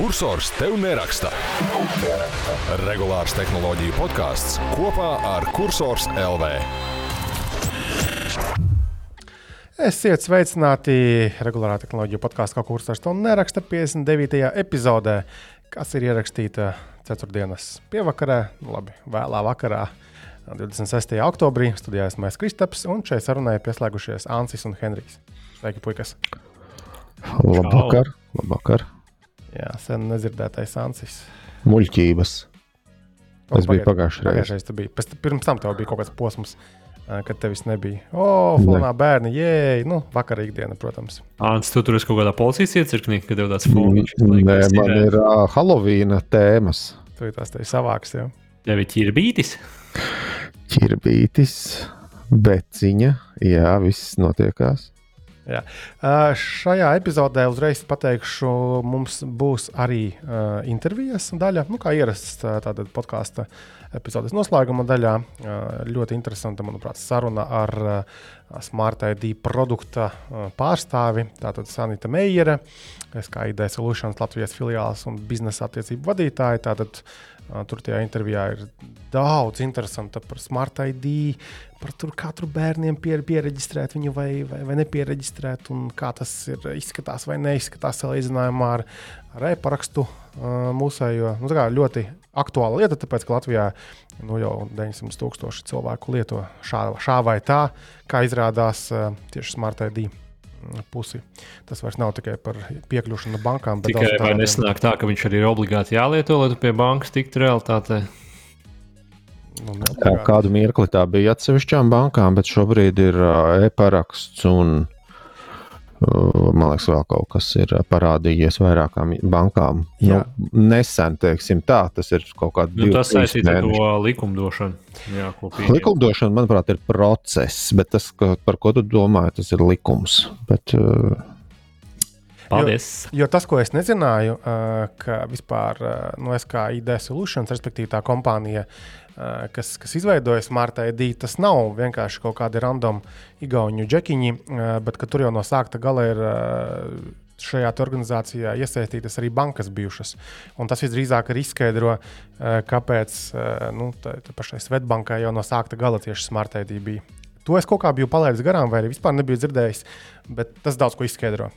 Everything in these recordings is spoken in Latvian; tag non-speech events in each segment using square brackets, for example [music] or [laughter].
Cursors tev neraksta. Regulārs tehnoloģiju podkāsts kopā ar Cursors LV. Esiet sveicināti regulārā tehnoloģija podkāstā, kā kursors to neraksta 59. epizodē, kas ir ierakstīta 4. pievakarā, nu labi, vēlā vakarā. 26. oktobrī studijā esmu Kristaps, un šeit sarunai pieslēgušies Ansis un Henrijs. Sveiki, puikas! Labvakar! labvakar. Jā, sen nedzirdētais Ansis. Muļķības. Tas bija pagājušajā reizē. Pagājušajā reizē pirms tam tev bija kaut kāds posms, kad tevis nebija. O, oh, fonā bērni, jēj, nu, vakarā ikdiena, protams. Ants, tu tur esi kaut kādā policijas iecirknī, kad tev tāds fons. Nē, man ir uh, Halloween tēmas. Tu tās te savāks, jau. Tev ir ķirbītis? Ķirbītis, beciņa, jā, viss notiekās. Jā. Uh, šajā epizodē uzreiz pateikšu, mums būs arī uh, intervijas daļa, nu, kā ierasts tādā podkāstu epizodes noslēguma daļā. Uh, ļoti interesanta, manuprāt, saruna ar uh, Smart ID produkta uh, pārstāvi, tātad Sanita Meijere, kas kā ID Solutions Latvijas filiāls un biznesa attiecību vadītāja. Tātad, uh, tur tajā intervijā ir daudz interesanta par Smart ID, par to, kā tur bērniem pier, pieregistrēt viņu vai, vai, vai nepieregistrēt, un kā tas ir, izskatās vai neizskatās salīdzinājumā ar, ar e-parakstu uh, mūsējo. Nu, ļoti aktuāla lieta, tāpēc ka Latvijā nu, jau 900 tūkstoši cilvēku lieto šā, šā vai tā, kā izrādās uh, tieši Smart ID pusi. Tas vairs nav tikai par piekļūšanu bankām. Tikai vai nesanāk tā, ka viņš arī ir obligāti jālieto, lai tu pie bankas tiktu realitātē? Nu, kādu mirkli tā bija atsevišķām bankām, bet šobrīd ir e-paraksts un man liekas, vēl kaut kas ir parādījies vairākām bankām. Jā. Nu, nesen, teiksim, tā, tas ir kaut kāds nu, tas saistīts ar to likumdošanu. Jā, likumdošana, manuprāt, ir process, bet tas, par ko tu domā, tas ir likums. Bet, uh, Paldies! Jo, jo tas, ko es nezināju, ka vispār no nu, SKID Solutions, respektīvi tā kompānija, kas, kas izveidoja Smart ID, tas nav vienkārši kaut kādi random igauņu džekiņi, bet tur jau no sākta gala ir šajā organizācijā iesaistītas arī bankas bijušas. Un tas visdrīzāk arī izskaidro, kāpēc nu, tā, tā pašai Svetbankai jau no sākta gala tieši Smart ID bija. To es kaut kā biju palaidis garām, vai arī vispār nebiju dzirdējis, bet tas daudz ko izskaidro.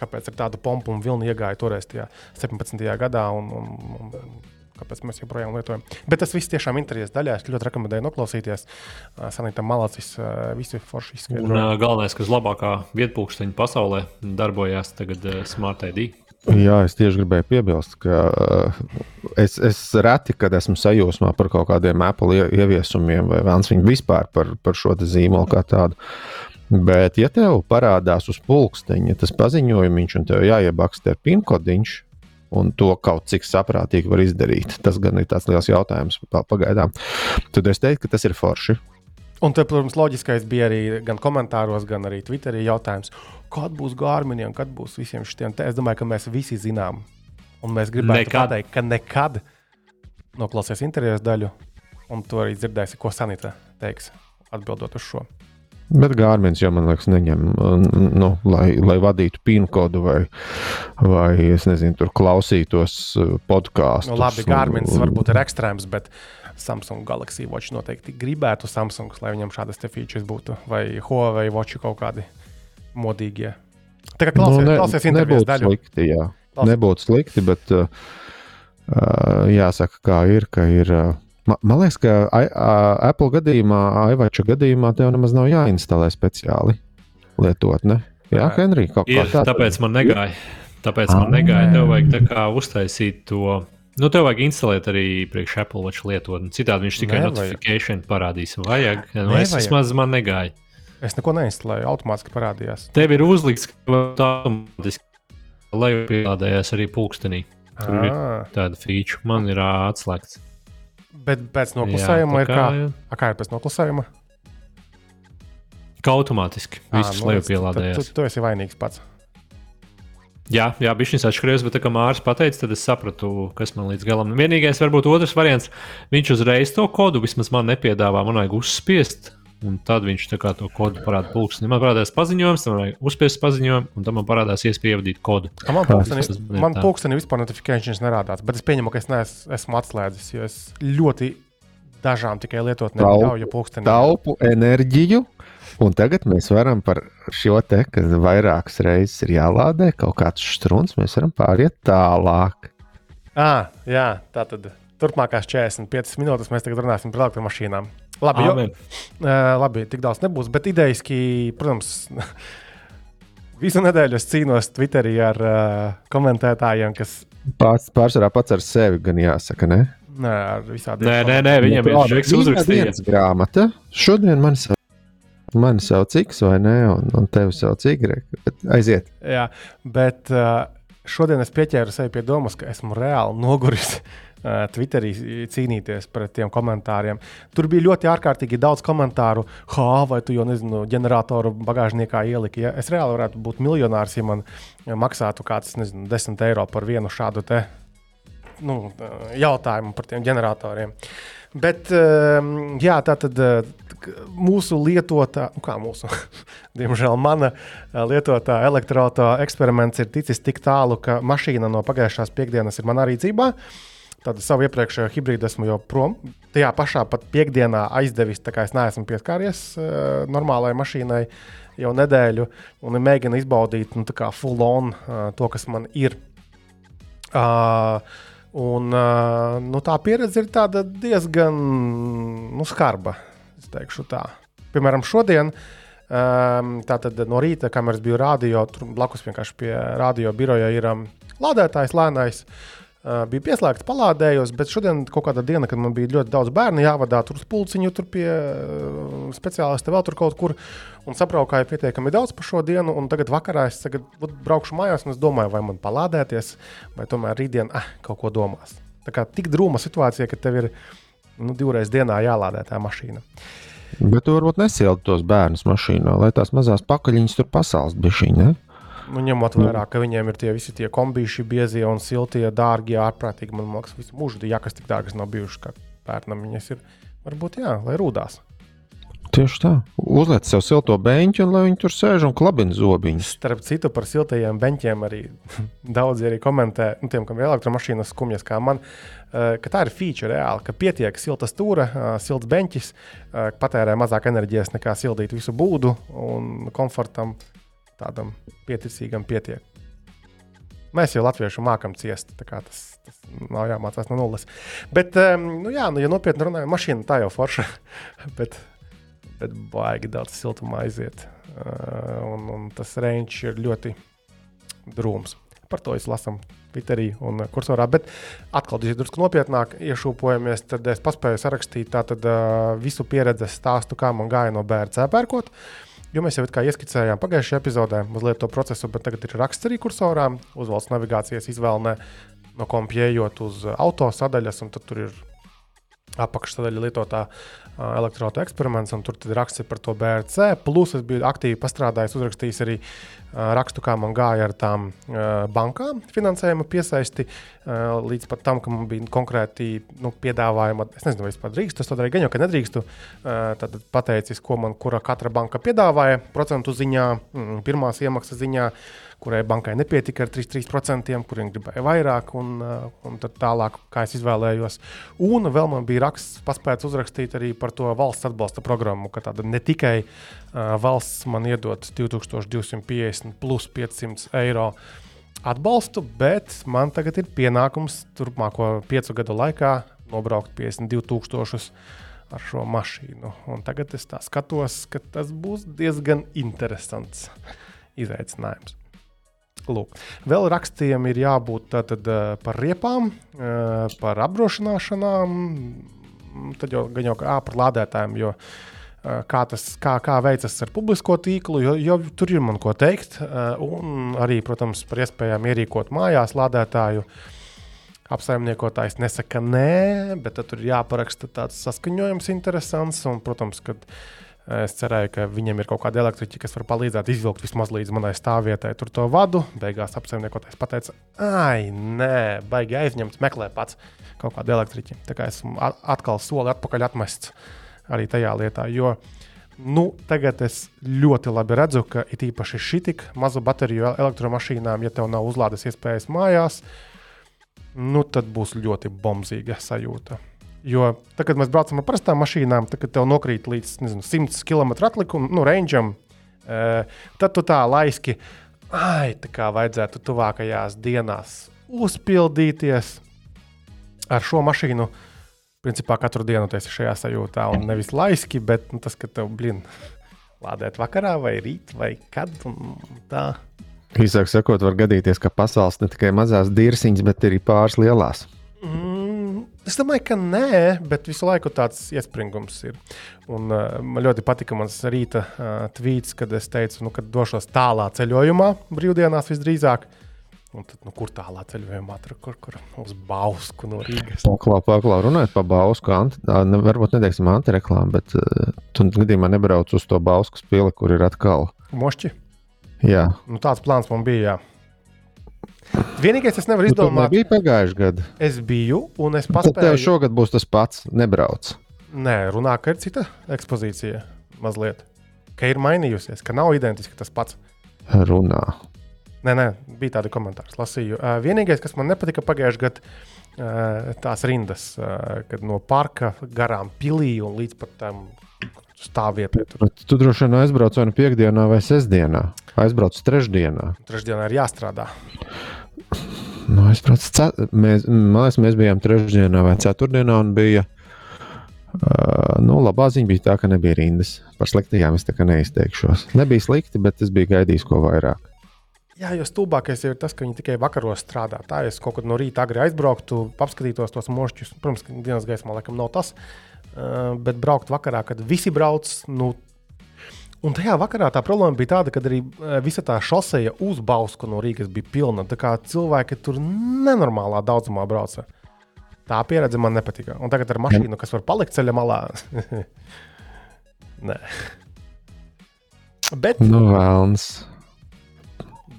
Kāpēc ar tādu pompu un vilni iegāja toreiz 17. gadā un, un, un kāpēc mēs joprojām lietojam. Bet tas viss tiešām intervijas daļā. Es ļoti rekomendēju noklausīties. Sanītam Malacis visi forši izskaidro. Un galvenais, kas labākā vietpūksteņa pasaulē darbojās tagad Smart ID. Jā, es tieši gribēju piebilst, ka es, es reti, kad esmu sajūsmā par kaut kādiem Apple ieviesumiem, vai vēlams viņu vispār par, par šo zīmolu kā tādu. Bet, ja tev parādās uz pulksteņa tas paziņojums, un tev jāiebaksta ar pinkodiņš, un to kaut cik saprātīgi var izdarīt. Tas gan ir tāds liels jautājums pagaidām. Tad es teiktu, ka tas ir forši. Un te, protams, loģiskais bija arī gan komentāros, gan arī Twitterī jautājums, kad būs Gārminiem, kad būs visiem šiem te. Es domāju, ka mēs visi zinām, un mēs gribētu nekad. pateikt, ka nekad noklausies intervijas daļu, un to arī dzirdēsi, ko Sanita teiks atbildot uz šo. Bet Gārmins jau, man liekas, neņem, nu, lai, lai vadītu PIN kodu vai, vai es nezinu, tur klausītos uh, podkāstus. Nu, labi, Gārmins varbūt ir ekstrēms, bet Samsung Galaxy Watch noteikti gribētu Samsung, lai viņam šādas te features būtu, vai Huawei Watch kaut kādi modīgie. Tā kā klausies, nu, ne, klausies intervijas daļu. Slikti, jā. Klausies. Nebūtu slikti, bet uh, uh, jāsaka, kā ir, ka ir. Uh, Man, man liekas, ka I, uh, Apple gadījumā, iVača gadījumā, tev nemaz nav jāinstalē speciāli lietotne. Jā, Henrij, kaut kā tāda. Tāpēc man negāja. Tāpēc man negāja. Tev vajag tā kā uztaisīt to. Nu, tev vajag instalēt arī priekš Apple Watch lietotni. Citādi viņš tikai notifikāciju parādīs. Vajag. Nu, es vismaz man negāju. Es neko neinstalēju, automātiski parādījās. Tev ir uzlikts, ka automātiski lejupielādējās arī pulkstenī. Tur à. ir tāda feature. Man ir atslēgts. Bet pēc noklusējuma jā, ir kā? Jā. A, kā ir pēc noklusējuma? Kā automātiski. Viss nu, lejupielādējās. Tu, tu, tu esi vainīgs pats. Jā, jā bija šis atšķirības, bet, kā Mārcis teica, tad es sapratu, kas man līdz galam. Vienīgais, varbūt otrs variants, viņš uzreiz to kodu vismaz man nepiedāvā. Man vajag uzspiest un tad viņš to kodu parāda pulksteni. Man parādās paziņojums, tam vajag uzspiest paziņojumu, un tam man parādās iespēja ievadīt kodu. A, man pulksteni, man pulksteni vispār notifikācijas nerādās, bet es pieņemu, ka es neesmu esmu atslēdzis, jo es ļoti dažām tikai lietot neļauju pulksteni. Taupu enerģiju. Un tagad mēs varam par šo te, kad vairākas reizes ir jālādē kaut kāds strūns, mēs varam pāriet tālāk. À, jā, tā tad turpmākās 45 minūtes mēs tagad runāsim par elektromašīnām. Labi, jo, uh, labi, tik daudz nebūs, bet idejaski, protams, [laughs] visu nedēļu es cīnos Twitterī ar uh, komentētājiem, kas. Pats pārsvarā pats ar sevi gan jāsaka, ne? Nē, ar visādiem. Nē, nē, nē viņam ir šis uzrakstījums. Grāmata. Šodien man sauc. Mani sauc X vai ne, un, un tevi sauc Y. Aiziet. Jā, bet uh, šodien es pieķēru sevi pie domas, ka esmu reāli noguris [laughs] Twitterī cīnīties pret tiem komentāriem. Tur bija ļoti ārkārtīgi daudz komentāru, ha, vai tu jau nezinu, ģeneratoru bagāžniekā ieliki. Ja? Es reāli varētu būt miljonārs, ja man maksātu kāds, nezinu, 10 eiro par vienu šādu te, nu, jautājumu par tiem ģeneratoriem. Bet, jā, tā tad mūsu lietotā, nu kā mūsu, [laughs] diemžēl mana lietotā elektroautorāta eksperiments ir ticis tik tālu, ka mašīna no pagājušās piekdienas ir manā rīcībā. Tādu savu iepriekšējo hibrīdu esmu jau prom. Tajā pašā pat piekdienā aizdevis, tā kā es neesmu pieskāries uh, normālai mašīnai jau nedēļu, un mēģinu izbaudīt nu, full on uh, to, kas man ir. Uh, un, uh, nu, tā pieredze ir diezgan nu, skarba. Piemēram, šodien um, no rīta, kamēr es biju rādio, tur blakus vienkārši pie radio biroja ir um, lādētājs lēnais. Uh, bija pieslēgts, palādējos, bet šodien kaut kāda diena, kad man bija ļoti daudz bērnu jāvadā tur uz pulciņu, tur pie uh, speciālista vēl tur kaut kur. Un sabraukāju pietiekami daudz par šo dienu, un tagad vakarā es tagad, braukšu mājās, un es domāju, vai man palādēties, vai tomēr rītdien ah, kaut ko domās. Tā kā tik drūma situācija, ka tev ir nu, divreiz dienā jālādē tā mašīna. Bet tu varbūt nesildi tos bērnus mašīnā, lai tās mazās pakaļiņas tur pasāls bišķiņi. Nu, ņemot vērā, ka viņiem ir tie visi tie kombīši, biezie un siltie, dārgie, ārprātīgi. Man liekas, visu mūžu tie jākas tik dārgas nav bijušas, kā bērnam viņas ir. Varbūt jā, lai rūdās. Tieši tā. Uzliek sev silto beņķi, un lai viņi tur sēž un klabina zobiņus. Starp citu, par siltajiem beņķiem arī [laughs] daudzi arī komentē, nu, tiem, kam ir elektromašīnas skumjas, kā man, uh, ka tā ir feature reāli, ka pietiek silta stūra, uh, silts beņķis, uh, patērē mazāk enerģijas nekā sildīt visu būdu un komfortam tādam pieticīgam pietiek. Mēs jau latvieši mākam ciest, tā kā tas, tas nav jāmācās no nulles. Bet, nu jā, nu, ja nopietni runājam, mašīna tā jau forša, [laughs] bet, bet baigi daudz siltumā aiziet. Uh, un, un tas range ir ļoti drūms. Par to es lasu Twitterī un kursorā. Bet atkal, ja drusku nopietnāk iešūpojamies, tad es paspēju sarakstīt tātad, uh, visu pieredzes stāstu, kā man gāja no BRC pērkot. Uh, Jo mēs jau ieskicējām pagājušajā epizodē mazliet to procesu, bet tagad ir raksts arī kursorā, uzvalsts navigācijas izvēlē no kompijējot uz auto sadaļas, un tur ir apakšsadaļa lietotā elektroautorāta eksperiments, un tur ir raksts par to BRC. Plus es biju aktīvi pastrādājis, uzrakstījis arī rakstu, kā man gāja ar tām bankām finansējuma piesaisti, līdz pat tam, ka man bija konkrēti nu, piedāvājumi. Es nezinu, vai es pat drīkstu, es to darīju, jau, ka nedrīkstu. Tad pateicis, ko man kura katra banka piedāvāja procentu ziņā, mm, pirmās iemaksas ziņā kurai bankai nepietika ar 3%, kuriem gribēja vairāk, un, uh, un tālāk, kā es izvēlējos. Un vēl man bija raksts, paspēts uzrakstīt arī par to valsts atbalsta programmu, ka tāda ne tikai uh, valsts man iedod 2250 plus 500 eiro atbalstu, bet man tagad ir pienākums turpmāko piecu gadu laikā nobraukt 52,000 ar šo mašīnu. Un tagad es tā skatos, ka tas būs diezgan interesants izaicinājums. Lūk. Vēl rakstiem ir jābūt tātad, par riepām, par apdrošināšanām, tad jau gan jau kā par lādētājiem. Jo, Kā tas kā, kā veicas ar publisko tīklu, jo, jo tur ir man ko teikt. Un arī, protams, par iespējām ierīkot mājās lādētāju. Apsaimniekotājs nesaka nē, bet tur ir jāparaksta tāds saskaņojums, interesants. Un, protams, kad uh, Es cerēju, ka viņiem ir kaut kāda elektriķa, kas var palīdzēt izvilkt vismaz līdz manai stāvvietai. Tur to vadu. Beigās apsaimniekotājs pateica, ah, nē, baigi aizņemts, meklē pats kaut kādu elektriķi. Tā kā esmu atkal soli atpakaļ atmests arī tajā lietā. Jo Nu, tagad es ļoti labi redzu, ka it īpaši šī tik maza bateriju elektromašīnām, ja tev nav uzlādes iespējas mājās, nu, tad būs ļoti bombzīga sajūta. Jo tad, kad mēs braucam ar parastām mašīnām, tad, kad tev nokrīt līdz nezinu, 100 km atlikumam, nu, rangeam, e, tad tu tā laiski, ai, tā kā vajadzētu tuvākajās dienās uzpildīties ar šo mašīnu principā katru dienu tu esi šajā sajūtā, un nevis laiski, bet nu, tas, ka tev blin, lādēt vakarā vai rīt vai kad. Tā. Īsāk sakot, var gadīties, ka pasaules ne tikai mazās dirziņas, bet arī pāris lielās. Mm, es domāju, ka nē, bet visu laiku tāds iespringums ir. Un, uh, man ļoti patika mans rīta uh, tvīts, kad es teicu, nu, ka došos tālā ceļojumā, brīvdienās visdrīzāk. Un tad, nu, kur tālā ceļojumā, tur, kur, kur uz Bausku no Rīgas. Paklā, paklā, runājot par Bausku, anti, ne, varbūt neteiksim antireklāmu, bet uh, tu gadījumā nebrauc uz to Bausku spili, kur ir atkal. Mošķi? Jā. Nu, tāds plāns man bija, jā. Vienīgais, es nevaru izdomāt, nu, bija pagājušajā gadā. Es biju, un es paspēju. Tad tev šogad būs tas pats, nebrauc. Nē, runā, ka ir cita ekspozīcija mazliet. Ka ir mainījusies, ka nav identiski tas pats. Runā. Nē, nē, bija tādi komentāri, lasīju. Uh, vienīgais, kas man nepatika pagājušajā gadā, uh, tās rindas, uh, kad no parka garām pilī un līdz pat tam stāvvietai. Tur. Tu droši vien aizbrauc vai nu piekdienā vai sestdienā. Aizbrauc trešdienā. Trešdienā ir jāstrādā. Nu, aizbrauc, mēs, mēs, mēs bijām trešdienā vai ceturtdienā un bija. Uh, nu, labā ziņa bija tā, ka nebija rindas. Par sliktajām es neizteikšos. Nebija slikti, bet es biju gaidījis ko vairāk. Jā, jo stulbākais ir tas, ka viņi tikai vakaros strādā. Tā, es kaut kur no rīta agri aizbrauktu, apskatītos tos mošķus, protams, ka dienas gaismā laikam nav tas, uh, bet braukt vakarā, kad visi brauc. Nu, Un tajā vakarā tā problēma bija tāda, ka arī visa tā šoseja uz Bausku no Rīgas bija pilna. Tā kā cilvēki tur nenormālā daudzumā brauca. Tā pieredze man nepatika. Un tagad ar mašīnu, kas var palikt ceļa malā, [laughs] nē. Bet. Nu, vēlams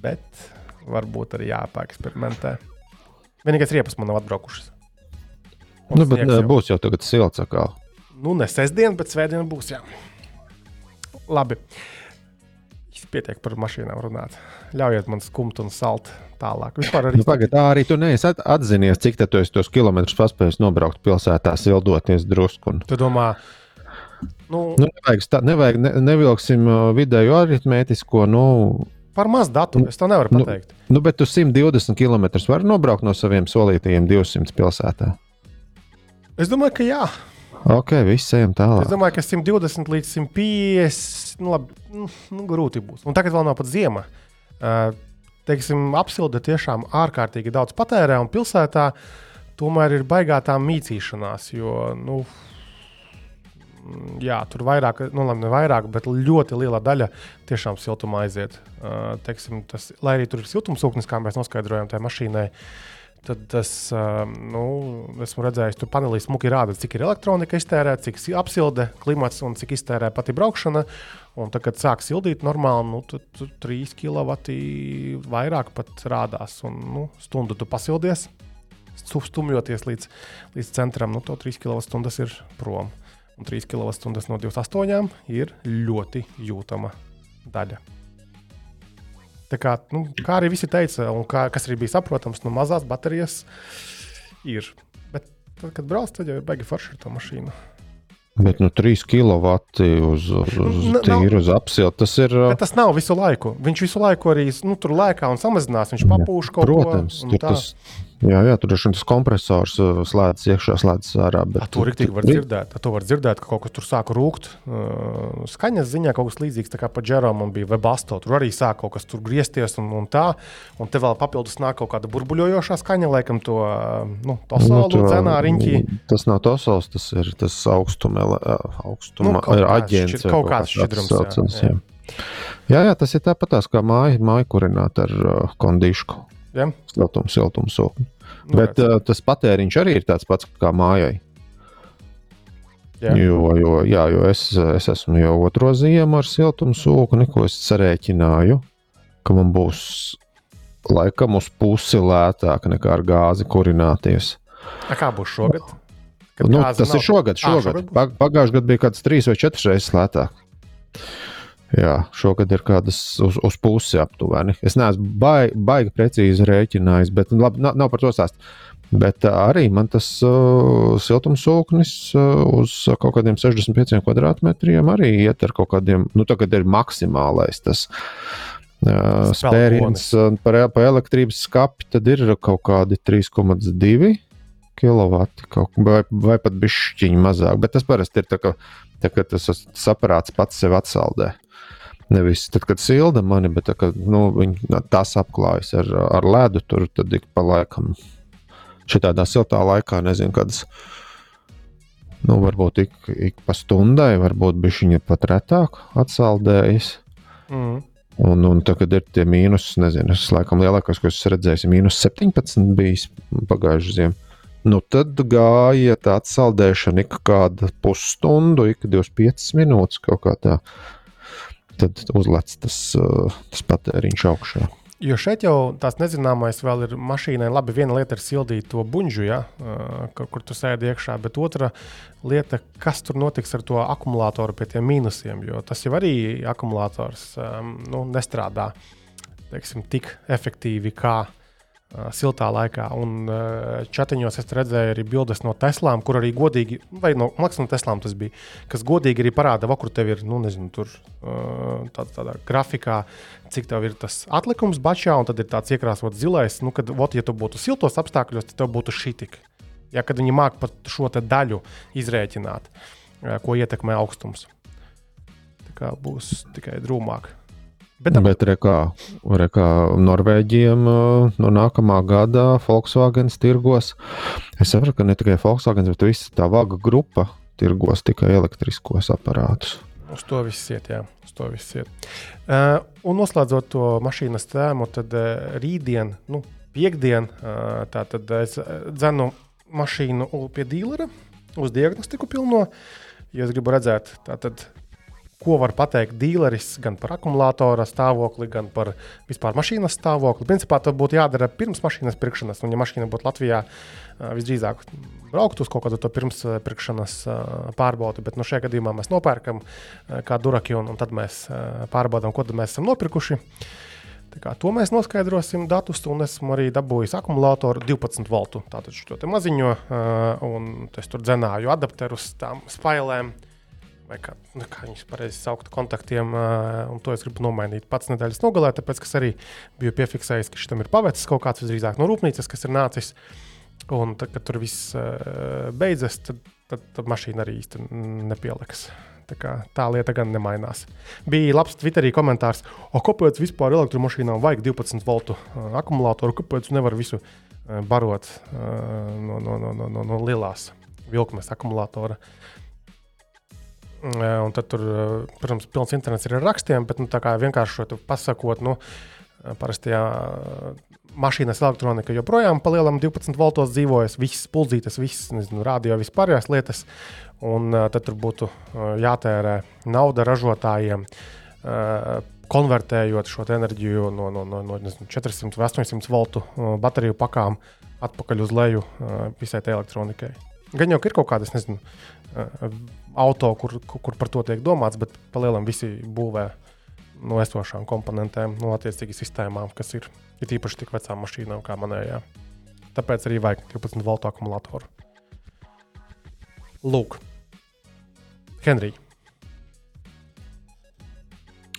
bet varbūt arī jāpāeksperimentē. Vienīgais riepas man nav atbraukušas. Un nu, bet jau. būs jau tagad silts atkal. Nu, ne sestdien, bet svētdien būs. Jā. Labi. Pietiek par mašīnām runāt. Ļaujiet man skumt un salt tālāk. Vispār arī. Nu, pagad, arī tu neesi atzinies, cik tu tos kilometrus paspējis nobraukt pilsētā, sildoties drusku. Un... Tu domā, nu, nu, nevajag, stā, nevajag ne, nevilksim vidēju aritmētisko. Nu, Par maz datu es to nevaru nu, pateikt. Nu, nu, bet tu 120 km vari nobraukt no saviem solītajiem 200 pilsētā. Es domāju, ka jā. Ok, viss ejam tālāk. Es domāju, ka 120 līdz 150 nu, labi, nu, nu, grūti būs. Un tagad vēl nav pat ziema. Uh, teiksim, apsilde tiešām ārkārtīgi daudz patērē, un pilsētā tomēr ir baigā tā mītīšanās. Jo, nu, jā, tur vairāk, nu, labi, ne vairāk, bet ļoti liela daļa tiešām siltumā aiziet. Uh, teiksim, tas, lai arī tur ir siltumsūknis, kā mēs noskaidrojam tajā mašīnai. Tad tas, nu, esmu redzējis, tur panelī smuki rāda, cik ir elektronika iztērēta, cik apsilde, klimats un cik iztērē pati braukšana. Un tad, kad sāk sildīt normāli, nu, tad tur 3 kW vairāk pat rādās. Un, nu, stundu tu pasildies, stumjoties līdz, līdz centram, nu, to 3 kWh ir prom. Un 3 kWh no 28 ir ļoti jūtama daļa. Tā kā, nu, kā arī visi teica, un kā, kas arī bija saprotams, nu, mazās baterijas ir. Bet, tad, kad brauc, tad jau ir baigi forši ar to mašīnu. Bet nu, 3 kW uz, uz, uz tīru, uz apsilu tas ir. Bet tas nav visu laiku. Viņš visu laiku arī nu, tur lēkā un samazinās. Viņš papūš kaut Protams, ko tādu. Jā, jā, tur ir šis kompresors, uh, slēdzas iekšā, slēdzas ārā. Bet, A, tur arī var dzirdēt, to var dzirdēt, ka kaut kas tur sāk rūkt. Uh, skaņas ziņā kaut kas līdzīgs kā pa Džeromam bija Webasto. Tur arī sāk kaut kas tur griezties un, un tā. Un te vēl papildus nāk kaut kāda burbuļojošā skaņa, laikam to uh, nu, tosolu nu, dzenā riņķī. Tas nav tosols, tas ir tas augstuma, augstuma nu, aģents. Kaut kāds šķidrums. Jā, jā. Jā, jā, tas ir tāpat kā māja, māja kurināt ar uh, kondīšku. Ja? Siltums, siltums, siltums. Nu, Bet uh, tas patēriņš arī ir tāds pats kā mājai. Jā. Jo, jo, jā, jo es, es esmu jau otro ziemu ar siltumsūku, neko es sarēķināju, ka man būs laikam uz pusi lētāk nekā ar gāzi kurināties. A kā būs šogad? Nu, tas nav... ir šogad. šogad. À, šogad Pag, Pagājušajā gadā bija kaut kāds trīs vai četras reizes lētāk. Jā, šogad ir kādas uz, uz pusi aptuveni. Es neesmu baigi, baigi precīzi rēķinājis, bet labi, nav, nav par to stāst. Bet arī man tas uh, siltumsūknis uh, uz kaut kādiem 65 kvadrātmetriem arī iet ar kaut kādiem, nu, tagad ir maksimālais tas uh, spēriens par, par elektrības skapi, tad ir kaut kādi 3,2 kW vai, vai pat bišķiņi mazāk. Bet tas parasti ir tā, ka, tā, ka tas, tas aparāts pats sev atsaldē. Nevis tad, kad silda mani, bet tā, kad nu, viņi tās apklājas ar, ar ledu, tur tad ik pa laikam. Šitādā siltā laikā nezinu, kādas. Nu, varbūt ik, ik pa stundai, varbūt viņa pat retāk atsaldējas. Mm. Un, un tad, kad ir tie mīnus, nezinu, tas laikam lielākais, ko es redzēju, ir mīnus 17 bijis pagājušajā ziemā. Nu, tad gāja tā atsaldēšana ik kādu pusstundu, ik 25 minūtes kaut kā tā tad uzlec tas, uh, tas patēriņš augšā. Jo šeit jau tās nezināmais vēl ir mašīnai. Labi, viena lieta ir sildīt to buļbuļsu, ja, uh, kur, kur tu sēdi iekšā, bet otra lieta, kas tur notiks ar to akumulātoru pie tiem mīnusiem. Jo tas jau arī akumulators um, nu, nestrādā teiksim, tik efektīvi kā siltā laikā. Un čatiņos es redzēju arī bildes no Teslām, kur arī godīgi, vai no Maksas no Teslām tas bija, kas godīgi arī parāda, kur tev ir, nu, nezinu, tur tā, tādā grafikā, cik tev ir tas atlikums bačā, un tad ir tāds iekrāsots zilais, nu, kad, ot, ja tu būtu siltos apstākļos, tad tev būtu šī tik. Ja, kad viņi māk pat šo daļu izrēķināt, ko ietekmē augstums. Tā kā būs tikai drūmāk. Bet, Bet rekā, rekā Norvēģiem no nākamā gada Volkswagen tirgos. Es saprotu, ka ne tikai Volkswagen, bet visa tā vaga grupa tirgos tikai elektriskos aparātus. Uz to viss iet, jā. Uz to viss iet. Uh, un noslēdzot to mašīnas tēmu, tad uh, rītdien, nu, piekdien, uh, tā tad es dzenu mašīnu pie dīlera uz diagnostiku pilno, jo es gribu redzēt, tātad ko var pateikt dīleris gan par akumulātora stāvokli, gan par vispār mašīnas stāvokli. Principā tas būtu jādara pirms mašīnas pirkšanas. Un, ja mašīna būtu Latvijā, visdrīzāk braukt uz kaut kādu to pirmspirkšanas pārbaudi, bet nu, šajā gadījumā mēs nopērkam kā duraki un, un tad mēs pārbaudām, ko mēs esam nopirkuši. Kā, to mēs noskaidrosim datus, un esmu arī dabūjis akumulātoru 12 voltu. Tātad šo maziņo, un es tur dzenāju adapterus tām spailēm. Uh, vai kā, nu, kā viņus pareizi saukt, kontaktiem. Un to es gribu nomainīt pats nedēļas nogalē, tāpēc es arī biju piefiksējis, ka šitam ir pavecis kaut kāds visdrīzāk no rūpnīcas, kas ir nācis. Un tad, kad tur viss beidzas, tad, tad, tad mašīna arī īsti nepieliks. Tā, kā, tā lieta gan nemainās. Bija labs Twitterī komentārs, o, kāpēc vispār elektromašīnām vajag 12 voltu akumulātoru, kāpēc nevar visu barot no, no, no, no, no, no lielās vilkmes akumulātora. Uh, Un tad tur, protams, pilns internets ir ar rakstiem, bet nu, tā kā vienkārši pasakot, nu, parasti jā, mašīnas elektronika joprojām pa lielam 12 voltos dzīvojas, visas puldzītes, visas nezinu, radio, vispārējās lietas. Un tad tur būtu jātērē nauda ražotājiem, konvertējot šo enerģiju no, no, no, no nezinu, 400 vai 800 voltu bateriju pakām atpakaļ uz leju visai tai elektronikai. Gan jau ir kaut kādas, nezinu, auto, kur, kur par to tiek domāts, bet palielam visi būvē no esošām komponentēm, no attiecīgām sistēmām, kas ir, ir īpaši tik vecām mašīnām kā manējā. Tāpēc arī vajag 12 voltu akumulātoru. Lūk, Henrij.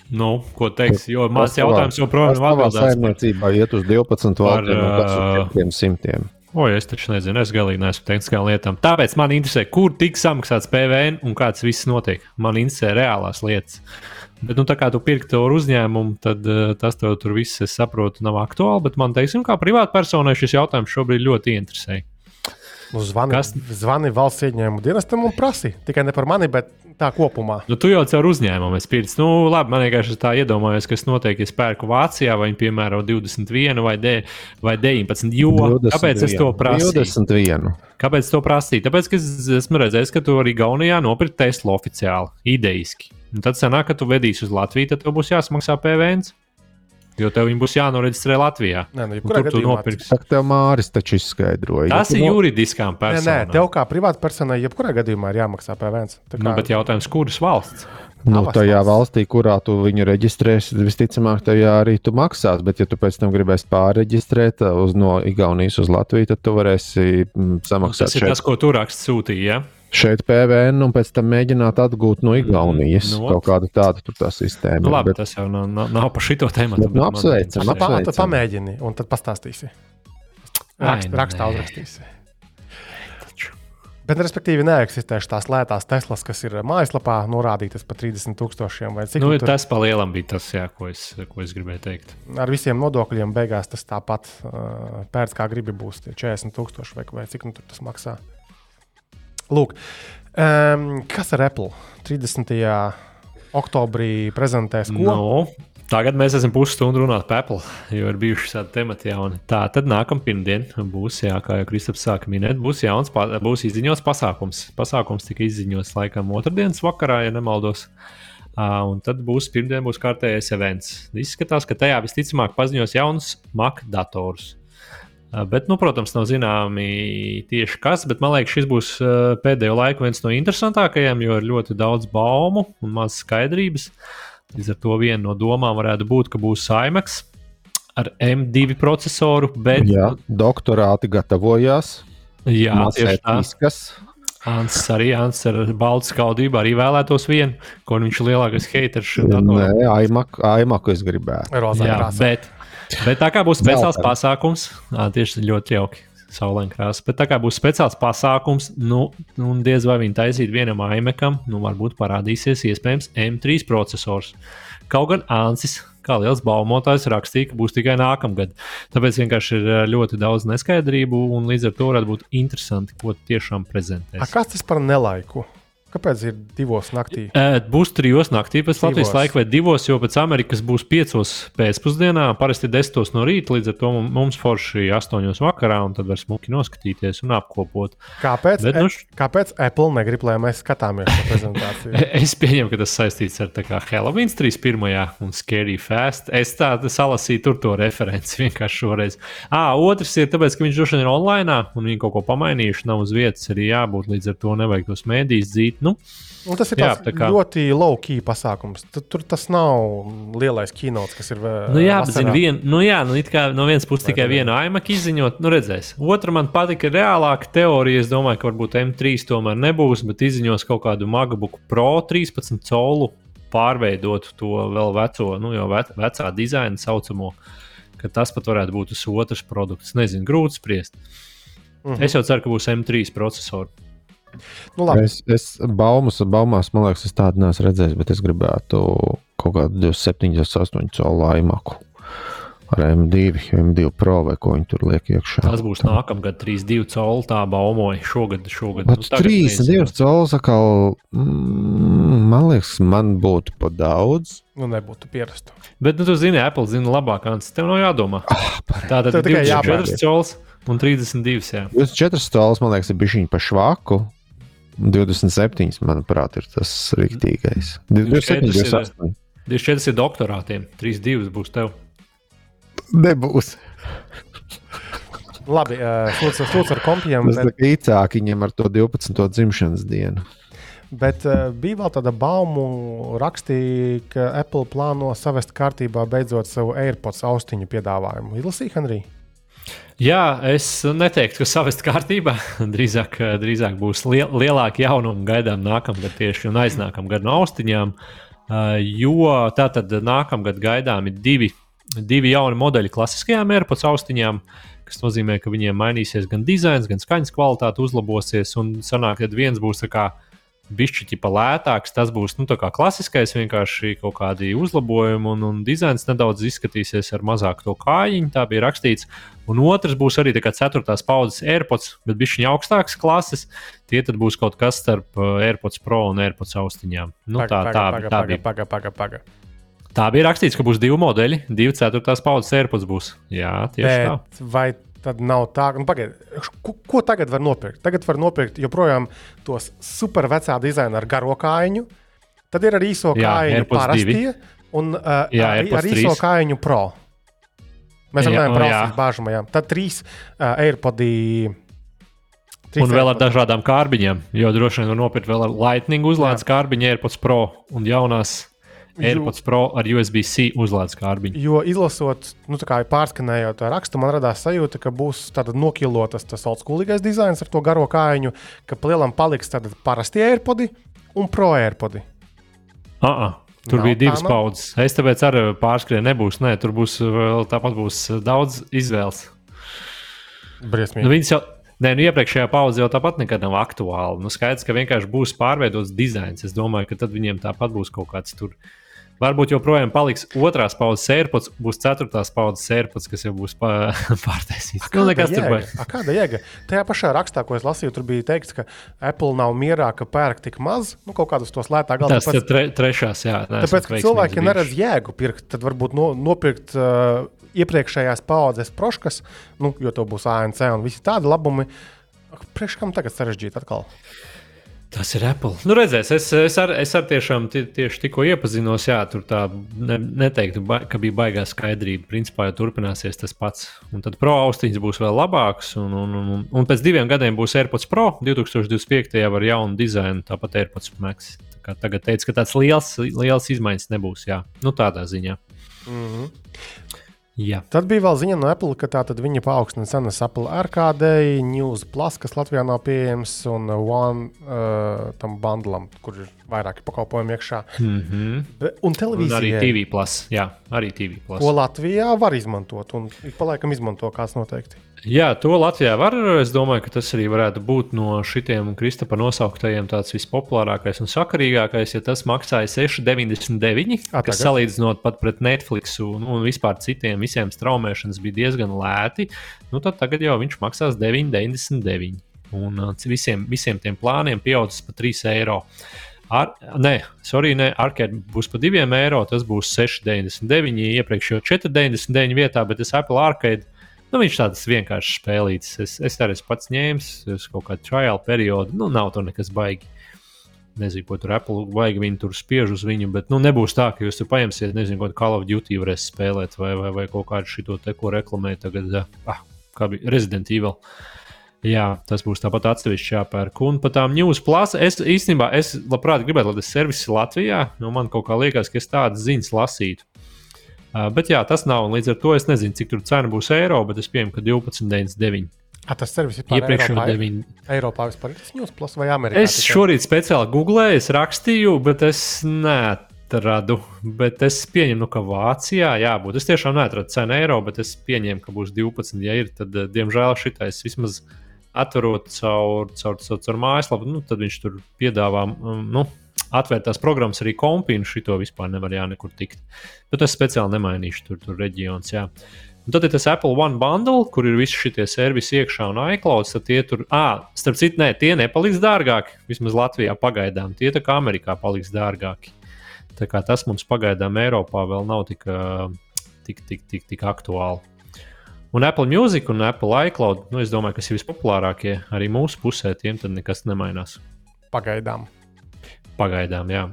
Nu, ko teiks? Jo mans jautājums joprojām ir atbildēts. Saimniecībā iet uz 12 voltiem no 400. O, es taču nezinu, es galīgi neesmu tehniskām lietām. Tāpēc man interesē, kur tiks samaksāts PVN un kāds viss notiek. Man interesē reālās lietas. Bet, nu, tā kā tu pirki to uzņēmumu, tad uh, tas tev tur viss, es saprotu, nav aktuāli. Bet man, teiksim, kā privātpersonai šis jautājums šobrīd ļoti interesē. Nu, zvani, Kas... zvani valsts ieņēmumu dienestam un prasi. Tikai ne par mani, bet tā kopumā. Nu, tu jau caur uzņēmumu esi pircis. Nu, labi, man vienkārši tā iedomājos, kas notiek, ja es pērku Vācijā vai, piemēram, 21 vai, de, vai 19. Jo, 21. kāpēc es to prasīju? 21. Kāpēc to prasīju? Tāpēc, ka es esmu redzējis, ka tu arī Gaunijā nopirki Tesla oficiāli, idejiski. Un tad sanāk, ka tu vedīsi uz Latviju, tad tev būs jāsamaksā PVN. Jo tev būs jānoreģistrē Latvijā. Nē, nu, tur tu nopirksi. Tā tev Māris taču izskaidroja. Tas ir juridiskām personām. Nē, nē, tev kā privāta personai, jebkurā gadījumā ir jāmaksā PVN. Nu, kā... Nu, bet jautājums, kuras valsts? Nu, tajā valstī, kurā tu viņu reģistrēsi, visticamāk, tajā arī tu maksās. Bet, ja tu pēc tam gribēsi pārreģistrēt uh, uz, no Igaunijas uz Latviju, tad tu varēsi mm, samaksāt. Tas ir šeit. tas, ko tu raksts sūtīja. Ja? Šeit PVN un pēc tam mēģināt atgūt no Igaunijas nu, kaut kādu tādu tur tā sistēmu. Nu, labi, bet, tas jau nav, nav, nav par šito tēmu. Nu, apsveicam, apsveicam. Tu pamēģini un tad pastāstīsi. Rakst, rakstā uzrakstīsi. Bet, respektīvi, neeksistē tās lētās Teslas, kas ir mājaslapā norādītas par 30,000 vai cik nu, tur... tas pa lielam bija tas, jā, ko, es, ko es gribēju teikt. Ar visiem nodokļiem beigās tas tāpat uh, pērts, kā gribi būs 40,000 vai, vai cik nu tas maksā. Lūk, um, kas ar Apple 30. oktobrī prezentēs ko? No. Tagad mēs esam pusstundu runāt par Apple, jo ir bijuši tādi temati jauni. Tā tad nākamā pirmdiena būs, jā, kā jau Kristaps sāka minēt, būs jauns, būs izziņots pasākums. Pasākums tika izziņots laikam otrdienas vakarā, ja nemaldos. Uh, un tad būs pirmdiena, būs kārtējais events. Izskatās, ka tajā visticamāk paziņos jaunus Mac datorus. Uh, bet, nu, protams, nav zināmi tieši kas, bet man liekas, šis būs uh, pēdējo laiku viens no interesantākajiem, jo ir ļoti daudz baumu un maz skaidrības. Uh, Līdz ar to viena no domām varētu būt, ka būs IMAX ar M2 procesoru. Bet... Jā, doktorāti gatavojās. Jā, tieši tā. Ants arī Ants ar baltu skaudību arī vēlētos vienu, ko viņš ir lielākais haters. Nē, Aimaku es gribētu. Rozā Jā, bet, bet tā kā būs speciāls pasākums, tieši ļoti jauki saulaina krāsa. Bet tā kā būs speciāls pasākums, nu, nu diez vai viņi taisīt vienam aimekam, nu, varbūt parādīsies iespējams M3 processors. Kaut gan Ansis, kā liels baumotājs, rakstīja, ka būs tikai nākamgad. Tāpēc vienkārši ir eh, ļoti daudz neskaidrību, un līdz ar to varētu būt interesanti, ko tiešām prezentēs. A, kas tas par nelaiku? Kāpēc ir divos naktī? Būs trijos naktī pēc divos. Latvijas laika, vai divos, jo pēc Amerikas būs piecos pēcpusdienā, parasti desmitos no rīta. Līdz ar to mums forši astoņos vakarā, un tad var smuki noskatīties un apkopot. Kāpēc, Bet, nu, e kāpēc Apple negrib, lai mēs skatāmies šo prezentāciju? [laughs] es pieņemu, ka tas saistīts ar Halloween 31. un Scary Fast. Es tādu salasīju tur to referenci [laughs] vienkārši šoreiz. À, otrs ir tāpēc, ka viņš droši vien ir online, un viņi kaut ko pamainījuši, nav uz vietas arī jābūt. Līdz ar to nevajag tos mēdīs dzīt Nu, Un tas ir jā, kā... ļoti low-key pasākums. Tur, tur tas nav lielais kinots, kas ir. Nu, jā, bet zin, vien, nu, jā nu, no vienas puses tikai vienu aimaku izziņot, nu redzēs. Otra man patika reālāka teorija. Es domāju, ka varbūt M3 tomēr nebūs, bet izziņos kaut kādu MacBook Pro 13 colu pārveidot to vēl veco, nu jau vec, vecā dizaina saucamo, ka tas pat varētu būt tas otrs produkts. Nezinu, grūti spriest. Mm -hmm. Es jau ceru, ka būs M3 processors. Nu, labi. es, es baumas, baumās, man liekas, es tādu neesmu redzējis, bet es gribētu kaut kādu 27, 28 colu laimaku. Ar M2, M2 Pro vai ko viņi tur liek iekšā. Tas būs nākamgad 3,2 colu. Tā baumoja šogad. šogad nu, 3,2 colu atkal, mm, man liekas, man būtu pa daudz. Nu, nebūtu pierastu. Bet, nu, tu zini, Apple zina labāk, kas tev nav jādomā. Oh, tā tad ir 24 cols un 32. Jā. 24 cols, man liekas, ir bijis viņa pa švaku. 27, manuprāt, ir tas rīktīgais. 27, 28. 24 ir doktorātiem, 32 būs tev. Nebūs. Labi, sūdz ar kompijām. Tas bet... ir īcāk viņam ar to 12. dzimšanas dienu. Bet uh, bija vēl tāda baumu rakstīja, ka Apple plāno savest kārtībā beidzot savu AirPods austiņu piedāvājumu. Izlasīja, Henrij? Jā, es neteiktu, ka savest kārtībā. [laughs] drīzāk, drīzāk būs liel, lielāki jaunumi gaidām nākamgad tieši un aiznākamgad no austiņām. Jo tā tad nākamgad gaidām ir divi, divi jauni modeļi klasiskajām AirPods austiņām, kas nozīmē, ka viņiem mainīsies gan dizains, gan skaņas kvalitāte uzlabosies. Un sanāk, ka viens būs tā kā bišķiņi pa lētāks. Tas būs nu, klasiskais, vienkārši kaut kādi uzlabojumi, un, un dizains nedaudz izskatīsies ar mazāku to kājiņu. Tā bija rakstīts. Un otrs būs arī ceturtās paudzes AirPods, bet bišķiņi augstākas klases. Tie tad būs kaut kas starp uh, AirPods Pro un AirPods austiņām. Nu, paga, tā, tā, paga, tā paga, bija. Paga, paga, paga. Tā bija rakstīts, ka būs divi modeļi, divi ceturtās paudzes AirPods būs. Jā, tieši bet tā. Vai Tad nav tā, nu, pagaid, ko, ko tagad var nopirkt? Tagad var nopirkt joprojām tos super vecā dizaina ar garo kājiņu. Tad ir arī īso kājiņu parastie un uh, jā, ar, ar īso kājiņu pro. Mēs runājam par bāžamajām. Tad trīs uh, AirPodī. Trīs un vēl ar dažādām kārbiņām, jo droši vien var nopirkt vēl ar Lightning uzlādes kārbiņu, AirPods Pro un jaunās AirPods Pro ar USB-C uzlādes kārbiņu. Jo izlasot, nu, pārskanējot rakstu, man radās sajūta, ka būs nokilotas tas oldschoolīgais dizains ar to garo kājiņu, ka plielam paliks parasti AirPodi un Pro AirPodi. Uh -uh. Tur Nav bija divas paudzes. Es tāpēc arī pārskrēju, nebūs. Nē, tur būs vēl tāpat būs daudz izvēles. Briesmīgi. Nu, viņas jau, Nē, nu iepriekšējā paudze jau tāpat nekad nav aktuāla. Nu, skaidrs, ka vienkārši būs pārveidots dizains. Es domāju, ka tad viņiem tāpat būs kaut kāds tur Varbūt joprojām paliks otrās paudzes sērpots, būs ceturtās paudzes sērpots, kas jau būs [laughs] pārtaisīts. Nu, nekas tur būs. Kāda jēga? Tajā pašā rakstā, ko es lasīju, tur bija teikts, ka Apple nav mierā, ka pērk tik maz, nu, kaut kādus tos lētāk galā. Tas ir tre, trešās, jā. Tāpēc, ka cilvēki neredz jēgu pirkt, tad varbūt no, nopirkt uh, iepriekšējās paudzes proškas, nu, jo to būs ANC un visi tādi labumi. Priekš kam tagad sarežģīt atkal? Tas ir Apple. Nu, redzēs, es, es, ar, es ar tiešām tie, tieši tikko iepazinos. Jā, tur tā ne, neteiktu, ba, ka bija baigā skaidrība. Principā jau turpināsies tas pats. Un tad pro austiņas būs vēl labāks. Un, un, un, un pēc diviem gadiem būs AirPods Pro 2025. jau ar jaunu dizainu, tāpat AirPods Max. Tā tagad teica, ka tāds liels, liels izmaiņas nebūs. Jā, nu, tādā ziņā. Mm -hmm. Jā. Tad bija vēl ziņa no Apple, ka viņi paaugstināja cenas Apple RKD, News Plus, kas Latvijā nav pieejams, un One uh, tam bundlam, kur ir vairāki pakalpojumi iekšā. Mm -hmm. Be, un televīzija. Arī TV Plus. Jā, arī TV Plus. Ko Latvijā var izmantot, un ik pa laikam izmanto kāds noteikti. Jā, to Latvijā var. Es domāju, ka tas arī varētu būt no šitiem Kristapa nosauktajiem tāds vispopulārākais un sakarīgākais, ja tas maksāja 6,99, A, kas salīdzinot pat pret Netflix un, un vispār citiem visiem straumēšanas bija diezgan lēti. Nu, tad tagad jau viņš maksās 9,99. Un uh, visiem, visiem tiem plāniem pieaudzis par 3 eiro. Ar, nē, sorry, nē, arcade būs par 2 eiro. Tas būs 6,99. Iepriekš jau 4,99 vietā, bet es Apple arcade Nu, viņš tāds vienkāršs spēlīts. Es, es arī esmu pats ņēmis, es kaut kādu trial periodu. Nu, nav tur nekas baigi. Nezinu, ko tur Apple baigi viņi tur spiež uz viņu, bet nu, nebūs tā, ka jūs tur paņemsiet, nezinu, ko Call of Duty varēs spēlēt vai, vai, vai kaut kādu šito te, ko reklamē tagad, ah, kā bija Resident Evil. Jā, tas būs tāpat atsevišķi jāpērk. Un par tām news plāsām es īstenībā es labprāt gribētu, lai tas servis Latvijā, nu man kaut kā liekas, ka es tādas ziņas lasītu. Uh, bet jā, tas nav. Līdz ar to es nezinu, cik tur cena būs eiro, bet es pieņemu, ka 12,99. A, tas servis ir iepriekš jau 9. Eiropā vispār ir tas News Plus vai Amerikā? Es tikai? šorīt speciāli googlēju, es rakstīju, bet es neatradu. Bet es pieņemu, nu, ka Vācijā jābūt. Es tiešām neatradu cenu eiro, bet es pieņemu, ka būs 12. Ja ir, tad, diemžēl, šitais vismaz atverot caur, caur, caur, caur mājaslapu, nu, tad viņš tur piedāvā. Um, nu, atvērtās programmas arī kompīnu, šito vispār nevar jā, nekur tikt. Bet es speciāli nemainīšu tur, tur reģionus. Jā. Un tad ir tas Apple One bundle, kur ir visi šie servisi iekšā un iCloud. Tad tie tur, ah, starp citu, nē, tie nepaliks dārgāki. Vismaz Latvijā pagaidām. Tie tā kā Amerikā paliks dārgāki. Tā kā tas mums pagaidām Eiropā vēl nav tik, tik, tik, tik, tik aktuāli. Un Apple Music un Apple iCloud, nu, es domāju, kas ir vispopulārākie arī mūsu pusē, tiem tad nekas nemainās. Pagaidām. Pagaidām, jā.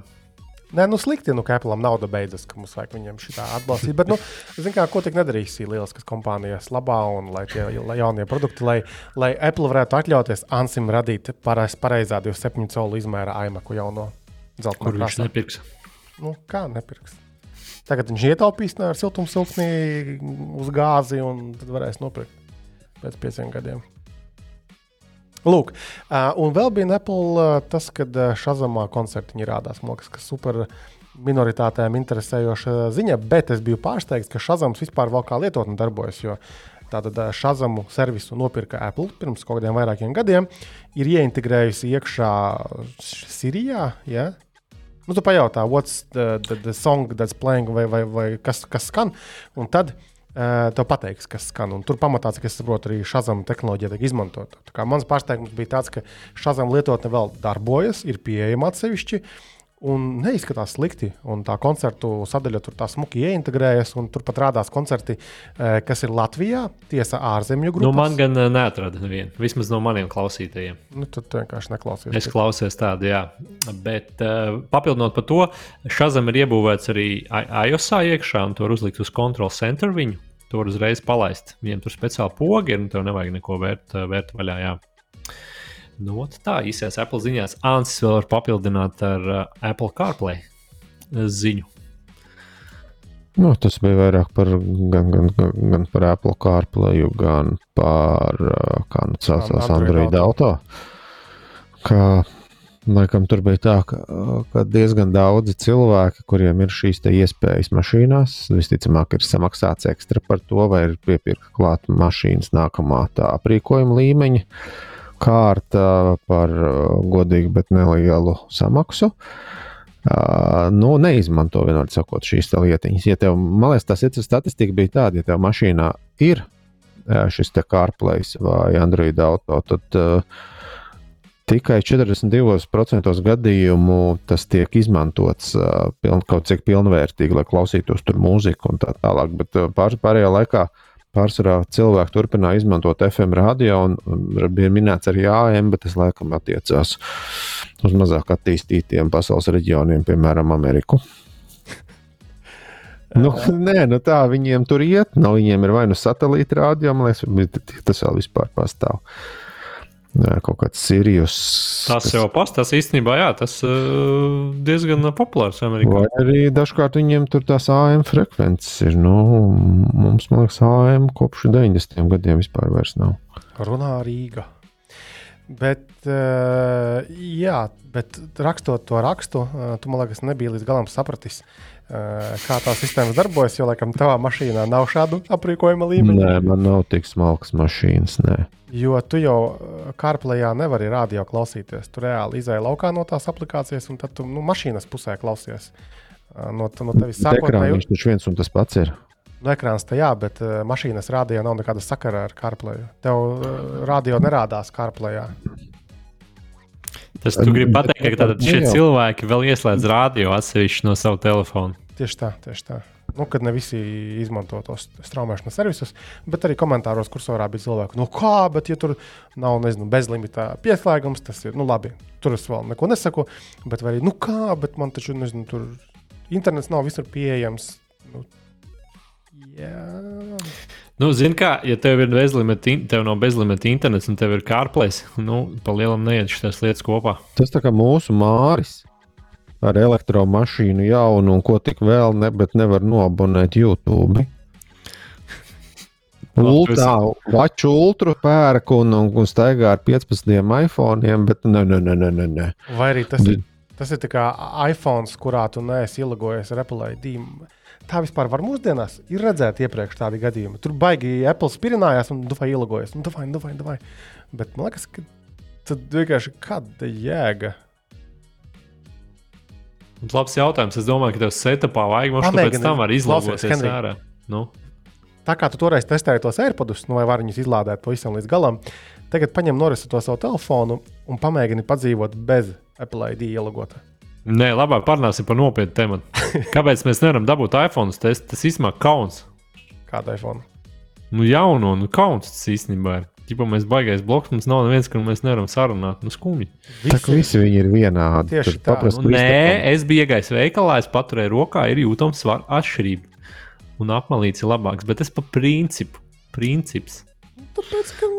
Nē, nu slikti, nu, ka Apple nauda beidzas, ka mums vajag viņiem šī atbalstīt. Bet, nu, zināmā mērā, ko tik nedarīs lieliskas kompānijas labā un lai tie lai jaunie produkti, lai, lai Apple varētu atļauties Ansim radīt pareiz, pareizā 27 colu izmēra aimaku jauno zelta Kur viņš nepirks? Nu, kā nepirks? Tagad viņš ietaupīs ar siltumsūkni uz gāzi un tad varēs nopirkt pēc pieciem gadiem. Lūk, uh, un vēl bija Apple uh, tas, kad Shazamā koncertiņi rādās. Man liekas, ka super minoritātēm interesējoša ziņa, bet es biju pārsteigts, ka Shazams vispār vēl kā lietotne darbojas. Jo tātad Shazamu servisu nopirka Apple pirms kaut kādiem vairākiem gadiem, ir ieintegrējusi iekšā Sirijā. Ja? Nu, tu pajautā, what's the, the, the song that's playing, vai, vai, vai kas, kas skan, un tad uh, tev pateiks, kas skan. Un tur pamatā, cik es saprotu, arī šāda tehnoloģija tiek izmantota. Mans pārsteigums bija tāds, ka šāda lietotne vēl darbojas, ir pieejama atsevišķi. Un neizskatās slikti. Un tā koncertu sadaļa tur tā smuki ieintegrējas. Tur pat rādās koncerti, kas ir Latvijā, tiesa ārzemju grupā. Nu, man gan neatrada nevienu, vismaz no maniem klausītājiem. Nu, tad vienkārši neklausies. Es klausos tādu, jā. Bet uh, papildinot par to, Shazam ir iebūvēts arī iOS iekšā, un tur uzlikt uz Control Center viņu. to var uzreiz palaist. Viņiem tur speciāli pogi ir, un tev nevajag neko vērt, vērt vaļā. Jā. Nu, tā īsais Apple ziņās. Ansis vēl var papildināt ar uh, Apple CarPlay ziņu. Nu, tas bija vairāk par, gan, gan, gan, gan par Apple CarPlay, gan par kā nu saucās Android auto. Kā, laikam tur bija tā, ka, ka diezgan daudzi cilvēki, kuriem ir šīs iespējas mašīnās, visticamāk, ir samaksāts ekstra par to, vai ir piepirkta klāta mašīnas nākamā tā aprīkojuma līmeņa kārta par godīgu, bet nelielu samaksu. Uh, Uh, nu, neizmanto vienmēr sakot šīs lietiņas. Ja tev, man liekas, tas ir statistika bija tāda, ja tev mašīnā ir uh, šis te CarPlay vai Android auto, tad uh, tikai 42% gadījumu tas tiek izmantots uh, piln, kaut cik pilnvērtīgi, lai klausītos tur mūziku un tā tālāk. Bet uh, pār, pārējā laikā pārsvarā cilvēki turpināja izmantot FM radio, un, un bija minēts arī AM, bet tas laikam attiecās uz mazāk attīstītiem pasaules reģioniem, piemēram, Ameriku. [laughs] Nu, nē, nu tā viņiem tur iet. Nu, viņiem ir vai nu satelīta man liekas, tas vēl vispār pastāv. Uh, Jā, kaut kāds Sirius. Tas kas... jau pastāv īstenībā, jā, tas uh, diezgan populārs Amerikā. Vai arī dažkārt viņiem tur tās AM frekvences ir. Nu, mums, man liekas, AM kopš 90. gadiem vispār vairs nav. Runā Rīga. Bet, uh, jā, bet rakstot to rakstu, uh, tu man liekas, nebija līdz galam sapratis, uh, kā tā sistēma darbojas. Jo, laikam, tavā mašīnā nav šādu aprīkojuma līmeņa. Nē, man nav tik smalkas mašīnas. Nē. Jo tu jau CarPlayā nevari radio klausīties. Tu reāli izēji laukā no tās aplikācijas, un tad tu nu, mašīnas pusē klausies. No, no tevis sākotnēji. Viņš taču viens un tas pats ir. No ekrāna tā jā, bet uh, mašīnas rādio nav nekāda sakara ar CarPlay. Tev uh, radio nerādās CarPlayā. Tas tu gribi pateikt, ka tātad šie cilvēki vēl ieslēdz radio atsevišķi no savu telefonu. Tieši tā, tieši tā nu, kad ne visi izmanto tos straumēšanas servisus, bet arī komentāros kursorā bija cilvēki, nu kā, bet ja tur nav nezinu, bezlimitā pieslēgums, tas ir nu, labi. Tur es vēl neko nesaku, bet arī, nu kā, bet man taču, nezinu, tur internets nav visur pieejams. Nu, jā. Nu, Zini, kā, ja tev ir bezlimita, tev nav bezlimita internets un tev ir kārplēs, nu, pa lielam neiet šīs lietas kopā. Tas tā kā mūsu māris ar elektromašīnu jaunu un ko tik vēl, ne, bet nevar noabonēt YouTube. [laughs] Ultrā, vaču ultra pērk un, un, un staigā ar 15 iPhone, bet ne, ne, ne, ne, ne. Vai arī tas ir, tas ir kā iPhone, kurā tu neesi ielagojies ar Apple ID. Tā vispār var mūsdienās ir redzēta iepriekš tādi gadījumi. Tur baigi Apple spirinājās un tu vai ielagojies. Nu, davai, davai, davai. Bet man liekas, ka tad vienkārši kāda jēga Labs jautājums. Es domāju, ka tev setupā vajag mums pēc tam var izlauzīties ārā. Nu. Tā kā tu toreiz testēji tos AirPodus, nu vai vari viņus izlādēt pavisam līdz galam, tagad paņem norisi to savu telefonu un pamēģini padzīvot bez Apple ID ielogota. Nē, labāk parunāsim par nopietnu tēmu. [laughs] Kāpēc mēs nevaram dabūt iPhone? Tas, tas īstenībā kauns. Kādu iPhone? Nu, jaunu un kauns tas īstenībā ir. Ja mēs baigais bloks, mums nav neviens, kur mēs nevaram sarunāt. Nu, skumji. Tā kā visi viņi ir vienādi. Tieši tā. Nu, nē, es biju iegājis veikalā, es paturēju rokā, ir jūtams svara atšķirība. Un apmalīts ir labāks, bet tas pa principu. Princips. Tāpēc, ka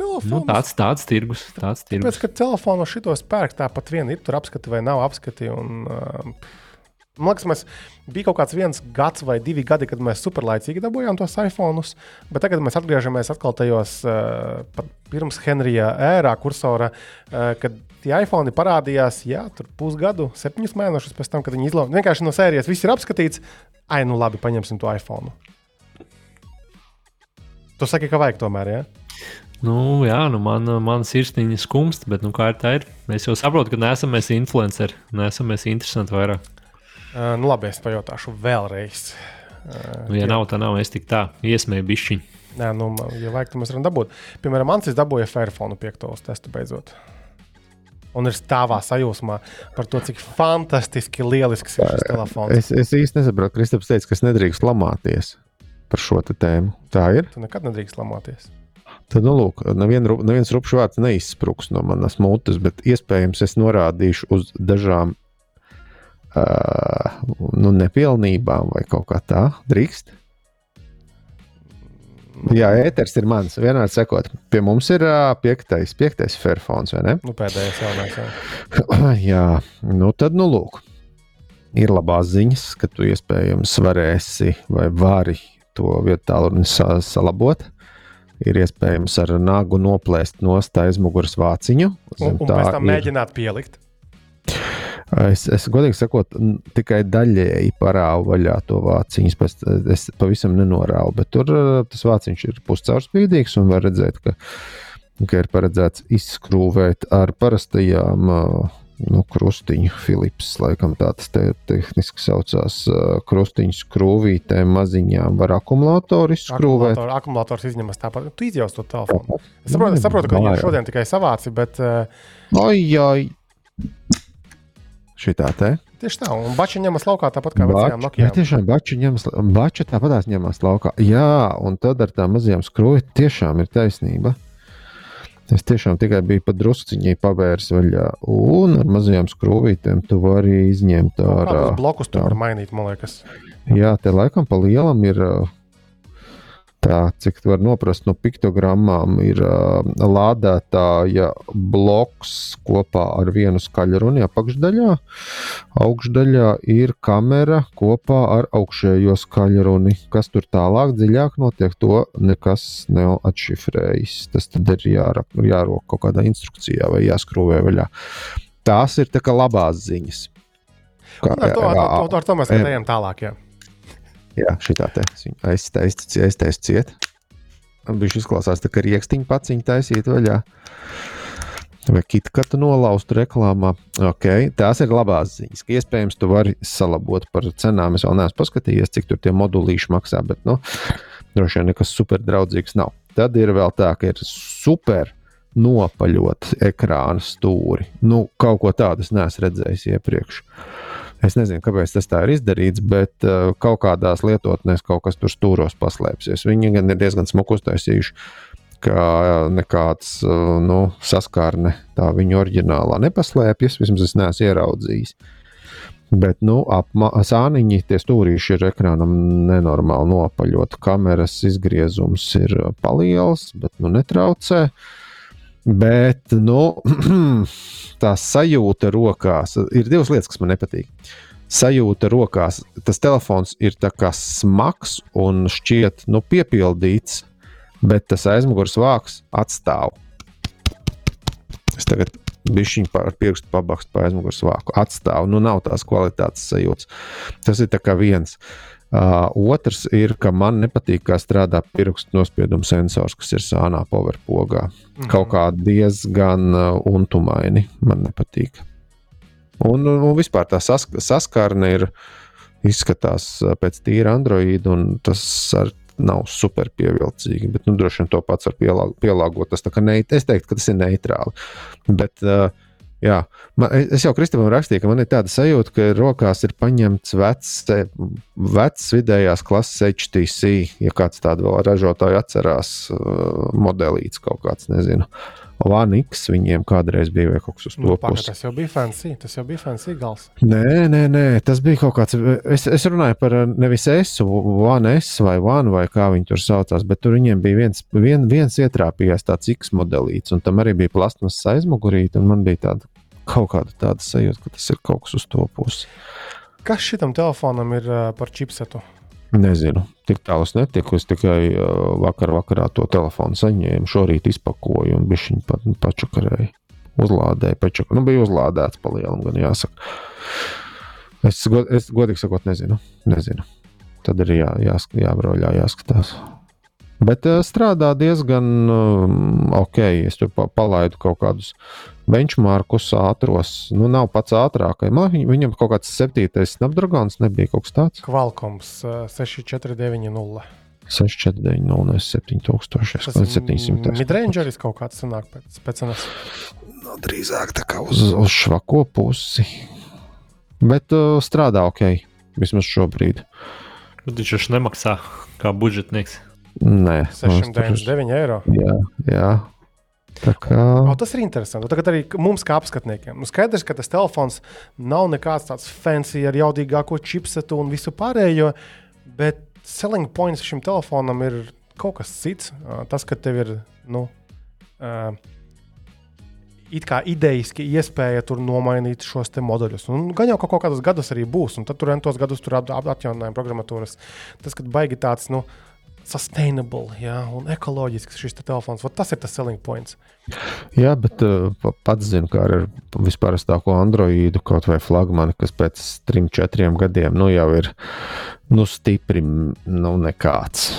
telefons. Nu, tāds, tāds tirgus. Tāds tirgus. Tāpēc, ka telefonu šitos pērk tāpat vien ir, tur apskati vai nav apskati. Un, uh, Man liekas, mēs bija kaut kāds viens gads vai divi gadi, kad mēs superlaicīgi dabūjām tos iPhone. Bet tagad mēs atgriežamies atkal tajos uh, pirms Henrija ērā, kursora, uh, kad tie iPhone parādījās, jā, tur pusgadu, septiņus mēnešus pēc tam, kad viņi izlaiž. Vienkārši no sērijas viss ir apskatīts. Ai, nu labi, paņemsim to iPhone. Tu saki, ka vajag tomēr, jā? Ja? Nu, jā, nu man, man sirsniņa skumst, bet nu, kā ir tā ir? Mēs jau saprotam, ka neesam mēs influenceri, neesam mēs interesanti vairāk. Uh, nu, labi, es pajautāšu vēlreiz. Uh, nu, ja tie... nav, tad nav. Es tik tā iesmēju bišķiņu. Nē, nu, ja vajag, tad mēs varam dabūt. Piemēram, Ancis dabūja Fairphone piektos testu beidzot. Un ir stāvā sajūsmā par to, cik fantastiski lielisks ir šis telefons. Es, es īsti nesaprotu, Kristaps teica, ka es nedrīkst lamāties par šo tēmu. Tā ir. Tu nekad nedrīkst lamāties. Tad, nu, lūk, nevien, neviens rupšs vārds neizspruks no manas mutes, bet iespējams es norādīšu uz dažām uh, nu, nepilnībām vai kaut kā tā drīkst? Jā, ēters ir mans. Vienmēr sakot, pie mums ir uh, piektais, piektais Fairphones, vai ne? Nu, pēdējais jaunais. [clears throat] Jā. nu tad, nu, lūk. Ir labās ziņas, ka tu iespējams varēsi vai vari to vietu tālruni sa salabot. Ir iespējams ar nagu noplēst no aizmugures vāciņu. Un, un pēc tam ir... mēģināt pielikt. Es, es godīgi sakot, tikai daļēji parāvu vaļā to vāciņu. Es pavisam nenorāvu, bet tur tas vāciņš ir puscaurspīdīgs un var redzēt, ka, ka ir paredzēts izskrūvēt ar parastajām nu, krustiņu. Philips, laikam tā tas te, tehniski saucās, krustiņu skrūvītēm maziņām var akumulātoru izskrūvēt. Akumulātor, akumulators izņemas tāpat. Tu izjausi to telefonu. Es saprotu, es saprotu ka viņi šodien tikai savāci, bet. Oi, oi šitā te. Tieši tā, un bača ņemas laukā tāpat kā vecajām Nokijām. Tiešām bača ņemas, bača tāpatās ņemas laukā. Jā, un tad ar tām mazajām skrūvēm tiešām ir taisnība. Es tiešām tikai biju pa drusciņai pavērs vaļā, un ar mazajām skrūvītēm tu vari izņemt ārā. Blokus tu vari mainīt, man liekas. Jā, te laikam pa lielam ir Tā, cik var noprast no piktogrammām, ir uh, lādētāja bloks kopā ar vienu skaļruni apakšdaļā. Augšdaļā ir kamera kopā ar augšējo skaļruni. Kas tur tālāk, dziļāk notiek, to nekas nav atšifrējis. Tas tad ir jārok kaut kādā instrukcijā vai jāskrūvē vaļā. Tās ir tā kā labās ziņas. Kā, ar, to, ar, ar, ar to mēs ejam tālāk. Jā. Jā, šī tā te aiztaisīja, aiztaisīja ciet. Viņš izklausās tā, ka rīkstiņa pats viņa taisīja vaļā. Vai kitkatu nolaustu reklāmā. Okay, tās ir labās ziņas. Iespējams, tu vari salabot par cenām. Es vēl neesmu paskatījies, cik tur tie modulīši maksā, bet nu, droši vien nekas super draudzīgs nav. Tad ir vēl tā, ka ir super nopaļot ekrāna stūri. Nu, kaut ko tādu es neesmu redzējis iepriekš. Uh, Es nezinu, kāpēc tas tā ir izdarīts, bet uh, kaut kādās lietotnēs kaut kas tur stūros paslēpsies. Viņi gan ir diezgan smuki uztaisījuši, ka nekāds uh, nu, saskārne tā viņa oriģinālā nepaslēpjas. Vismaz es neesmu ieraudzījis. Bet, nu, apsāniņi, tie stūrīši ir ekrānam nenormāli nopaļot. Kameras izgriezums ir paliels, bet nu netraucē. Bet, nu, [clears throat] tā sajūta rokās ir divas lietas, kas man nepatīk. Sajūta rokās, tas telefons ir smags un šķiet nu, piepildīts, bet tas aizmugures vāks atstāv. Es tagad bišķiņu ar pirkstu pabakstu pa aizmugures vāku. Atstāv, nu nav tās kvalitātes sajūtas. Tas ir viens. Uh, otrs ir, ka man nepatīk, kā strādā pirkstu nospiedumu sensors, kas ir sānā powerpogā. Mm. Kaut kā diezgan uh, untumaini man nepatīk. Un, un, vispār tā sask saskarne ir izskatās pēc tīra Android, un tas ar nav super pievilcīgi. Bet, nu, droši vien to pats var pielāgot. Tas, ne, es teiktu, ka tas ir neitrāli. Bet, uh, Jā, man, es jau Kristofam rakstīju, ka man ir tāda sajūta, ka rokās ir paņemts vecs, vecs vidējās klases HTC, ja kāds tādu vēl ražotāju atcerās, uh, modelīts kaut kāds, nezinu. One X viņiem kādreiz bija kaut kas uz to nu, puses. Tas jau bija fancy, tas jau bija fancy gals. Nē, nē, nē, tas bija kaut kāds. Es, es runāju par nevis S, One S vai One vai kā viņi tur saucās, bet tur viņiem bija viens, vien, viens ietrāpījās tāds X modelīts, un tam arī bija plasmas aizmugurīte, un man bija tāda kaut kāda tāda sajūta, ka tas ir kaut kas uz to pusi. Kas šitam telefonam ir par čipsetu? Nezinu, tik tālu es netiku. Es tikai vakar vakarā to telefonu saņēmu, šorīt izpakoju un bija viņa pat, pačakarēja. Uzlādēja, pačak... nu, bija uzlādēts pa lielam, gan jāsaka. Es, god, es godīgi sakot, nezinu. nezinu. Tad ir jā, jā, jābrauļā, jāskatās. Bet strādā diezgan um, ok. Es tur pa, palaidu kaut kādus benchmarkus ātros. Nu, nav pats ātrākais. Man viņam kaut kāds septītais Snapdragons nebija kaut kas tāds. Uh, 6490. 649, 7000, 700. Midrangeris kaut kāds sanāk pēc, pēc cenas. No, drīzāk tā kā uz, uz švako pusi. Bet uh, strādā ok, vismaz šobrīd. Viņš nemaksā kā budžetnieks. Nē, 699 eiro. Jā, jā. Kā... O, tas ir interesanti. Tagad arī mums, kā apskatniekiem, nu, skaidrs, ka tas telefons nav nekāds tāds fancy ar jaudīgāko chipsetu un visu pārējo, bet selling points šim telefonam ir kaut kas cits. Tas, ka tev ir. Nu, uh, it kā idejiski iespēja tur nomainīt šos modeļus. Un gan jau ka kaut kādus gadus arī būs, un tad tur tos gadus tur atjauninājuma programmatūras. Tas, kad baigi tāds, nu, sustainable ja, un ekoloģisks šis te telefons, tas ir tas selling points. Jā, bet uh, pats zinu, kā ar vispārstāko Androidu, kaut vai flagmani, kas pēc trim, četriem gadiem nu, jau ir nu, stipri nu, nekāds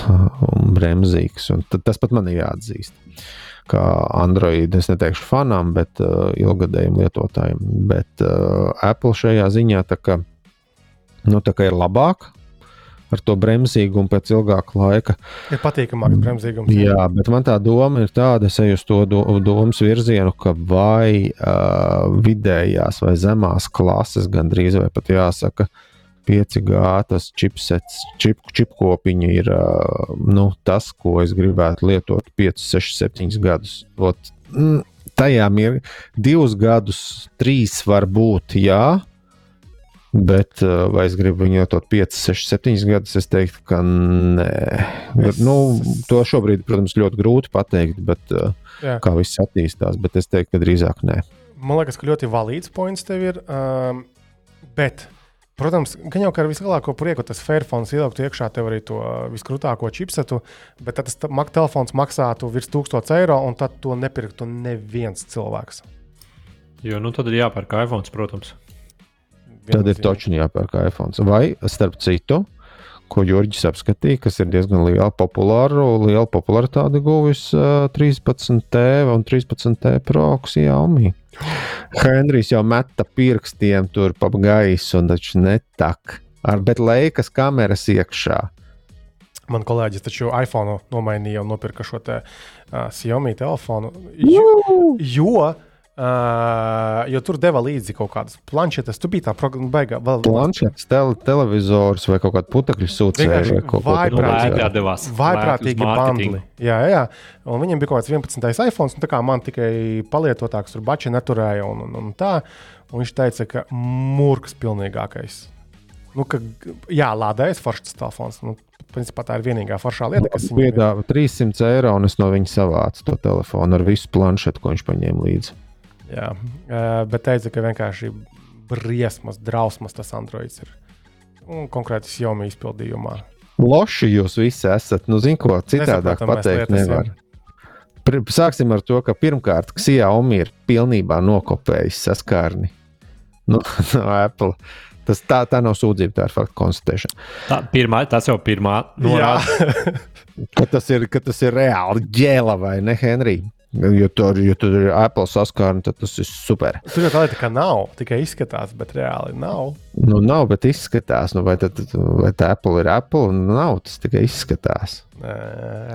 un bremzīgs. Un tas pat man ir jāatzīst. Kā Android, es neteikšu fanām, bet uh, ilgadējiem lietotājiem. Bet uh, Apple šajā ziņā tā kā, nu, tā kā ir labāk. Ar to bremzīgumu pēc ilgāka laika. Ir patīkamāks bremzīgums. Jā, jā, bet man tā doma ir tāda, es eju uz to do, domas virzienu, ka vai uh, vidējās vai zemās klases, gandrīz vai pat jāsaka, uh, 5G tas chipsets, čip, čipkopiņa ir nu, tas, ko es gribētu lietot 5, 6, 7 gadus. Ot, mm, tajā ir divus gadus, trīs var būt, jā. Bet vai es gribu viņu lietot 5, 6, 7 gadus? Es teiktu, ka nē. Es... Nu, to šobrīd, protams, ļoti grūti pateikt, bet, jā. kā viss attīstās. Bet es teiktu, ka drīzāk nē. Man liekas, ka ļoti valīds points tev ir. Um, bet Protams, gan jau kā ar vislielāko prieku tas Fairphones ieliktu iekšā tev arī to viskrūtāko chipsetu, bet tad tas mak telefons maksātu virs 1000 eiro, un tad to nepirktu neviens cilvēks. Jo nu, tad ir jāpērk iPhone, protams. Tad ir točni jāpērk iPhone. Vai starp citu, ko Jurģis apskatīja, kas ir diezgan liela, populāra, liela popularitāte guvis uh, 13T un 13T Pro Xiaomi. Henrijs jau meta pirkstiem tur pa gaisu, un taču netak. Ar, bet leikas kameras iekšā. Man kolēģis taču iPhone nomainīja un nopirka šo te uh, Xiaomi telefonu. Jo, jo Uh, jo tur deva līdzi kaut kādas planšetes. Tu biji tā baigā. Vēl... Planšetes, tele, televizors vai kaut kāda putekļu sūcēja. Vai kaut ko tādu. Vaiprātīgi bandli. Jā, jā. Un viņiem bija kaut kāds 11. iPhone, un tā kā man tikai palietotāks tur bači neturēja un, un, un tā. Un viņš teica, ka mūrks pilnīgākais. Nu, ka, jā, lādējas foršs telefons. Nu, Principā tā ir vienīgā foršā lieta, kas viņam piedāvā 300 eiro, un es no viņa savācu to telefonu ar visu planšetu, ko viņš paņēma līdzi. Jā, bet teica, ka vienkārši briesmas, drausmas tas Androids ir. Un konkrēti Xiaomi izpildījumā. Loši jūs visi esat. Nu, zinu, ko citādāk pateikt nevar. Sāksim ar to, ka pirmkārt, Xiaomi ir pilnībā nokopējis saskārni no, [laughs] no Apple. Tas tā, tā nav sūdzība, tā ir faktu konstatēšana. Tā, pirmā, tas jau pirmā norāda. [laughs] ka, tas ir, ka tas ir reāli ģēla vai ne, Henrija? Ja tur, ja tur ir Apple saskārne, tad tas ir super. Tur jau tā lieta, ka nav, tikai izskatās, bet reāli nav. Nu, nav, bet izskatās. Nu, vai, tad, vai tā Apple ir Apple? Nu, nav, tas tikai izskatās. Nē,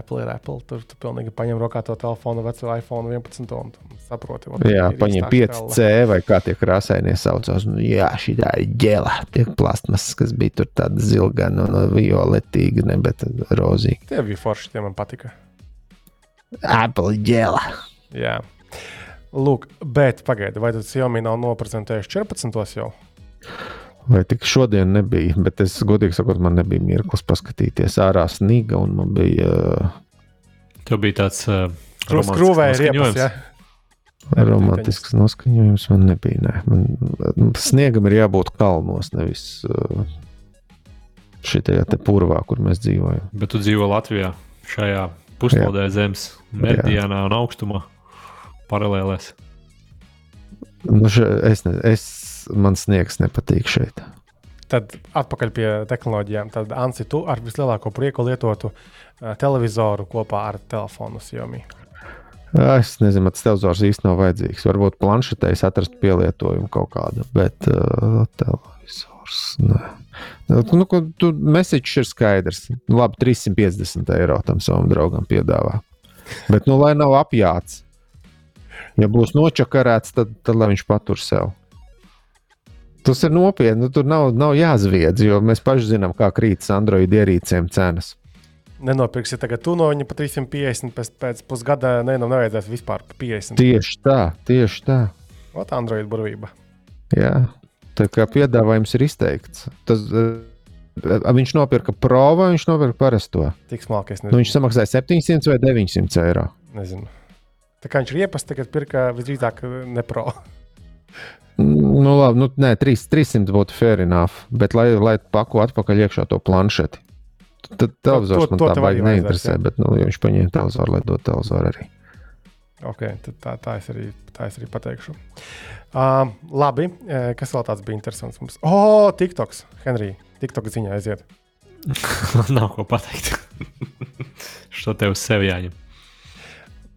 Apple ir Apple. Tur tu pilnīgi paņem rokā to telefonu, veco iPhone 11 un saproti. Un jā, paņem 5C vai kā tie krāsainie saucās. Nu, jā, šī tā ir ģela. Tie plasmas, kas bija tur tāda zilgana un violetīga, ne, bet rozīga. Tie bija forši, tie man patika. Apple ģēla. Jā. Lūk, bet pagaidi, vai tas Xiaomi nav noprezentējuši 14. jau? Vai tik šodien nebija, bet es godīgi sakot, man nebija mirklis paskatīties ārā sniga, un man bija. Uh, Tev bija tāds uh, skrūvējs riepas, ja? Romantisks noskaņojums man nebija. Ne. Man, sniegam ir jābūt kalnos, nevis uh, šitajā purvā, kur mēs dzīvojam. Bet tu dzīvo Latvijā šajā puslodē zemes meridianā un augstumā paralēlēs. Nu, še, es, ne, es, man sniegs nepatīk šeit. Tad atpakaļ pie tehnoloģijām. Tad Ansi, tu ar vislielāko prieku lietotu uh, televizoru kopā ar telefonu Xiaomi. Es nezinu, tas televizors īstenībā nav vajadzīgs. Varbūt planšetēs atrast pielietojumu kaut kādu, bet uh, televizors. Nē. Nu, nu, tu mesiķis ir skaidrs. Nu, labi, 350 eiro tam savam draugam piedāvā. Bet, nu, lai nav apjāts, ja būs nočakarēts, tad, tad lai viņš patur sev. Tas ir nopietni. Nu, tur nav, nav jāzviedz, jo mēs paši zinām, kā krītas Android ierīcēm cenas. Nenopirksi tagad tu no viņa pa 350, pēc, pēc pusgada ne, nu, nevajadzēs vispār pa 50. Tieši tā, tieši tā. Ot, Android burvība. Jā, Tā kā piedāvājums ir izteikts. Tas, Viņš nopirka pro vai viņš nopirka parasto? Tik smalki. Nu, viņš samaksāja 700 vai 900 eiro. Nezinu. Tā kā viņš ir iepazīstināts, tagad pirka visdrīzāk nepro. [laughs] Nu, labi, nu, nē, 3, 300 būtu fair enough, bet lai, lai pako atpakaļ iekšā to planšeti. Tad televizors man tā baigi neinteresē, bet nu, viņš paņēma televizoru, lai dotu televizoru arī. Ok, tā, tā, es arī, tā es arī pateikšu. Uh, labi, kas vēl tāds bija interesants mums? O, oh, TikToks, Henrij, TikTok ziņā aiziet. [laughs] Nav ko pateikt. [laughs] Šo tev uz sevi jāņem.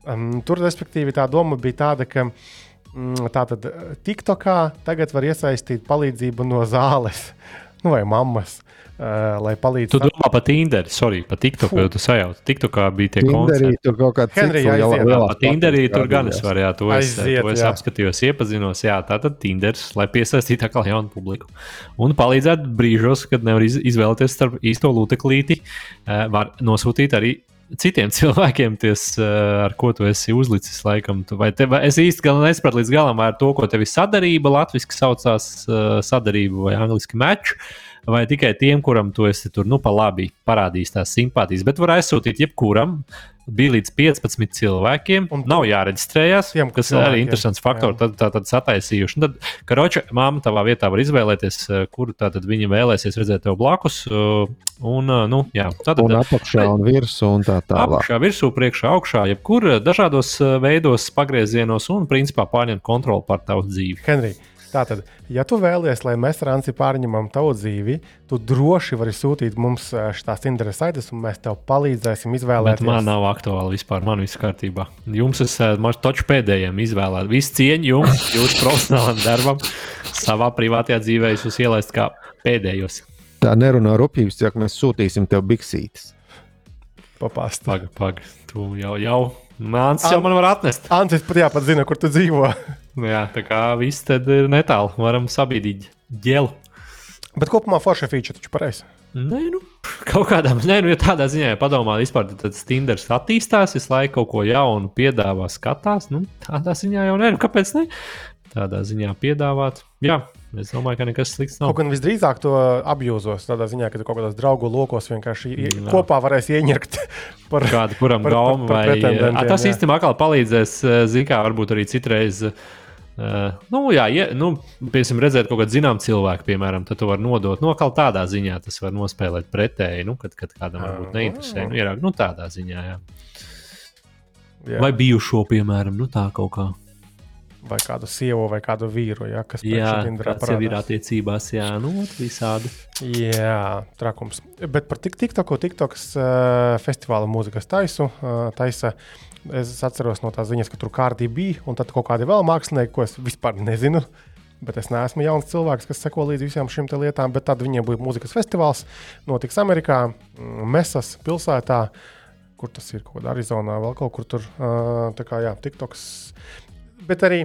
Um, tur, respektīvi, tā doma bija tāda, ka mm, tātad TikTokā tagad var iesaistīt palīdzību no zāles [laughs] nu, vai mammas. Uh, lai palīdzētu. Tu domā par Tinderī, sorry, par TikToku, jau tu sajauti. TikTokā bija tie koncerti. Tur kaut jā, jā, jā, par Tinderī tur gan es varu, jā, to es, aiziet, to es jā. apskatījos, iepazinos, jā, tātad Tinders, lai piesaistītu atkal jaunu publiku. Un palīdzētu brīžos, kad nevar izvēlēties starp īsto lūteklīti, uh, var nosūtīt arī citiem [laughs] cilvēkiem, ties, ar ko tu esi uzlicis. Laikam, tu, vai te, vai es īsti nesapratu līdz galam, vai ar to, ko tev ir sadarība, latviešu saucās uh, sadarība vai angļuiski mečs vai tikai tiem, kuram tu esi tur, nu, pa labi parādījis tās simpātijas, bet var aizsūtīt jebkuram. Bija līdz 15 cilvēkiem, un nav jāreģistrējas. Tiem, kas cilvēkiem. arī interesants faktors. Tad, tad, tad sataisījuši. Un tad, karoči, māma tavā vietā var izvēlēties, eh, kuru tātad viņa vēlēsies redzēt tev blakus. Eh, un, eh, nu, jā, tātad, un apakšā un virsū un tā tālāk. Apakšā, virsū, priekšā, augšā, jebkur dažādos veidos, pagriezienos un principā pārņemt kontroli pār tavu dzīvi. Henry, Tātad, ja tu vēlies, lai mēs ar Anci pārņemam tavu dzīvi, tu droši vari sūtīt mums šīs interesantas, un mēs tev palīdzēsim izvēlēties. Bet man nav aktuāli vispār, man viss kārtībā. Jums esat toču pēdējiem izvēlēt. Visu cieņu jums, jūsu profesionālajam darbam, savā privātajā dzīvē jūs ielaist kā pēdējos. Tā nerunā rupjības, ja mēs sūtīsim tev biksītes. Papāst. Paga, paga. Tu jau, jau. Mans jau man var atnest. Antis pat jāpat zina, kur tu dzīvo. Jā, tā kā viss tad ir netālu. Varam sabiedrīt ģelu. Bet kopumā forša feature taču pareizi. Nē, nu, kaut kādā nē, nu, ja tādā ziņā ja padomā, vispār tad Stinders attīstās, visu laiku kaut ko jaunu piedāvā, skatās. Nu, tādā ziņā jau nē, nu, kāpēc ne? Tādā ziņā piedāvāt. Jā, Es domāju, ka nekas slikts nav. Kaut gan visdrīzāk to apjūzos. Tādā ziņā, ka kaut kādos draugu lokos vienkārši Jā. kopā varēsi ieņemt [laughs] par kādu, kuram gaumu vai tas īstenībā atkal palīdzēs, zināmā, varbūt arī citreiz Uh, nu, jā, ja, nu, piemēram, redzēt kaut kādu zināmu cilvēku, piemēram, tad tu vari nodot. No nu, kā tādā ziņā tas var nospēlēt pretēji, nu, kad, kad kādam varbūt neinteresē. Nu, ierāk, nu, tādā ziņā, jā. jā. Vai bijušo, piemēram, nu, tā kaut kā. Vai kādu sievu, vai kādu vīru, ja, kas jau ir attiecībās, jā, nu, visādi. Jā, trakums. Bet par TikToku, TikToks uh, festivāla mūzikas taisu, uh, taisa uh, Es atceros no tās ziņas, ka tur kārtībā bija, un tad kaut kādi vēl mākslinieki, ko es vispār nezinu. Bet es neesmu jauns cilvēks, kas seko līdzi visām šīm lietām. Bet tad viņiem bija mūzikas festivāls, notiks Amerikā, mm, Mesas pilsētā, kur tas ir kaut kādā Arizonā, vēl kaut kur tur. Tā kā jā, TikToks. Bet arī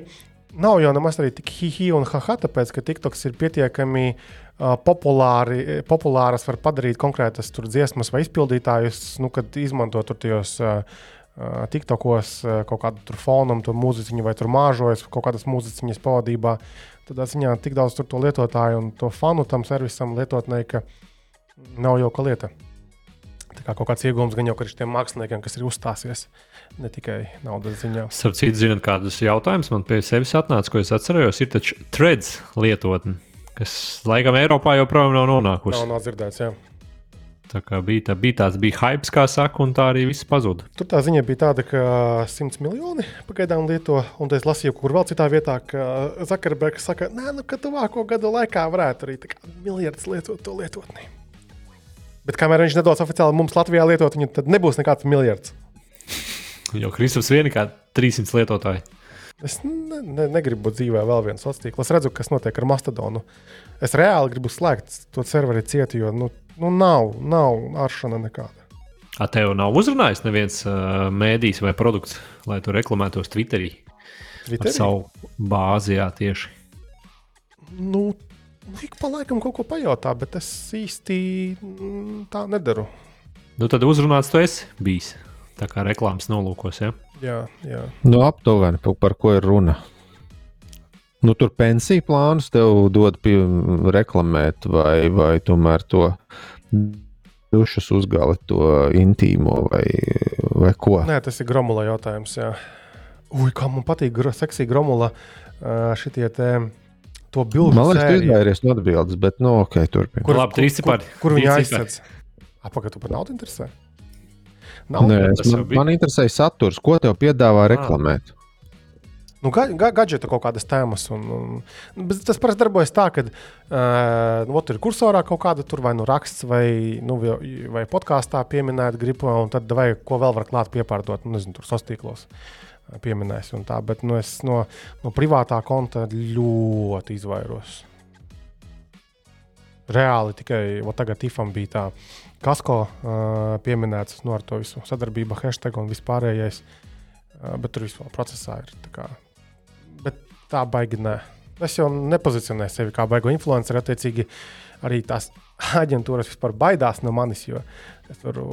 nav jau nemaz tik hihi un haha, tāpēc ka TikToks ir pietiekami uh, populāri, populāras, var padarīt konkrētas dziesmas vai izpildītājus, nu, kad izmanto tur tajos. Uh, TikTokos kaut kādu fonu, to mūziķu vai tur māžojas kaut kādas mūziķiņas pavadībā. Tad ziņā tik daudz to lietotāju un to fanu tam servisam lietotnē, ka nav jau ka lieta. Kā kaut kāds iegūms gan jau ir šiem māksliniekiem, kas ir uzstāsies, ne tikai naudas ziņā. Starp citu, zinot, kādus jautājumus man pie sevis atnāca, ko es atceros, ir taču threads lietotne, kas laikam Eiropā joprojām nav nonākusi. Nav, nav dzirdēts, jā. Tā kā bija, tā, bija tāds bija hype, kā saka, un tā arī viss pazuda. Tur tā ziņa bija tāda, ka 100 miljoni pagaidām lieto, un es lasīju, kur vēl citā vietā, ka Zakarbergs saka, nē, nu, ka tuvāko gadu laikā varētu arī miljards lietot to lietotni. Bet kamēr viņš nedos oficiāli mums Latvijā lietot viņu, tad nebūs nekāds miljards. Jo Kristus vien kā 300 lietotāji. Es ne, ne, negribu dzīvē vēl viens sociāls tīkls. Es redzu, kas notiek ar Mastodonu. Es reāli gribu slēgt to serveri cietu, jo nu, Nu, nav, nav aršana nekāda. A tev nav uzrunājis neviens uh, mēdījis vai produkts, lai tu reklamētos Twitterī? Twitterī? Ar savu bāzi, jā, tieši. Nu, ik pa laikam kaut ko pajautā, bet es īsti mm, tā nedaru. Nu, tad uzrunāts tu esi bijis. Tā kā reklāmas nolūkos, ja? Jā, jā. Nu, aptuveni par ko ir runa. Nu, tur pensiju plānus tev dod pie, reklamēt, vai, vai tomēr to dušas uzgali, to intīmo vai, vai ko? Nē, tas ir gromula jautājums. Jā. Ui, kā man patīk, gro, seksija gromula. Šitie te to bildu. Man liekas, tu izvairies no atbildes, bet, nu, ok, turpiniet. Kur, Labi, trīs cipari. Kur, kur viņi aizsardz? Apakaļ, tu par naudu interesē? Nav, Nē, man, man interesē saturs, ko tev piedāvā reklamēt. Ah. Nu, ga, ga, gadžeta kaut kādas tēmas. Un, un, tas parasti darbojas tā, ka uh, nu, tur ir kursorā kaut kāda tur vai nu raksts, vai, nu, vai podkāstā pieminēta gripa, un tad vai ko vēl var klāt piepārdot, nu, nezinu, tur sastīklos. Pieminēs, tā, bet nu, es no, no privātā konta ļoti izvairos. Reāli tikai tagad Tifam bija tā kasko uh, pieminēts nu, ar to visu sadarbību, hashtag un vispārējais. Uh, bet tur vispār procesā ir tā kā tā baigi nē. Es jau nepozicionēju sevi kā baigo influenceru, attiecīgi arī tās aģentūras vispār baidās no manis, jo es varu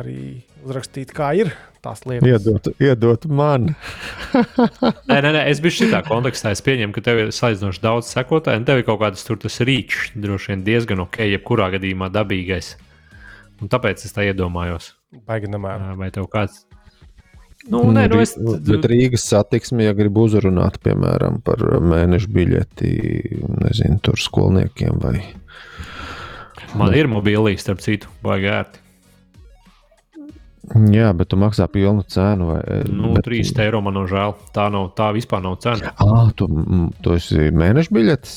arī uzrakstīt, kā ir tās lietas. Iedot, iedot man. [laughs] nē, nē, nē, es biju šitā kontekstā. Es pieņemu, ka tev ir salīdzinoši daudz sekotāju, un tev ir kaut kādas tur tas rīčs, droši vien diezgan ok, jebkurā gadījumā dabīgais. Un tāpēc es tā iedomājos. Baigi nemēr. Vai tev kāds Nu, nē, nu es... Bet Rīgas satiksmē, ja gribu uzrunāt, piemēram, par mēnešu biļeti, nezinu, tur skolniekiem vai. Man ir mobilī, starp citu, baigi ērti. Jā, bet tu maksā pilnu cenu. Vai, nu, bet... 3 eiro man žēl. Tā, nav, tā vispār nav cena. Ah, tu, tu esi mēneša biļetes?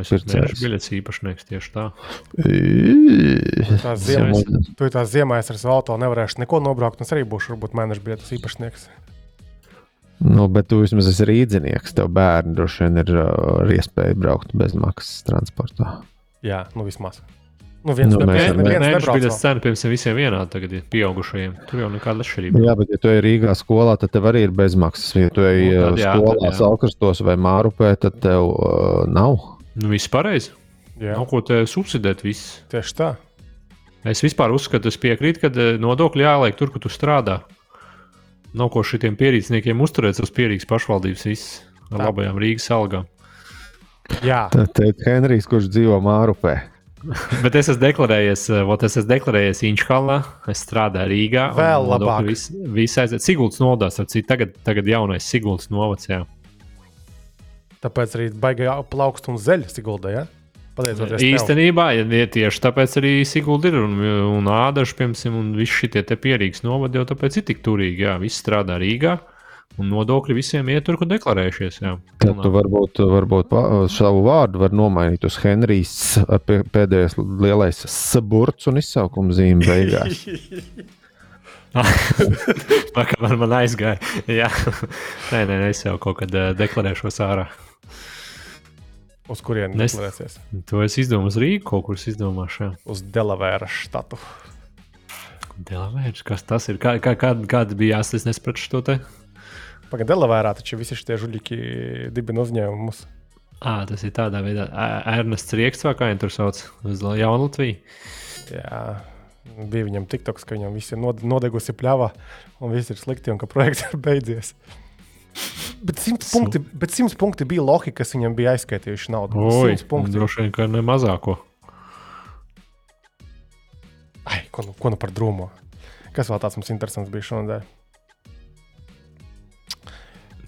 Es esmu mēneša biļetes īpašnieks tieši tā. Tās ziemā, tu tās ziemā es ar savu auto nevarēšu neko nobraukt. Es arī būšu varbūt mēneša biļetes īpašnieks. Nu, bet tu vismaz esi rīznieks. Tev bērni droši vien ir uh, iespēja braukt bez maksas transportā. Jā, nu vismaz. Nu, viens nu, mēs, viens, viens nebrauc biļetes cena pirms visiem vienāda tagad ir pieaugušajiem. Tur jau nekāda atšķirība. Jā, bet ja tu ej Rīgā skolā, tad tev arī ir bezmaksas. Ja tu ej nu, tad, jā, skolā Salkrastos vai Mārupē, tad tev uh, nav. Nu, viss pareizi. Nav ko te subsidēt viss. Tieši tā. Es vispār uzskatu, es piekrītu, ka uh, nodokļi jāliek tur, kur tu strādā. Nav ko šitiem pierīdzniekiem uzturēt savas pierīgas pašvaldības viss ar labajām Rīgas algām. Jā. Tad teikt Henrijs, kurš dzīvo Mārupē. [laughs] Bet es esmu deklarējies, eh, vot, es esmu deklarējies Inčkalnā, es strādāju Rīgā. Vēl labāk. Vis aiziet. Sigults nodas, tagad, tagad jaunais Sigults novacs. Jā. Tāpēc arī baigā plaukst un zeļa Sigulda. Ja? Pateicoties Īstenībā, ja, ja tieši tāpēc arī Sigulda ir un, un Ādaša, piemēram, un visi šie pierīgas novadi jau tāpēc ir tik turīgi. Jā, viss strādā Rīgā. Un nodokļi visiem iet tur, kur deklarējušies. Jā. Tad tu varbūt, varbūt savu vārdu var nomainīt uz Henrijs pēdējais lielais saburts un izsaukuma zīme beigās. [laughs] Vakar man, man aizgāja. [laughs] Jā, nē, nē, es jau kaut kad uh, deklarēšos ārā. Uz kurienes deklarēsies? To es izdomāju uz Rīgas, kaut kur izdomāšu. Uz Delavēra štatu. Delavērs, kas tas ir? Kā, kā, kā, kāda bija jāsaka, es nesapratu šo te? Pagaidām, Delavērā taču visi šie žuļļi dibina uzņēmumus. À, tas ir tādā veidā, Ernests Rieksts vai kā viņš tur sauc, uz Jaunu Latviju. Jā, bija viņam tiktoks, ka viņam viss ir nodegusi pļāvā un viss ir slikti un ka projekts [laughs] ir beidzies. Bet simts punkti, bet simts punkti bija lohi, kas viņam bija aizskaitījuši naudu. Oi, droši vien, ka ne mazāko. Ai, ko, nu, ko nu par drūmo? Kas vēl tāds mums interesants bija šonadēļ?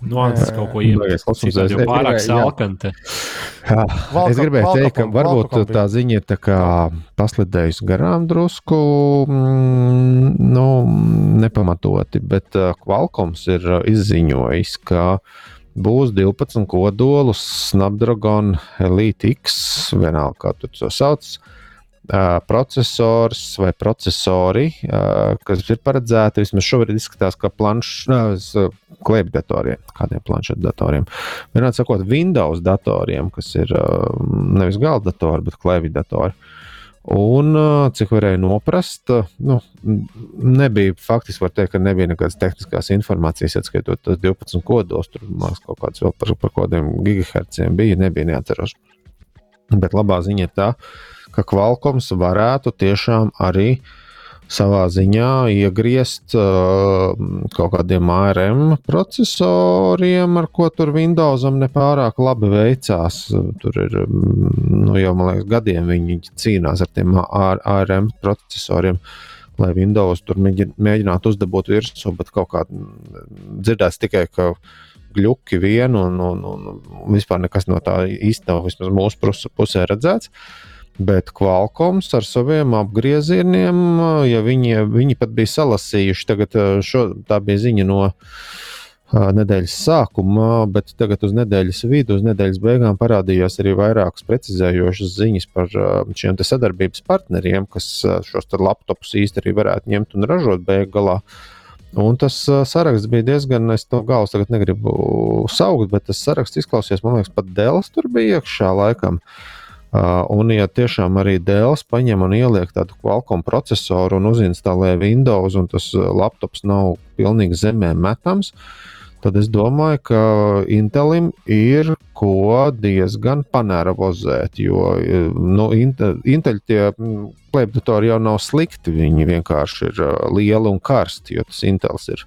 Nuanses kaut ko iemest. Tas jau pārāk salkante. Valka, es gribēju teikt, ka varbūt tā ziņa ir paslidējusi garām drusku, mm, nu, nepamatoti, bet uh, Qualcomm ir izziņojis, ka būs 12 kodolus Snapdragon Elite X, vienalga kā tu to sauc. Uh, processors vai processori, kas ir paredzēti, vismaz šobrīd izskatās, ka planšs, klēpjdatoriem, kādiem planšetdatoriem. Vienādi sakot, Windows datoriem, kas ir nevis galda datori, bet klēpjdatori. Un cik varēja noprast, nu, nebija faktiski var teikt, ka nebija nekādas tehniskās informācijas, atskaitot tos 12 kodos. Tur mākslinieks kaut kāds vēl par, par kādiem gigahertziem bija, nebija neatceros. Bet labā ziņa ir tā, ka Qualcomm varētu tiešām arī savā ziņā iegriezt uh, kaut kādiem ARM procesoriem, ar ko tur Windowsam nepārāk labi veicās. Tur ir nu, jau, man liekas, gadiem viņi cīnās ar tiem ARM procesoriem. Lai Windows tur mēģinātu uzdabūt virsmu, bet kaut kā dzirdēts tikai, ka gluķi vien un, un, un vispār nekas no tā īstenībā, vismaz mūsu pusē redzēts. Uh, Bet Qualcomm ar saviem apgriezieniem, ja viņi, viņi pat bija salasījuši, tagad šo, tā bija ziņa no nedēļas sākuma, bet tagad uz nedēļas vidu, uz nedēļas beigām parādījās arī vairākas precizējošas ziņas par šiem sadarbības partneriem, kas šos laptopus īstenībā varētu ņemt un ražot beigās. Un tas saraksts bija diezgan, es to galvas tagad negribu saukt, bet tas saraksts izklausījās, man liekas, pat Dēls tur bija iekšā laikam. Uh, un, ja tiešām arī Dēls paņem un ieliek tādu Qualcomm procesoru un uzinstalē Windows, un tas laptops nav pilnīgi zemē metams, tad es domāju, ka Intelim ir ko diezgan panervozēt. Jo nu, Intel tie klēpdatori jau nav slikti, viņi vienkārši ir lieli un karsti, jo tas Intels ir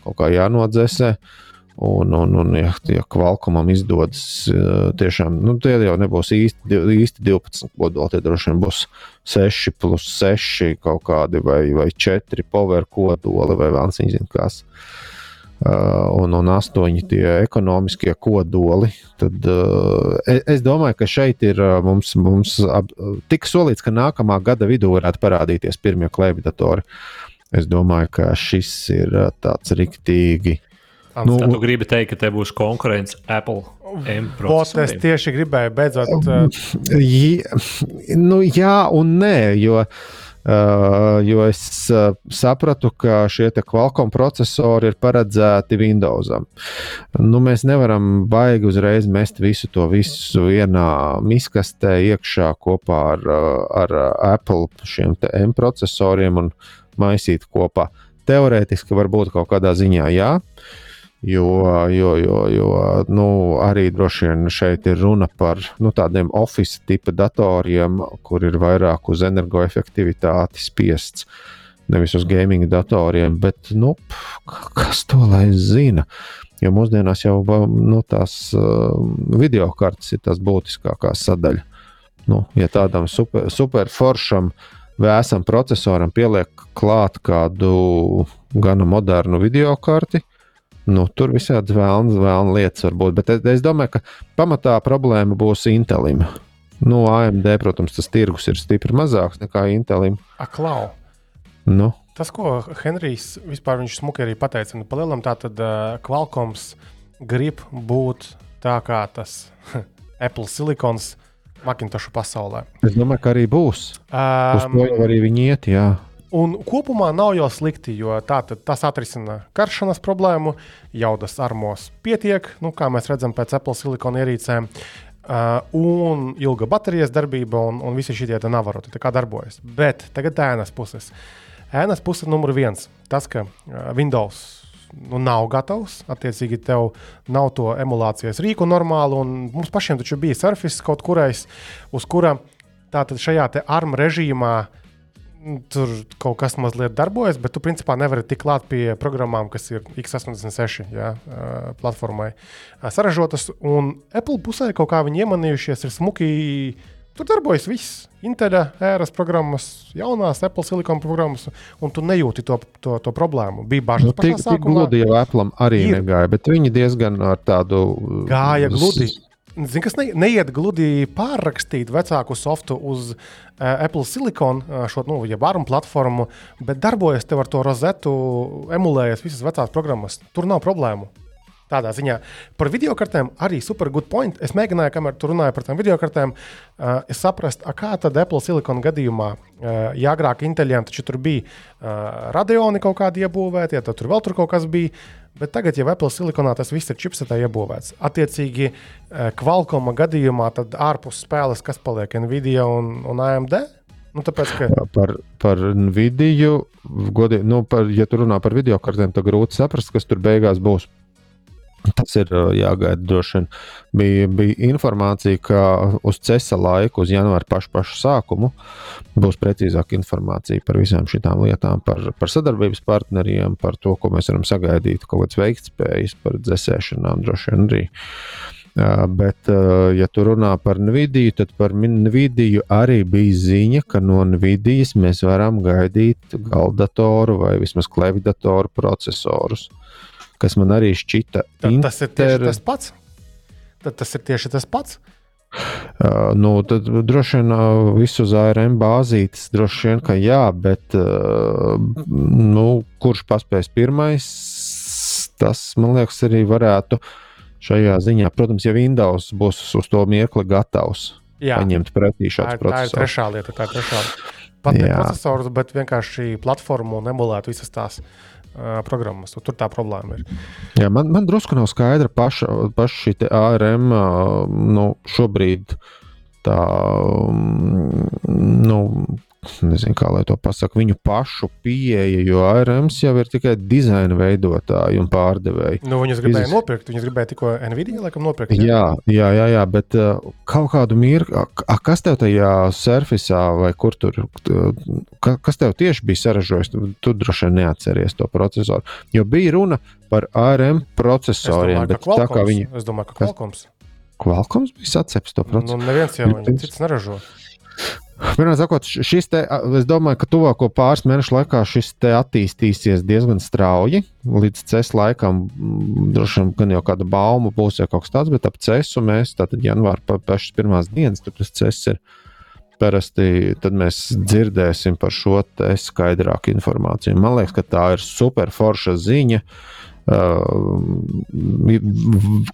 kaut kā jānodzēsē. Uh, Un, un, un ja, ja Kvalkumam izdodas eh, tiešām, nu, tie jau nebūs īsti, īsti 12 kodoli, tie droši vien būs 6 plus 6 kaut kādi vai, vai 4 power kodoli vai vēl nezinu kas. Uh, un, un astoņi tie ekonomiskie kodoli. Tad, uh, es domāju, ka šeit ir mums, mums tik solīts, ka nākamā gada vidū varētu parādīties pirmie klēpdatori. Es domāju, ka šis ir tāds riktīgi Nu, Tad tu gribi teikt, ka te būs konkurence Apple Bot, es tieši gribēju beidzot. Uh... Nu, jā un nē, jo, uh, jo es uh, sapratu, ka šie Qualcomm procesori ir paredzēti Windowsam. Nu, mēs nevaram baigi uzreiz mest visu to visu vienā miskastē iekšā kopā ar, ar Apple šiem M procesoriem un maisīt kopā. Teorētiski varbūt kaut kādā ziņā jā. Uh, Jo, jo, jo, jo nu, arī droši vien šeit ir runa par nu, tādiem oficiāliem tipa datoriem, kur ir vairāk uz energoefektivitāti spiests. Nevis uz gaming datoriem, bet nu, kas to lai zina? Jo mūsdienās jau nu, tās uh, video kartes ir tās būtiskākā sadaļa. Nu, ja tādam super, super foršam, vēsam procesoram pieliek klāt kādu gana modernu video karti, Nu, tur visādi vēlams, vēlams lietas var būt. Bet es, es domāju, ka pamatā problēma būs Intelim. Nu, AMD, protams, tas tirgus ir stipri mazāks nekā Intelim. Aklau. Nu. Tas, ko Henrijs vispār viņš smuki arī pateica, nu, palielam tā tad uh, Qualcomms grib būt tā kā tas Apple silikons Macintosh pasaulē. Es domāju, ka arī būs. Um, Uz to jau arī viņi iet, jā. Un kopumā nav jau slikti, jo tā, tas atrisina karšanas problēmu, jaudas armos pietiek, nu, kā mēs redzam pēc Apple silikona ierīcēm. Uh, un ilga baterijas darbība, un, un visi šie navaroti darbojas. Bet tagad ēnas puses. Ēnas puse numur viens - tas, ka uh, Windows nu, nav gatavs. Attiecīgi, tev nav to emulācijas rīku normāli, mums pašiem taču bija Surface kaut kurais, uz kura tātad šajā ARM režīmā tur kaut kas mazliet darbojas, bet tu principā nevari tikt klāt pie programmām, kas ir x86 jā, platformai saražotas. Un Apple pusē kaut kā viņi iemanījušies, ir smuki. Tur darbojas viss. Inteļa ēras programmas, jaunās Apple silikona programmas, un tu nejūti to, to, to problēmu. Bija bažas nu, par to. Tik gludi jau Apple arī ir. negāja, bet viņi diezgan ar tādu. Gāja gludi. Zini, kas ne, neiet gludi pārrakstīt vecāku softu uz uh, Apple Silicon, uh, šo nu, varumu platformu, bet darbojas tev ar to rozetu, emulējas visas vecās programmas. Tur nav problēmu. Tādā ziņā par video kartēm arī super good point. Es mēģināju, kamēr tu runāji par tām video kartēm, uh, saprast, kā tad Apple Silicon gadījumā, uh, ja agrāk Inteļiem tur bija uh, radioni kaut kādi iebūvēti, ja tur vēl tur kaut kas bija. Bet tagad jau Apple silikonā tas viss ir čipsetā iebūvēts. Attiecīgi, Qualcomm gadījumā tad ārpus spēles, kas paliek Nvidia un, un AMD. Nu, tāpēc, ka... Par, par Nvidia, godi, nu, par, ja tu runā par video kartēm, tad grūti saprast, kas tur beigās būs. Tas ir jāgaida droši vien. Bija, bija informācija, ka uz CESA laiku, uz janvāra pašu, pašu sākumu, būs precīzāka informācija par visām šīm lietām, par, par sadarbības partneriem, par to, ko mēs varam sagaidīt, kaut kādas veiktspējas, par dzēsēšanām droši vien arī. Bet, ja tu runā par Nvidiju, tad par Nvidiju arī bija ziņa, ka no Nvidijas mēs varam gaidīt galdatoru vai vismaz klevdatoru procesorus kas man arī šķita. Tad inter... tas ir tieši tas pats. Tad tas ir tieši tas pats. Uh, nu, tad droši vien uh, visu uz ARM bāzītes, droši vien, ka jā, bet uh, nu, kurš paspēs pirmais, tas man liekas arī varētu šajā ziņā. Protams, ja Windows būs uz to mirkli gatavs jā. paņemt pretī šādu procesu. Tā ir trešā lieta, tā ir trešā lieta. Pat ne procesors, bet vienkārši platformu un emulēt visas tās programmas. Tur tā problēma ir. Jā, man, man drusku nav skaidra paša, paša šī ARM nu, šobrīd. Tā, nu, nezinu, kā lai to pasaktu, viņu pašu pieeja, jo ARMs jau ir tikai dizaina veidotāji un pārdevēji. Nu, viņus gribēja Izis... nopirkt, viņus gribēja tikko Nvidia, laikam, nopirkt. Jā, jā, jā, jā bet uh, kaut kādu mirkli, kas tev tajā surfisā vai kur tur, ka, kas tev tieši bija saražojis, tu, tu droši vien neatceries to procesoru. Jo bija runa par ARM procesoriem, domāju, bet tā kā viņi. Es domāju, ka Qualcomms. Qualcomms bija saceps to procesoru. Nu, neviens jau cits neražo. Pirmā sakot, šis te, es domāju, ka tuvāko pāris mēnešu laikā šis te attīstīsies diezgan strauji. Līdz CES laikam, droši vien, gan jau kāda bauma būs, ja kaut kas tāds, bet ap CESu mēs tātad janvāra pa, pašas pirmās dienas, tad tas CES ir. Parasti tad mēs dzirdēsim par šo skaidrāku informāciju. Man liekas, ka tā ir super forša ziņa. Uh,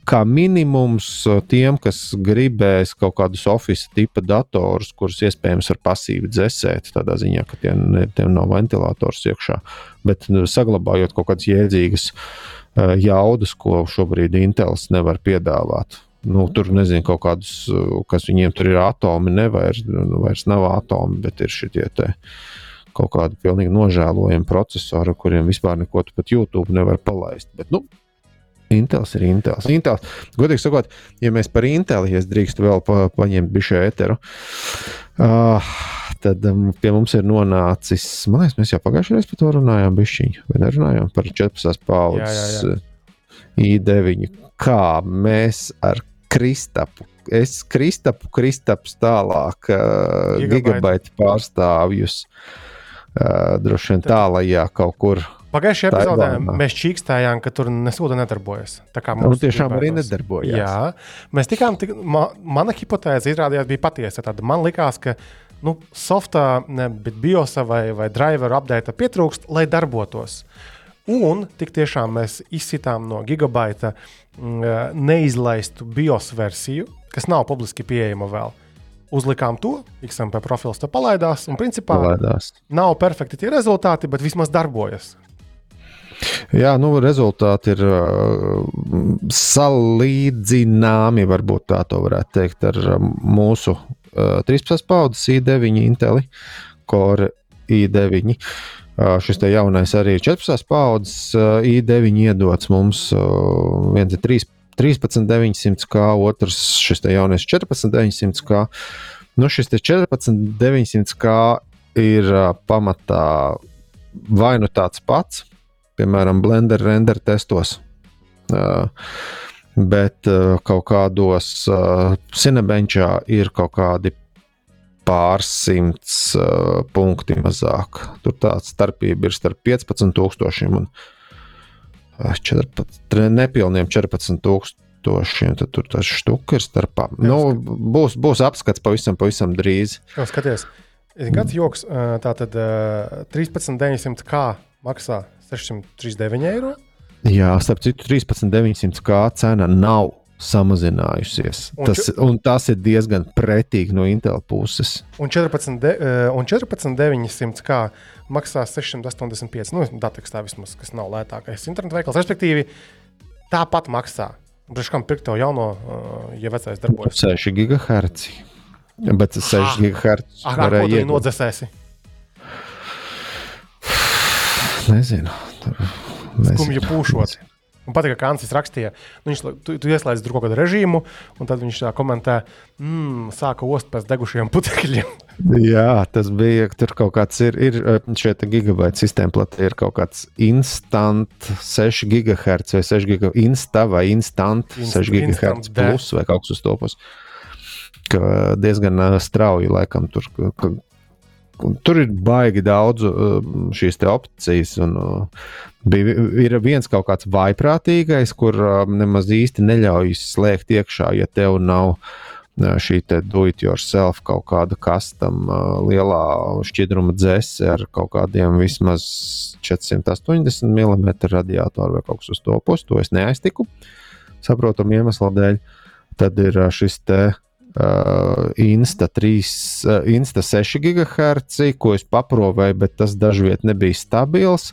kā minimums tiem, kas gribēs kaut kādus oficiālus tipa datorus, kurus iespējams var pasīvi dzēsēt, tādā ziņā, ka tiem, tiem nav ventilators iekšā, bet nu, saglabājot kaut kādas jēdzīgas jaudas, ko šobrīd Intels nevar piedāvāt. Nu, tur nezinu, kaut kādus, kas viņiem tur ir atomi, nevairs, nu, vairs nav atomi, bet ir šie tie. Uh, kaut kādu pilnīgi nožēlojumu procesoru, kuriem vispār neko pat YouTube nevar palaist. Bet, nu, Intels ir Intels. Intels. Godīgi sakot, ja mēs par Inteli, ja drīkst vēl pa, paņemt bišu ēteru, uh, tad um, pie mums ir nonācis, man liekas, mēs jau pagājušajā reizē par to runājām, bišķiņu, vai nerunājām par 14. paudzes i9. Kā mēs ar Kristapu es Kristapu, Kristaps tālāk, uh, gigabaita pārstāvjus. Uh, uh, droši vien tālajā kaut kur. Pagājušajā epizodē mēs čīkstājām, ka tur nesūda nedarbojas. Tā kā mums nu, tiešām arī nedarbojas. Jā, mēs tikām, tik, ma, mana hipotēze izrādījās bija patiesa. Tad man likās, ka nu, softā, ne, bet biosa vai, vai driver update pietrūkst, lai darbotos. Un tik tiešām mēs izsitām no gigabaita mm, neizlaistu BIOS versiju, kas nav publiski pieejama vēl uzlikām to, XMP profils to palaidās. Un principā palaidās. nav perfekti tie rezultāti, bet vismaz darbojas. Jā, nu, rezultāti ir uh, salīdzināmi, varbūt tā to varētu teikt, ar um, mūsu uh, 13. paudzes i9 Inteli Core i9. Uh, šis te jaunais arī 14. paudzes uh, i9 iedots mums uh, viens ir 3 13900K, otrs šis jaunais 14900K. Nu, šis 14900K ir uh, pamatā vai nu tāds pats, piemēram, Blender render testos. Uh, bet uh, kaut kādos uh, Cinebenčā ir kaut kādi pārsimts uh, punkti mazāk. Tur tāda starpība ir starp 15,000 un 14, nepilniem 14,000. Tad tur tas štuka ir starpā. Nu, būs, būs apskats pavisam, pavisam drīz. Jā, skaties, kāds joks. Tā tad 13,900 kā maksā 639 eiro. Jā, starp citu, 13,900 kā cena nav samazinājusies. Un, tas, un tas ir diezgan pretīgi no Intel puses. Un 14,900 14, kā maksā 685. Nu, Datekstā vismaz, kas nav lētākais internetu veikals. Respektīvi, tāpat maksā. Priekš kam pirkt to jauno, ja vecais darbojas? 6 GHz. Bet 6 GHz. Ah, kā tu nodzēsēsi? Nezinu. Skumji pūšot. Man patīk, ka Ansis rakstīja, nu, viņš tu, tu ieslēdz tur kaut kādu režīmu, un tad viņš tā komentē, mmm, sāka ost pēc degušiem putekļiem. [laughs] Jā, tas bija. Tur kaut kāds ir, ir šeit gigabaita sistēma platē, ir kaut kāds instant 6 gigahertz vai 6 gigahertz, insta vai instant, instant 6 gigahertz plus vai kaut kas uz topus. Diezgan strauji laikam tur. Ka, Tur ir baigi daudz šīs opcijas. Un, bija, ir viens kaut kāds vaiprātīgais, kur nemaz īsti neļauj slēgt iekšā, ja tev nav šī do-it-yourself kaut kāda custom lielā šķidruma dzēse ar kaut kādiem vismaz 480 mm radiatoru vai kaut kas uz to pusi. To es neaiztiku saprotamu iemeslu dēļ. Tad ir šis te uh, Insta, 3, uh, Insta 6 GHz, ko es paprovēju, bet tas dažviet nebija stabils.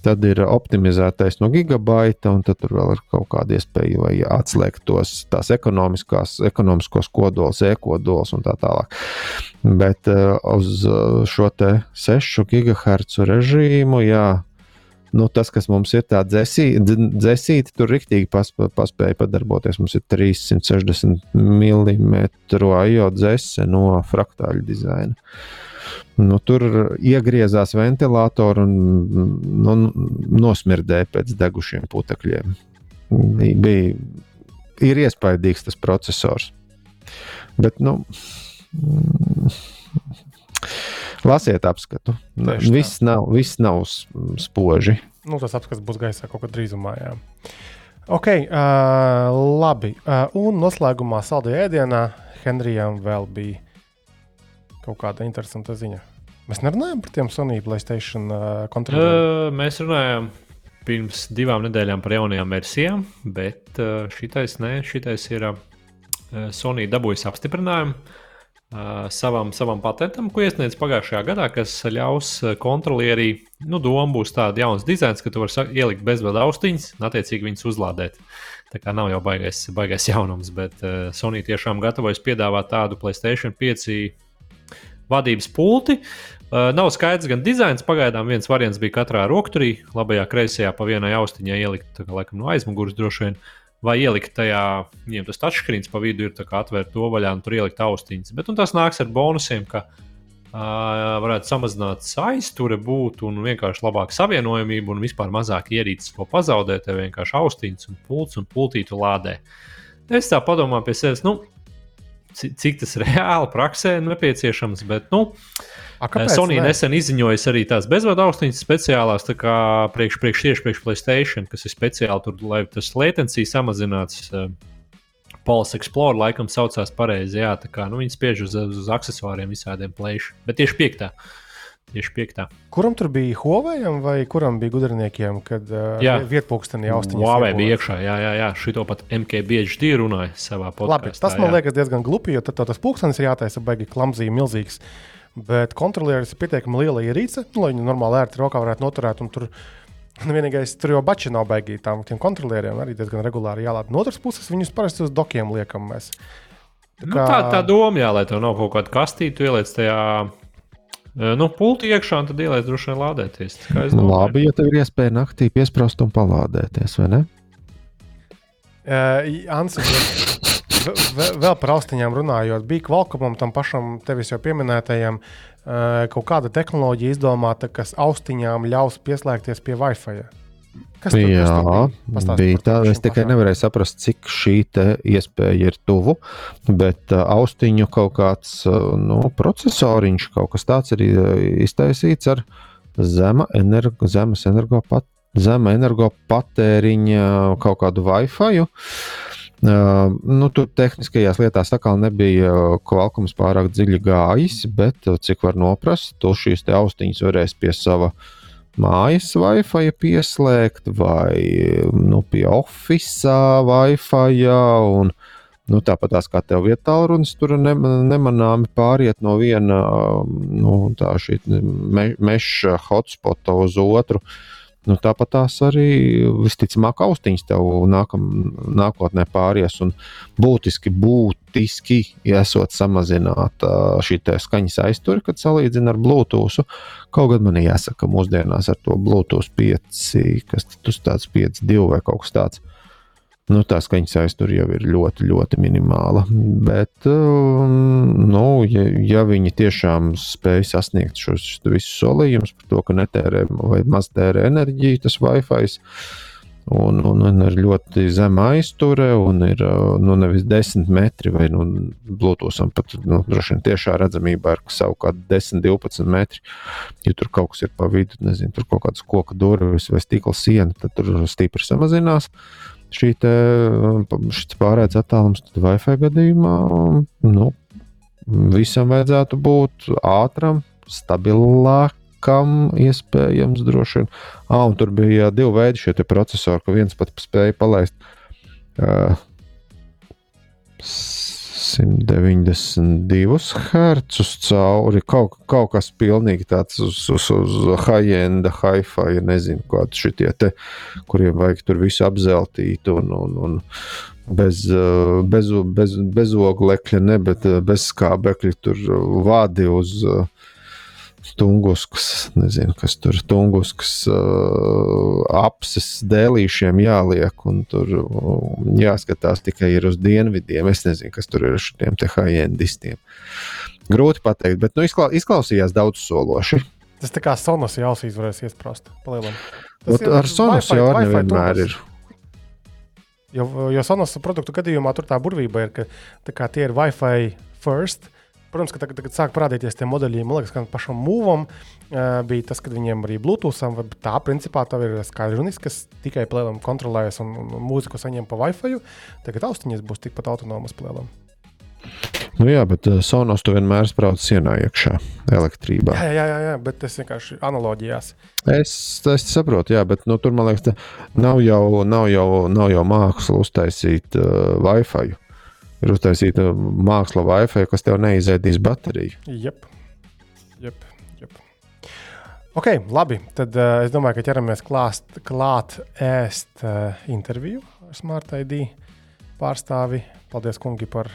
Tad ir optimizētais no gigabaita, un tur vēl ir kaut kāda iespēja, vai atslēgt tos tās ekonomiskos kodolus, e-kodolus un tā tālāk. Bet uh, uz šo 6 GHz režīmu, jā, nu, tas, kas mums ir tāds dzēsīti, tur rīktīgi pasp paspēja padarboties. Mums ir 360 mm AIO dzēse no fraktāļu dizaina. Nu, tur iegriezās ventilatori un nu, nosmirdēja pēc degušiem putekļiem. Bija, ir iespaidīgs tas processors. Bet, nu, Lasiet apskatu. Tieši viss tā. nav, viss nav spoži. Nu, tas apskats būs gaisā kaut kad drīzumā. Jā. Ok, uh, labi. Uh, un noslēgumā saldajā ēdienā Henrijam vēl bija kaut kāda interesanta ziņa. Mēs nerunājam par tiem Sony Playstation uh, kontrolieriem. Uh, mēs runājām pirms divām nedēļām par jaunajām versijām, bet uh, šitais, ne, šitais ir uh, Sony dabūjis apstiprinājumu savam, savam patentam, ko iesniedz pagājušajā gadā, kas ļaus kontrolierī, nu, doma būs tāda jauns dizains, ka tu vari ielikt bezvadu austiņas un attiecīgi viņas uzlādēt. Tā kā nav jau baigais, baigais jaunums, bet uh, Sony tiešām gatavojas piedāvāt tādu Playstation 5 vadības pulti. Uh, nav skaidrs gan dizains, pagaidām viens variants bija katrā rokturī, labajā, kreisajā pa vienai austiņai ielikt, tā kā laikam no aizmugures droši vien. Uh, vai ielikt tajā, viņiem tas touchscreen pa vidu ir atvērt to vaļā un tur ielikt austiņas. Bet tas nāks ar bonusiem, ka uh, varētu samazināt aizture būt un vienkārši labāka savienojamība un vispār mazāk ierīces, ko pazaudēt. Tev vienkārši austiņas un pults un pultītu lādē. Es tā domāju pie sevis, nu, cik tas [laughs] reāli praksē nepieciešams, bet, nu, kāpēc, Sony ne? nesen izziņojas arī tās bezvadu austiņas speciālās, tā kā priekš, priekš tieši priekš Playstation, kas ir speciāli tur, lai tas latency samazināts. Uh, Pols Explorer laikam saucās pareizi, jā, tā kā nu, viņi spiež uz, uz accessoriem visādiem plēšiem, bet tieši piektā. Tieši piektā. Kuram tur bija Huawei vai kuram bija gudriniekiem, kad uh, vietpunktenī austiņas? Huawei bija iekšā, jā, jā, jā. Šito pat MK bieži tie runāja savā podkāstā. Tas man liekas diezgan glupi, jo tad tas pulkstenis ir jātaisa baigi klamzīgi, milzīgs. Bet kontrolieris ir pietiekami liela ierīce, nu, lai viņu normāli ērti rokā varētu noturēt. Tur [laughs] nu, vienīgais tur jau bači nav baigi tām kontrolieriem, arī diezgan regulāri jālāda. No otras puses, viņus parasti uz dokiem liekam. Mēs. Tā, kā... nu, tā, tā doma, jā, lai tev nav kaut kāda kastīte, tu ieliec tajā Nu, pulti iekšā, un tad ielaiž droši vien lādēties. Labi, ja tev ir iespēja naktī piesprāst un palādēties, vai ne? Uh, Ansi, vēl par austiņām runājot, bija kvalkumam tam pašam tevis jau pieminētajam kaut kāda tehnoloģija izdomāta, kas austiņām ļaus pieslēgties pie Wi-Fi. Kas tur, Jā, kas tur bija tā. Es tikai nevarēju saprast, cik šī iespēja ir tuvu, bet austiņu kaut kāds nu, procesoriņš, kaut kas tāds ir iztaisīts ar zema energo, zemes energopat, zema energopatēriņa kaut kādu Wi-Fi. Uh, nu, tur tehniskajās lietās atkal nebija kvalkums pārāk dziļi gājis, bet cik var noprast, to šīs austiņas varēs pie sava uh, mājas Wi-Fi pieslēgt, vai nu, pie oficiālā Wi-Fi. Un, nu, tāpat tās kā tev vietā runas, tur ne, nemanāmi pāriet no viena nu, me, meša hotspota uz otru. Nu, tāpat tās arī visticamāk austiņas tev nākam, nākotnē pāries. Būtiski, būtiski esot samazināta šī skaņas aizture, kad salīdzina ar Bluetooth. Kaut gan man jāsaka, mūsdienās ar to Bluetooth 5, kas tas tāds 5.2 vai kaut kas tāds nu, tā skaņas aiztur jau ir ļoti, ļoti minimāla. Bet, um, nu, ja, ja viņi tiešām spēj sasniegt šos visus solījumus par to, ka netērē vai maz tērē enerģiju, tas Wi-Fi. Un, un, un ir ļoti zema aizture, un ir uh, nu, nevis 10 metri, vai nu, Bluetootham pat nu, droši vien tiešā redzamībā ir savukārt 10, 12 metri. Ja tur kaut kas ir pa vidu, nezinu, tur kaut kādas koka durvis vai stikla siena, tad tur stipri samazinās. Uh, šī te, pārējais attālums, Wi-Fi gadījumā nu, visam vajadzētu būt ātram, stabilākam, iespējams, droši vien. Ah, un tur bija divi veidi šie procesori, ka viens pat spēja palaist. Uh, 192 Hz cauri. Kaut, kaut kas pilnīgi tāds uz, uz, uz high-end, hi-fi, nezinu, kādi šitie te, kuriem vajag tur visu apzeltīt un, un, un bez, bez, bez, bez oglekļa, ne, bet bez skābekļa tur vādi uz. Uh, Tunguskas, nezinu, kas tur ir. Tunguskas uh, apses dēlīšiem jāliek, un tur uh, jāskatās tikai uz dienvidiem. Es nezinu, kas tur ir ar šiem high-endistiem. Grūti pateikt, bet nu, izklā, izklausījās daudz sološi. Tas tā kā sonas jausīs varēs iesprāst. Ar sonas jau nevienmēr ir. Jo, jo sonas produktu gadījumā tur tā burvība ir, ka kā, tie ir Wi-Fi first. Uh, Protams, ka tagad, tagad sāk parādīties tie modeļi, man liekas, ka pašam mūvam uh, bija tas, ka viņiem arī Bluetootham, vai tā principā tā ir skaļrunis, kas tikai plēlam kontrolējas un, un mūziku saņem pa Wi-Fi. Tagad austiņas būs tikpat autonomas plēlam. Nu jā, bet uh, Sonos to vienmēr sprauc sienā iekšā, elektrībā. Jā, jā, jā, jā bet tas vienkārši analoģijās. Es, es saprotu, jā, bet nu, tur man liekas, nav jau, nav jau, nav jau māksla uztaisīt uh, Wi-Fi. Uh, ir uztaisīta māksla Wi-Fi, kas tev neizēdīs bateriju. Jep. Jep. Jep. Ok, labi. Tad uh, es domāju, ka ķeramies klāst, klāt ēst uh, interviju ar Smart ID pārstāvi. Paldies, kungi, par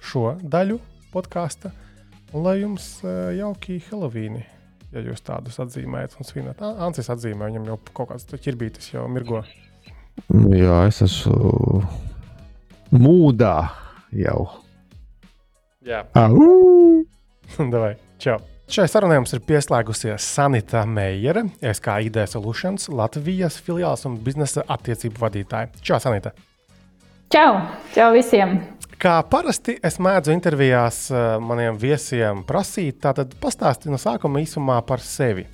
šo daļu podkāstu. Un lai jums uh, jauki Helovīni, ja jūs tādus atzīmējat un svinat. Ancis atzīmē, viņam jau kaut kāds ķirbītis jau mirgo. Jā, es esmu mūdā jau. Jā, Au! [laughs] Davai, čau! Šai sarunai mums ir pieslēgusies Sanita Meijere, SKID Solutions, Latvijas filiāls un biznesa attiecību vadītāja. Čau, Sanita! Čau! Čau visiem! Kā parasti es mēdzu intervijās eh, maniem viesiem prasīt, tātad pastāsti no sākuma īsumā par sevi.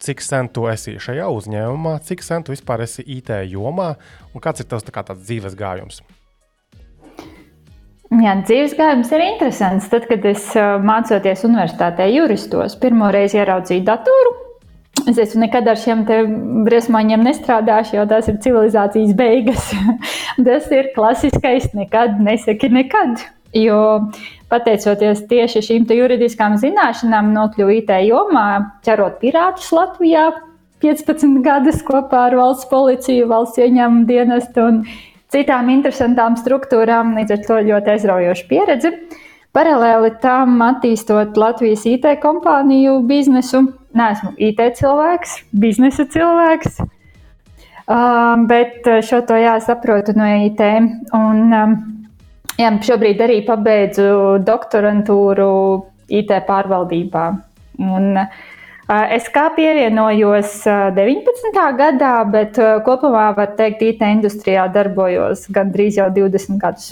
Cik sen tu esi šajā uzņēmumā, cik sen tu vispār esi IT jomā un kāds ir tavs tā kā dzīves gājums? Jā, dzīves gājums ir interesants. Tad, kad es mācoties universitātē juristos, pirmo reizi ieraudzīju datoru. Es esmu nekad ar šiem briesmoņiem nestrādājis, jo tās ir civilizācijas beigas. [laughs] tas ir klasiskais, nekad nesaki nekad. Jo pateicoties tieši šīm juridiskām zināšanām, nokļuvu IT jomā, ķerot pirātus Latvijā 15 gadus kopā ar valsts policiju, valsts ieņēmumu dienestu un citām interesantām struktūrām. Līdz ar to ļoti aizraujoša pieredze. Paralēli tam attīstot Latvijas IT kompāniju biznesu, neesmu IT cilvēks, biznesa cilvēks. Bet šo to jāsaprotu no IT. Un, Jā, šobrīd arī pabeidzu doktorantūru IT pārvaldībā. Un, Es kā pievienojos 19. gadā, bet kopumā var teikt, IT industrijā darbojos gandrīz jau 20 gadus.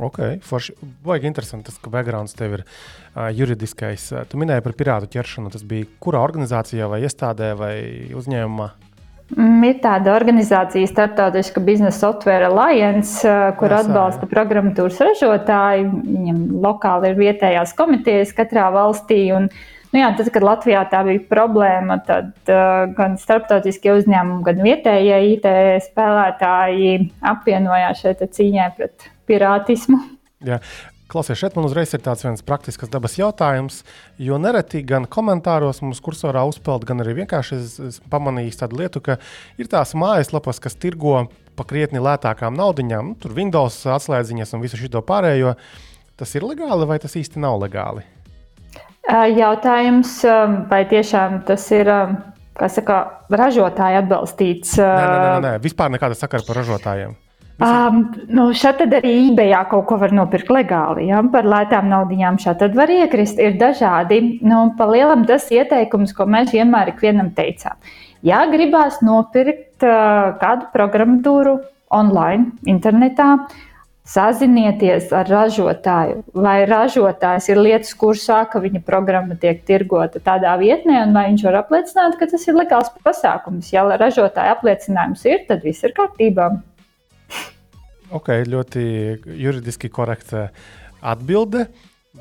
Ok, forši. Baigi interesanti, tas, ka backgrounds tev ir uh, juridiskais. Tu minēji par pirātu ķeršanu. Tas bija kurā organizācijā vai iestādē vai uzņēmumā? Mm, ir tāda organizācija, Startautiska biznesa software alliance, kur Jāsā, atbalsta programmatūras ražotāji. Viņam lokāli ir vietējās komitejas katrā valstī. Un, nu jā, tad, kad Latvijā tā bija problēma, tad uh, gan starptautiskie uzņēmumi, gan vietējie IT spēlētāji apvienojās šeit cīņā pret pirātismu. Jā. Klausies, šeit man uzreiz ir tāds viens praktisks dabas jautājums, jo nereti gan komentāros mums kursorā uzpeld, gan arī vienkārši es, es pamanīju tādu lietu, ka ir tās mājaslapas, kas tirgo pa krietni lētākām naudaiņām, nu, tur Windows atslēdziņas un visu šo pārējo. Tas ir legāli vai tas īsti nav legāli? Jautājums, vai tiešām tas ir saka, ražotāji atbalstīts? Nē, nē, nē, nē. vispār nekāda sakara par ražotājiem. Um, nu, šeit arī eBayā kaut ko var nopirkt legāli. Ja? Par lētām naudaiņām šeit var iekrist. Ir dažādi. Nu, pa lielam tas ieteikums, ko mēs vienmēr ikvienam teicām. Ja gribās nopirkt uh, kādu programmatūru online, internetā, sazinieties ar ražotāju. Vai ražotājs ir lietas kursā, ka viņa programma tiek tirgota tādā vietnē, un vai viņš var apliecināt, ka tas ir legāls pasākums. Ja ražotāja apliecinājums ir, tad viss ir kārtībā. Ok, ļoti juridiski korekta atbilde.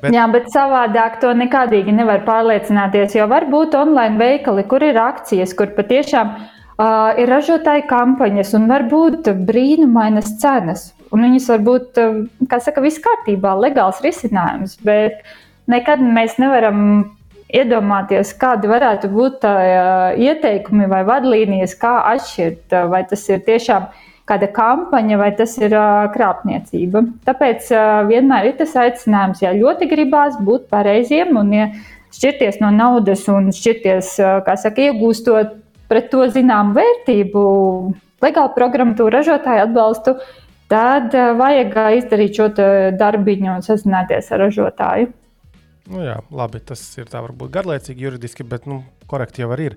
Bet... Jā, bet savādāk to nekādīgi nevar pārliecināties. Jo var būt online veikali, kur ir akcijas, kur patiešām uh, ir ražotāju kampaņas un var būt brīnumainas cenas. Un viņas var būt, kā saka, viss kārtībā, legāls risinājums. Bet nekad mēs nevaram iedomāties, kādi varētu būt tā, uh, ieteikumi vai vadlīnijas, kā atšķirt, uh, vai tas ir tiešām uh, kāda kampaņa vai tas ir krāpniecība. Tāpēc vienmēr ir tas aicinājums, ja ļoti gribās būt pareiziem un ja šķirties no naudas un šķirties, kā saka, iegūstot pret to zināmu vērtību, legālu programmatūru ražotāju atbalstu, tad vajag izdarīt šo darbiņu un sazināties ar ražotāju. Nu jā, labi, tas ir tā varbūt garlaicīgi, juridiski, bet nu, korekti jau ir.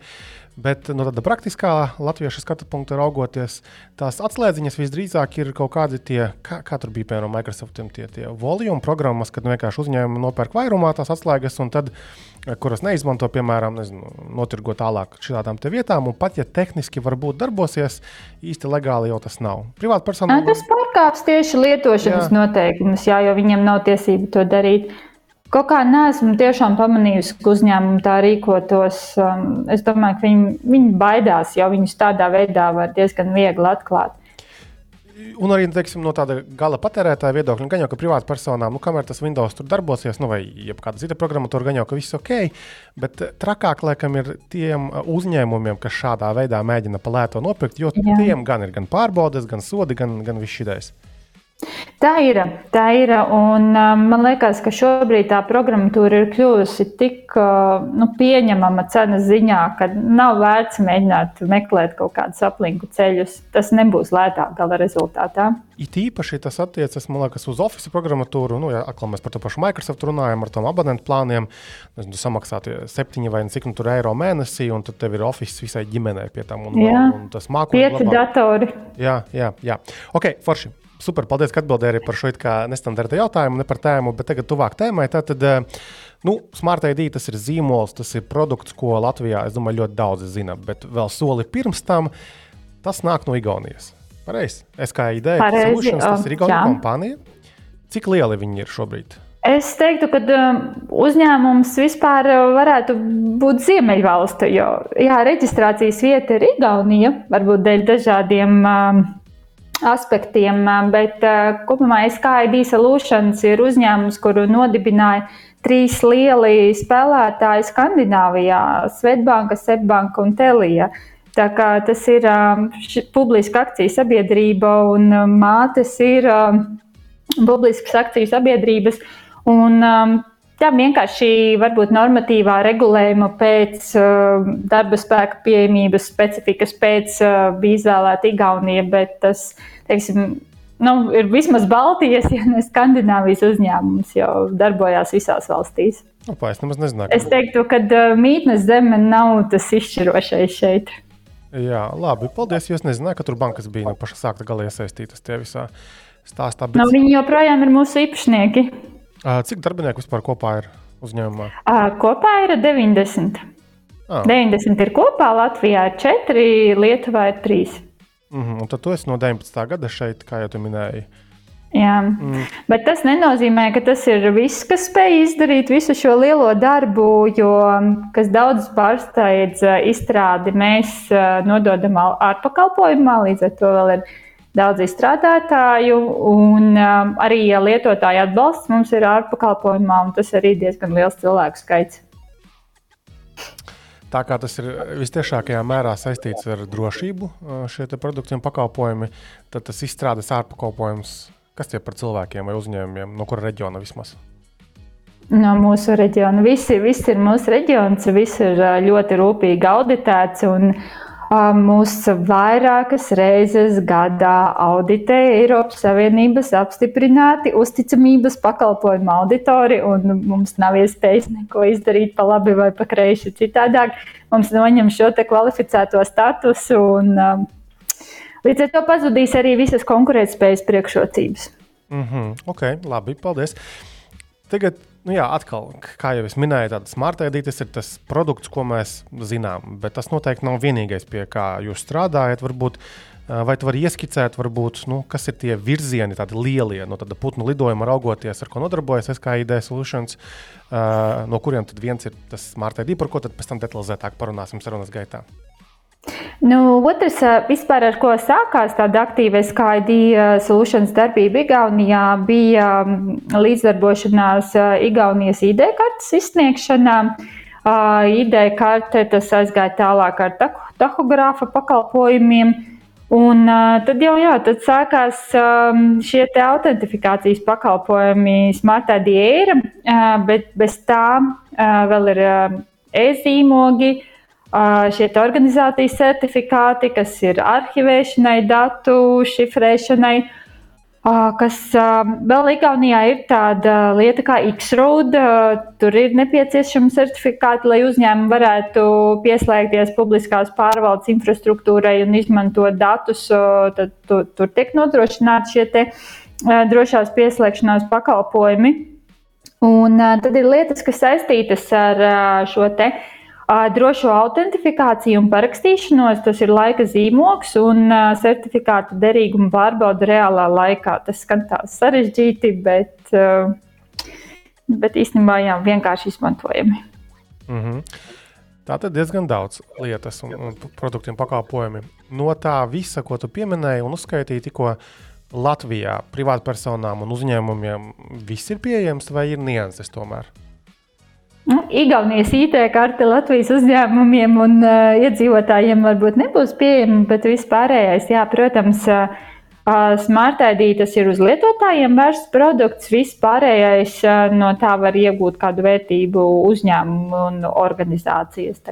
Bet no tāda praktiskā latviešu skatu punkta raugoties, tās atslēdziņas visdrīzāk ir kaut kādi tie, kā, kā tur bija piemēram Microsoftiem, tie, tie volume programmas, kad nu vienkārši uzņēmumi nopērk vairumā tās atslēgas, un tad, eh, kuras neizmanto, piemēram, nezinu, notirgo tālāk šādām vietām, un pat ja tehniski varbūt darbosies, īsti legāli jau tas nav. Privāta persona. Tas pārkāps tieši lietošanas jā. noteikumus, jā, jo viņiem nav tiesību to darīt. Kaut kā neesmu tiešām pamanījusi, ka uzņēmumi tā rīkotos. Um, es domāju, ka viņi, viņi baidās, jo viņus tādā veidā var diezgan viegli atklāt. Un arī teiksim, no tāda gala patērētāja viedokļa, nu, gan jau ka privāta personām, nu, kamēr tas Windows tur darbosies, nu, vai kāda cita programmatūra, gan jau ka viss ok. Bet trakāk, laikam, ir tiem uzņēmumiem, kas šādā veidā mēģina palēto nopirkt, jo Jā. tiem gan ir gan pārbaudes, gan sodi, gan, gan viss šī idejas. Tā ir. Tā ir un, um, man liekas, ka šobrīd tā programmatūra ir kļuvusi tik uh, nu, pieņemama cenas ziņā, ka nav vērts mēģināt meklēt kaut kādus aplinku ceļus. Tas nebūs lētāk gala rezultātā. It īpaši tas attiecas liekas, uz Office programmatūru. Nu, ja atkal mēs par to pašu Microsoft runājam, ar tām abonentu plāniem, tad samaksāt septiņi vai cik nu tur eiro mēnesī, un tad tev ir Office visai ģimenei pie tam. Un, jā, un, un tas mākslinieks. Pieci datori. Jā, jā, jā. Ok, forši super, paldies, ka atbildēji arī par šo nestandarta jautājumu, ne par tēmu, bet tagad tuvāk tēmai. Tātad, eh, nu, Smart ID tas ir zīmols, tas ir produkts, ko Latvijā, es domāju, ļoti daudzi zina, bet vēl soli pirms tam tas nāk no Igaunijas. Pareizi. Ideja, Solutions, tas ir Igaunijas kompānija. Cik lieli viņi ir šobrīd? Es teiktu, ka um, uzņēmums vispār uh, varētu būt Ziemeļvalsts, jo jā, reģistrācijas vieta ir Igaunija, varbūt dēļ dažādiem um, aspektiem, bet kopumā SKID Solutions ir uzņēmums, kuru nodibināja trīs lieli spēlētāji Skandināvijā - Svetbanka, Sepbanka un Telija. Tā kā tas ir publiska akciju sabiedrība un mātes ir publiskas akciju sabiedrības. Un, um, Tā vienkārši varbūt normatīvā regulējuma pēc uh, darba spēka pieejamības specifikas pēc uh, bija izvēlēta Igaunija, bet tas teiksim, nu, ir vismaz Baltijas, ja ne Skandināvijas uzņēmums, jau darbojās visās valstīs. Opa, es nemaz nezināju. Es teiktu, ka uh, mītnes zeme nav tas izšķirošais šeit. Jā, labi. Paldies. Es nezināju, ka tur bankas bija no paša sākta gala iesaistītas tajā visā stāstā. Bet... Nu, viņi joprojām ir mūsu īpašnieki. Cik darbinieku vispār kopā ir uzņēmumā? Kopā ir 90. Ah. 90 ir kopā, Latvijā ir 4, Lietuvā ir 3. Mm -hmm. Un tad tu esi no 19. gada šeit, kā jau minēji. Jā, mm. bet tas nenozīmē, ka tas ir viss, kas spēj izdarīt visu šo lielo darbu, jo kas daudz pārsteidz izstrādi, mēs nododam ārpakalpojumā, līdz ar to vēl ir daudz izstrādātāju, un um, arī lietotāju atbalsts mums ir ārpakalpojumā, un tas arī diezgan liels cilvēku skaits. Tā kā tas ir visciešākajā mērā saistīts ar drošību, šie produkti un pakalpojumi, tad tas izstrādes ārpakalpojums, kas tie par cilvēkiem vai uzņēmumiem, no kura reģiona vismaz? No mūsu reģiona. Visi, visi ir mūsu reģions, viss ir ļoti rūpīgi auditēts. Un, Mūs vairākas reizes gadā auditē Eiropas Savienības apstiprināti uzticamības pakalpojumu auditori, un mums nav iespējas neko izdarīt pa labi vai pa kreisi. Citādāk mums noņem šo kvalificēto statusu, un um, līdz ar to pazudīs arī visas konkurētspējas priekšrocības. Mm -hmm. Ok, labi, paldies. Tagad Nu jā, atkal, kā jau es minēju, tāds smartēdītis ir tas produkts, ko mēs zinām. Bet tas noteikti nav vienīgais, pie kā jūs strādājat. Varbūt, vai tu vari ieskicēt, varbūt, nu, kas ir tie virzieni, tādi lielie, no tāda putnu lidojuma raugoties, ar ko nodarbojas SKID Solutions, no kuriem tad viens ir tas smartēdī, par ko tad pēc tam detalizētāk parunāsim sarunas gaitā. Nu, otrs, vispār, ar ko sākās tāda aktīva SKD solutions darbība Igaunijā, bija līdzdarbošanās Igaunijas ID kartes izsniegšanā. ID karte tas aizgāja tālāk ar tahogrāfa pakalpojumiem. Un tad jau jā, tad sākās šie autentifikācijas pakalpojumi Smart ID era, bet bez tā vēl ir e-zīmogi šie organizācijas certifikāti, kas ir arhivēšanai, datu šifrēšanai. Kas vēl Igaunijā ir tāda lieta kā X-Road. Tur ir nepieciešama certifikāti, lai uzņēmumi varētu pieslēgties publiskās pārvaldes infrastruktūrai un izmantot datus. Tad tur, tur tiek nodrošināti šie te, drošās pieslēgšanās pakalpojumi. Un tad ir lietas, kas saistītas ar šo te drošo autentifikāciju un parakstīšanos. Tas ir laika zīmogs un certifikātu derīguma pārbauda reālā laikā. Tas skan tā sarežģīti, bet, bet īstenībā jā, vienkārši izmantojami. Mm -hmm. Tā tad diezgan daudz lietas un, un produktiem pakalpojumi. No tā visa, ko tu pieminēji un uzskaitīji tikko Latvijā, privātpersonām un uzņēmumiem, viss ir pieejams vai ir nianses tomēr? Nu, Igaunijas IT karte Latvijas uzņēmumiem un uh, iedzīvotājiem varbūt nebūs pieejama, bet vispārējais, jā, protams, uh, Smart ID tas ir uz lietotājiem vērsts produkts. Viss pārējais uh, no tā var iegūt kādu vērtību uzņēmumu un organizācijas.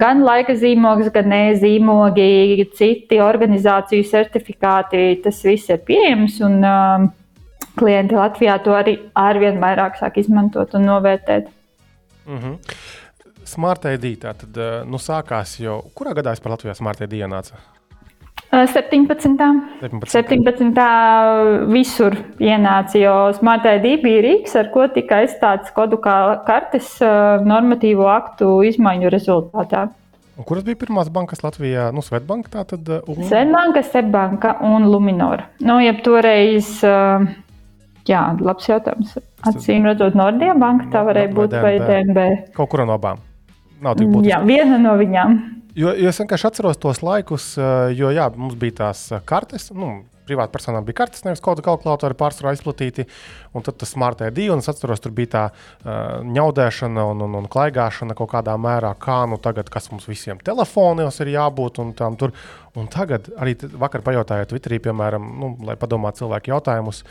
Gan laika zīmogs, gan e-zīmogi, citi organizāciju certifikāti, tas viss ir pieejams. Un, uh, klienti Latvijā to arī arvien vairāk sāk izmantot un novērtēt. Mm -hmm. Smart ID tā tad eh, nu, sākās jau. Kurā gadā es par Latvijas Smart ID ienācu? 17. 17. 17. visur ienāca, jo Smart ID bija rīks, ar ko tika aizstāts kodu kartes eh, normatīvo aktu izmaiņu rezultātā. Un kuras bija pirmās bankas Latvijā? Nu, Svetbanka, tā tad. Eh, un... Svetbanka, Seibanka un Luminora. Nu, ja toreiz. Uh, Jā, labs jautājums. Acīm redzot, Nordija banka tā varēja būt vai DNB. Kaut kura no abām. Nav tik būtiski. Jā, viena no viņām. Jo, jo es vienkārši atceros tos laikus, eh, jo jā, mums bija tās eh, kartes. Nu, privātpersonām bija kartes, nevis kodu kalkulatori pārsvarā izplatīti. Un tad tas smart ID, un es atceros, tur bija tā uh, ņaudēšana un, un, un klaigāšana kaut kādā mērā, kā nu tagad, kas mums visiem telefonos ir jābūt. Un, tam, tur. un tagad arī vakar pajautājot Twitterī, piemēram, nu, lai padomātu cilvēku jautājumus,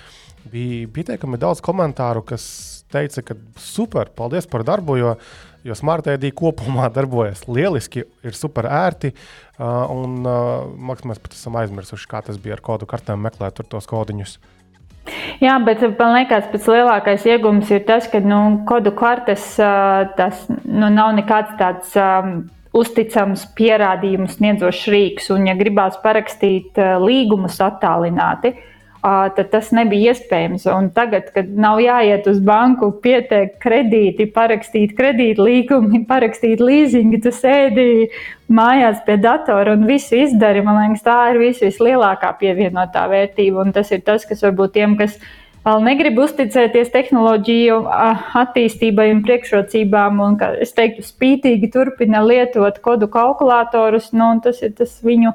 bija pietiekami daudz komentāru, kas teica, ka super, paldies par darbu, jo, jo Smart ID kopumā [laughs] darbojas lieliski, ir super ērti. Un uh, mēs pat esam aizmirsuši, kā tas bija ar kodu kartēm meklēt tos kodiņus. Jā, bet man liekas, pats lielākais iegūms ir tas, ka nu, kodu kartes tas nu, nav nekāds tāds um, uzticams pierādījumu sniedzošs rīks. Un, ja gribās parakstīt līgumus attālināti, uh, tad tas nebija iespējams. Un tagad, kad nav jāiet uz banku, pieteikt kredīti, parakstīt kredītlīgumu, [laughs] parakstīt līzingu, tu sēdi mājās pie datora un visu izdari. Man liekas, tā ir vis, vislielākā pievienotā vērtība. Un tas ir tas, kas varbūt tiem, kas vēl negrib uzticēties tehnoloģiju attīstībai un priekšrocībām, un, es teiktu, spītīgi turpina lietot kodu kalkulatorus, nu, tas ir tas viņu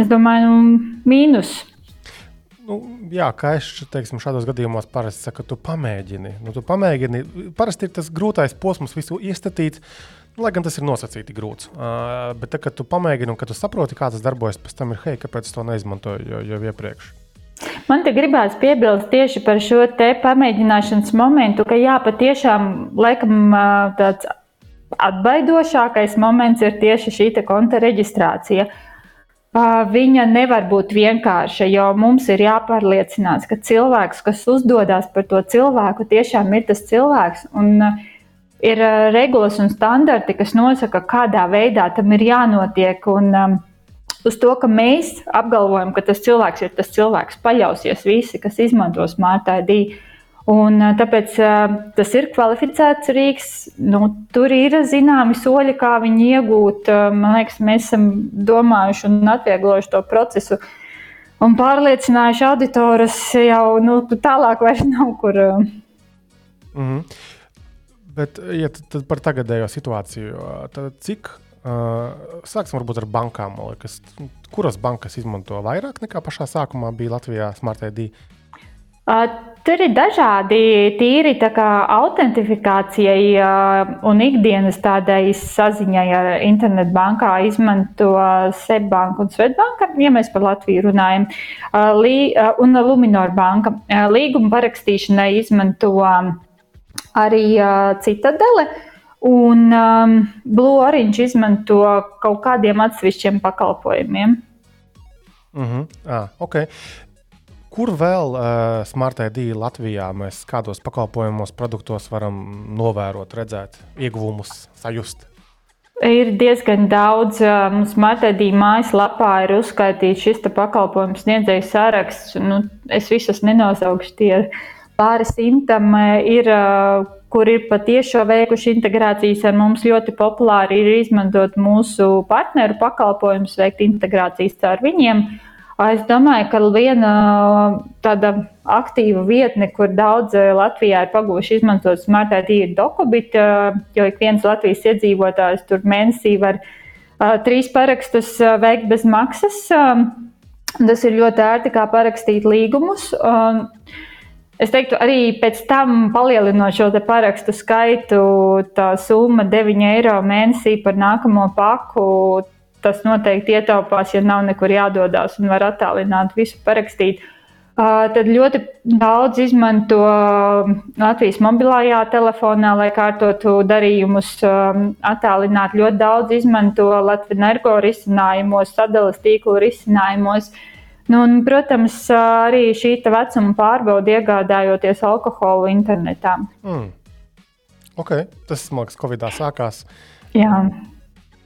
es domāju, nu, mīnus. Nu, jā, kā es teiksim, šādos gadījumos parasti saku, tu pamēģini. Nu, tu pamēģini. Parasti ir tas grūtais posms, visu iestatīt. Lai gan tas ir nosacīti grūts. Uh, bet, tā, kad tu pamēģini un kad tu saproti, kā tas darbojas, pēc tam ir, hei, kāpēc to neizmantoju jau, jau iepriekš. Man te gribās piebilst tieši par šo te pamēģināšanas momentu, ka jā, patiešām laikam tāds atbaidošākais moments ir tieši šī konta reģistrācija. Viņa nevar būt vienkārša, jo mums ir jāpārliecinās, ka cilvēks, kas uzdodas par to cilvēku, tiešām ir tas cilvēks. Un, uh, ir regulas un standarti, kas nosaka, kādā veidā tam ir jānotiek. Un, um, uz to, ka mēs apgalvojam, ka tas cilvēks ir tas cilvēks, paļausies visi, kas izmanto Smart ID. Un, tāpēc tas ir kvalificēts rīks. Nu, tur ir zināmi soļi, kā viņu iegūt. Man liekas, mēs esam domājuši un atvieglojuši to procesu un pārliecinājuši auditorus jau nu, tālāk, vairs nav kur. Mm -hmm. Bet, ja tad par tagadējo situāciju, tad cik uh, sāksim varbūt ar bankām? Liekas, kuras bankas izmanto vairāk nekā pašā sākumā bija Latvijā Smart ID? Uh, tur ir dažādi tīri autentifikācijai un ikdienas tādai saziņai ar internetbankā izmanto Seibanka un Svetbanka, ja mēs par Latviju runājam, un Luminor banka. Līguma parakstīšanai izmanto arī Citadele. Un um, Blue Orange izmanto kaut kādiem atsevišķiem pakalpojumiem. Mm -hmm. ah, okay. Kur vēl uh, Smart ID Latvijā mēs kādos pakalpojumos, produktos varam novērot, redzēt, ieguvumus, sajust? Ir diezgan daudz. Um, Smart ID mājaslapā ir uzskaitīts šis pakalpojumu sniedzēju saraksts. Nu, es visus nenosaukšu. Tie pāri simtam ir, eh, kur ir patiešām veikuši integrācijas ar mums. Ļoti populāri ir izmantot mūsu partneru pakalpojumus, veikt integrācijas ar viņiem. Es domāju, ka viena eh, tāda aktīva vietne, kur daudz Latvijā ir pagūši izmantot smartphone, ir Dokubit, jo ik viens Latvijas iedzīvotājs tur mēnesī var trīs parakstus veikt bez maksas. Tas ir ļoti ērti, kā parakstīt līgumus. Es teiktu, arī pēc tam palielinot šo parakstu skaitu, tā summa 9 eiro mēnesī par nākamo paku. Tas noteikti ietaupās, ja nav nekur jādodas un var attālināt visu parakstīt. Uh, tad ļoti daudz izmanto Latvijas mobilajā telefonā, lai kārtotu darījumus, um, attālināt. Ļoti daudz izmanto Latvijas energo risinājumos, sadales tīklu risinājumos. Nu, un, protams, arī šī vecuma pārbauda iegādājoties alkoholu internetā. Mm. Okay. Tas, man liekas, Covid-19 sākās. Jā.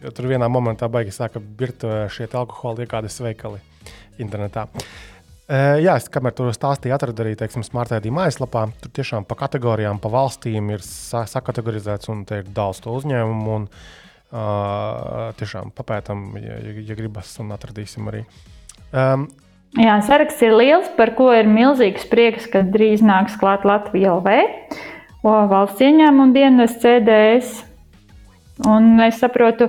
Jo tur vienā momentā baigi sāka birt šie alkohola iegādes veikali internetā. Uh, jā, es kamēr tur stāstīju, atradu arī smartphone mājaslapā. Tur tiešām pa kategorijām, pa valstīm ir sa sakategorizēts un te ir daudz to uzņēmumu. Un, uh, tiešām papētām, ja, ja, ja gribas, un atradīsim arī. Um, Jā, saraksts ir liels, par ko ir milzīgs prieks, ka drīz nāks klāt Latvija LV, valsts ieņēmuma dienas CDS. Un es saprotu,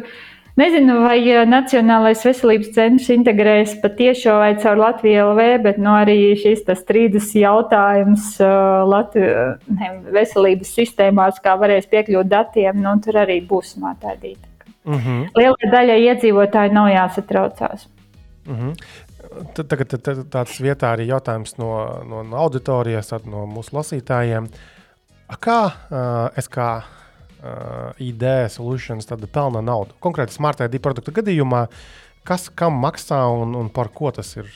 nezinu, vai Nacionālais veselības centrs integrēs patiešo vai caur Latviju LV, bet nu, arī šis strīdus jautājums Latviju, ne, veselības sistēmās, kā varēs piekļūt datiem, nu, tur arī būs mātādīta. Mm -hmm. Lielai daļai iedzīvotāji nav jāsatraucās. Mm -hmm. Tagad tāds vietā arī jautājums no, no, no auditorijas, no mūsu lasītājiem. Kā uh, es kā uh, ID solutions pelna naudu? Konkrēti, Smart ID produktu gadījumā, kas kam maksā un, un par ko tas ir?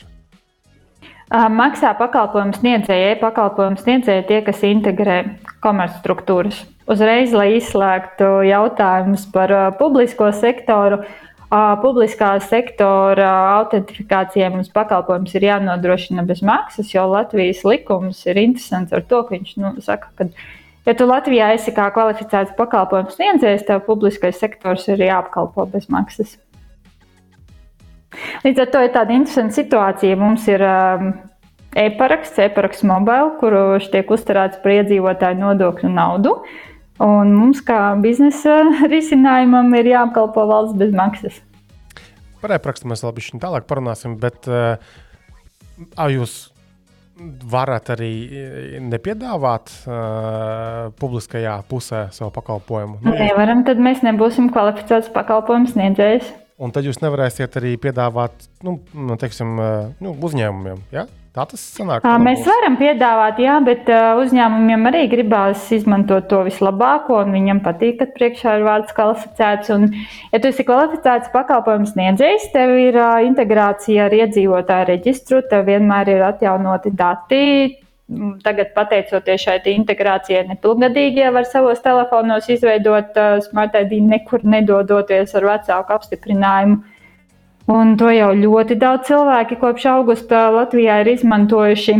Maksā pakalpojumu sniedzēji, e-pakalpojumu sniedzēji tie, kas integrē komercstruktūras. Uzreiz, lai izslēgtu jautājumus par uh, publisko sektoru, uh, Publiskā sektora autentifikācijai mums pakalpojums ir jānodrošina bez maksas, jo Latvijas likums ir interesants ar to, ka viņš nu, saka, ka, ja tu Latvijā esi kā kvalificēts pakalpojums sniedzējs, tev publiskais sektors ir jāapkalpo bez maksas. Līdz ar to ir tāda interesanta situācija. Mums ir um, e-paraksts, e-paraksts mobile, kurš tiek uzturēts par iedzīvotāju nodokļu naudu. Un mums, kā biznesa [laughs] risinājumam, ir jāapkalpo valsts bez maksas. par e-prakstu mēs vēl bišķiņ tālāk parunāsim, bet uh, jūs varat arī nepiedāvāt uh, publiskajā pusē savu pakalpojumu? Nu, Nevaram, tad mēs nebūsim kvalificēts pakalpojumu sniedzējs. Un tad jūs nevarēsiet arī piedāvāt nu, nu teiksim, nu, uzņēmumiem. Ja? Tā tas sanāk. Mēs varam piedāvāt, jā, bet uzņēmumiem arī gribās izmantot to vislabāko, un viņam patīk, kad priekšā ir vārds kvalificēts. Un, ja tu esi kvalificēts pakalpojums sniedzējs, tev ir integrācija ar iedzīvotāju reģistru, tev vienmēr ir atjaunoti dati. Tagad, pateicoties šai integrācijai, nepilngadīgie var savos telefonos izveidot uh, smart ID, nekur nedodoties ar vecāku apstiprinājumu. Un to jau ļoti daudz cilvēki kopš augusta Latvijā ir izmantojuši.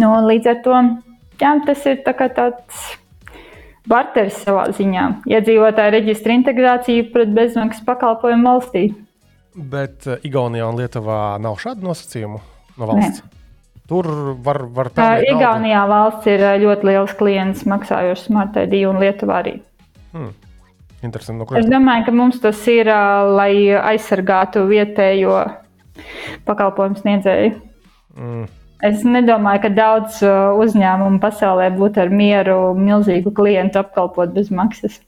Nu, līdz ar to jā, tas ir tā tāds barteris savā ziņā. Iedzīvotāja reģistra integrācija pret bezmaksas pakalpojumu valstī. Bet uh, Igaunijā un Lietuvā nav šādu nosacījumu no valsts. Ne. Tur var, var pelnīt. Uh, Igaunijā valsts ir ļoti liels klients, maksājošs Smart ID un Lietuvā arī. Hmm. Interesanti. No es domāju, ka mums tas ir, lai aizsargātu vietējo pakalpojumu sniedzēju. Mm. Es nedomāju, ka daudz uzņēmumu pasaulē būtu ar mieru milzīgu klientu apkalpot bez maksas.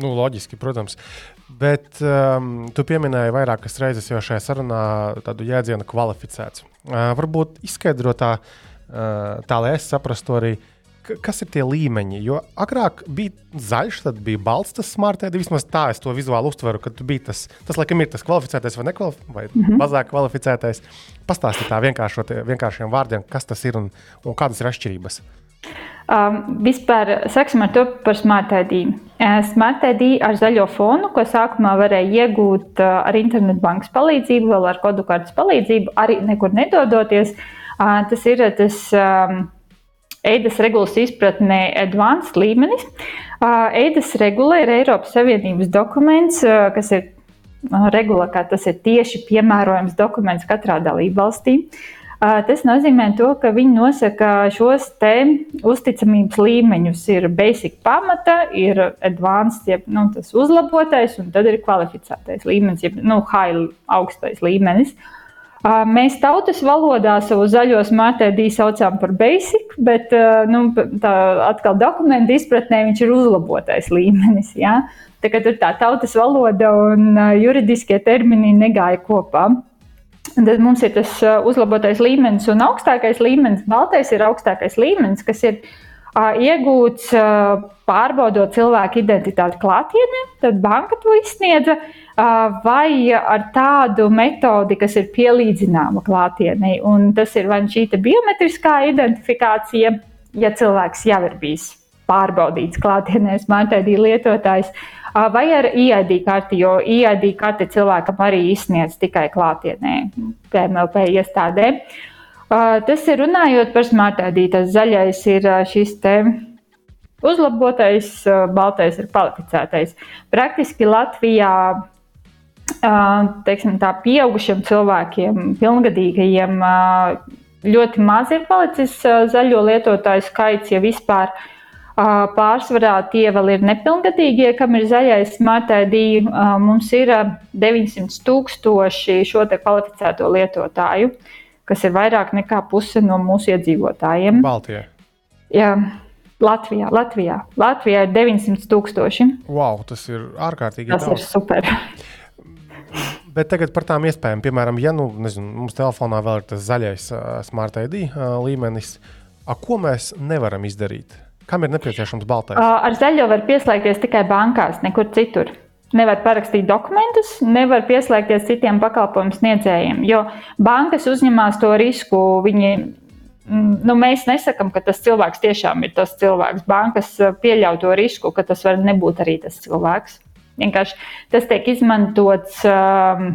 Nu, loģiski, protams. Bet um, tu pieminēji vairākas reizes jau šajā sarunā tādu jēdzienu kvalificēts. Uh, varbūt izskaidrot tā, uh, tā, lai es saprastu arī, uh, kas ir tie līmeņi. Jo agrāk bija zaļš, tad bija balts tas smartphone. Vismaz tā es to vizuāli uztveru, ka bija tas, tas laikam, ir tas kvalificētais vai, vai mm -hmm. mazāk kvalificētais. Pastāstiet tā vienkāršiem vārdiem, kas tas ir un, un kādas ir atšķirības. Um, vispār sāksim ar to par Smart ID. Uh, Smart ID ar zaļo fonu, ko sākumā varēja iegūt uh, ar internetbankas palīdzību, vēl ar kodu kartes palīdzību, arī nekur nedodoties. Uh, tas ir tas um, Eidas regulas izpratnē advanced līmenis. Eidas regula ir Eiropas Savienības dokuments, kas ir regula, kā tas ir tieši piemērojams dokuments katrā dalībvalstī. Tas nozīmē, to, ka viņi nosaka šos uzticamības līmeņus. Ir basic pamata, ir advanced, jeb nu, tas uzlabotais, un tad ir kvalificētais līmenis, jeb nu, high augstais līmenis. Uh, Mēs tautas valodā savu zaļo smartēdī saucam par basic, bet nu, tā atkal dokumentu izpratnē viņš ir uzlabotais līmenis. Ja? Tā kā tur tā tautas valoda un juridiskie termini negāja kopā. Tad mums ir tas uzlabotais līmenis un augstākais līmenis. Baltais ir augstākais līmenis, kas ir iegūts pārbaudot cilvēku identitāti klātienē, tad banka to izsniedza, vai ar tādu metodi, kas ir pielīdzināma klātienē. Tas ir vai nu šī biometriskā identifikācija, ja cilvēks jau ir bijis pārbaudīts klātienē, smartphone lietotājs, vai ar IID karti, jo IID karti cilvēkam arī izsniedz tikai klātienē, PMLP iestādē. Tas ir runājot par smartphone, tas zaļais ir šis te uzlabotais, baltais ir kvalificētais. Praktiski Latvijā teiksim, tā, pieaugušiem cilvēkiem, pilngadīgajiem, ļoti maz ir palicis zaļo lietotāju skaits, ja vispār. Pārsvarā tie vēl ir nepilngadīgie, kam ir zaļais smart ID. Mums ir 900 tūkstoši šo kvalificēto lietotāju, kas ir vairāk nekā puse no mūsu iedzīvotājiem. Baltijā. Jā, Latvijā, Latvijā. Latvijā ir 900 tūkstoši. Wow, tas ir ārkārtīgi tas daudz. Tas ir super. Bet tagad par tām iespējām, piemēram, ja nu, nezinu, mums telefonā vēl ir tas zaļais uh, smart ID uh, līmenis, a, ko mēs nevaram izdarīt? Kam ir nepieciešams baltais? Ar zaļo var pieslēgties tikai bankās, nekur citur. Nevar parakstīt dokumentus, nevar pieslēgties citiem pakalpojumu sniedzējiem, jo bankas uzņemās to risku. Viņi Mm, nu, mēs nesakām, ka tas cilvēks tiešām ir tas cilvēks. Bankas uh, pieļauj to risku, ka tas var nebūt arī tas cilvēks. Vienkārši tas tiek izmantots um,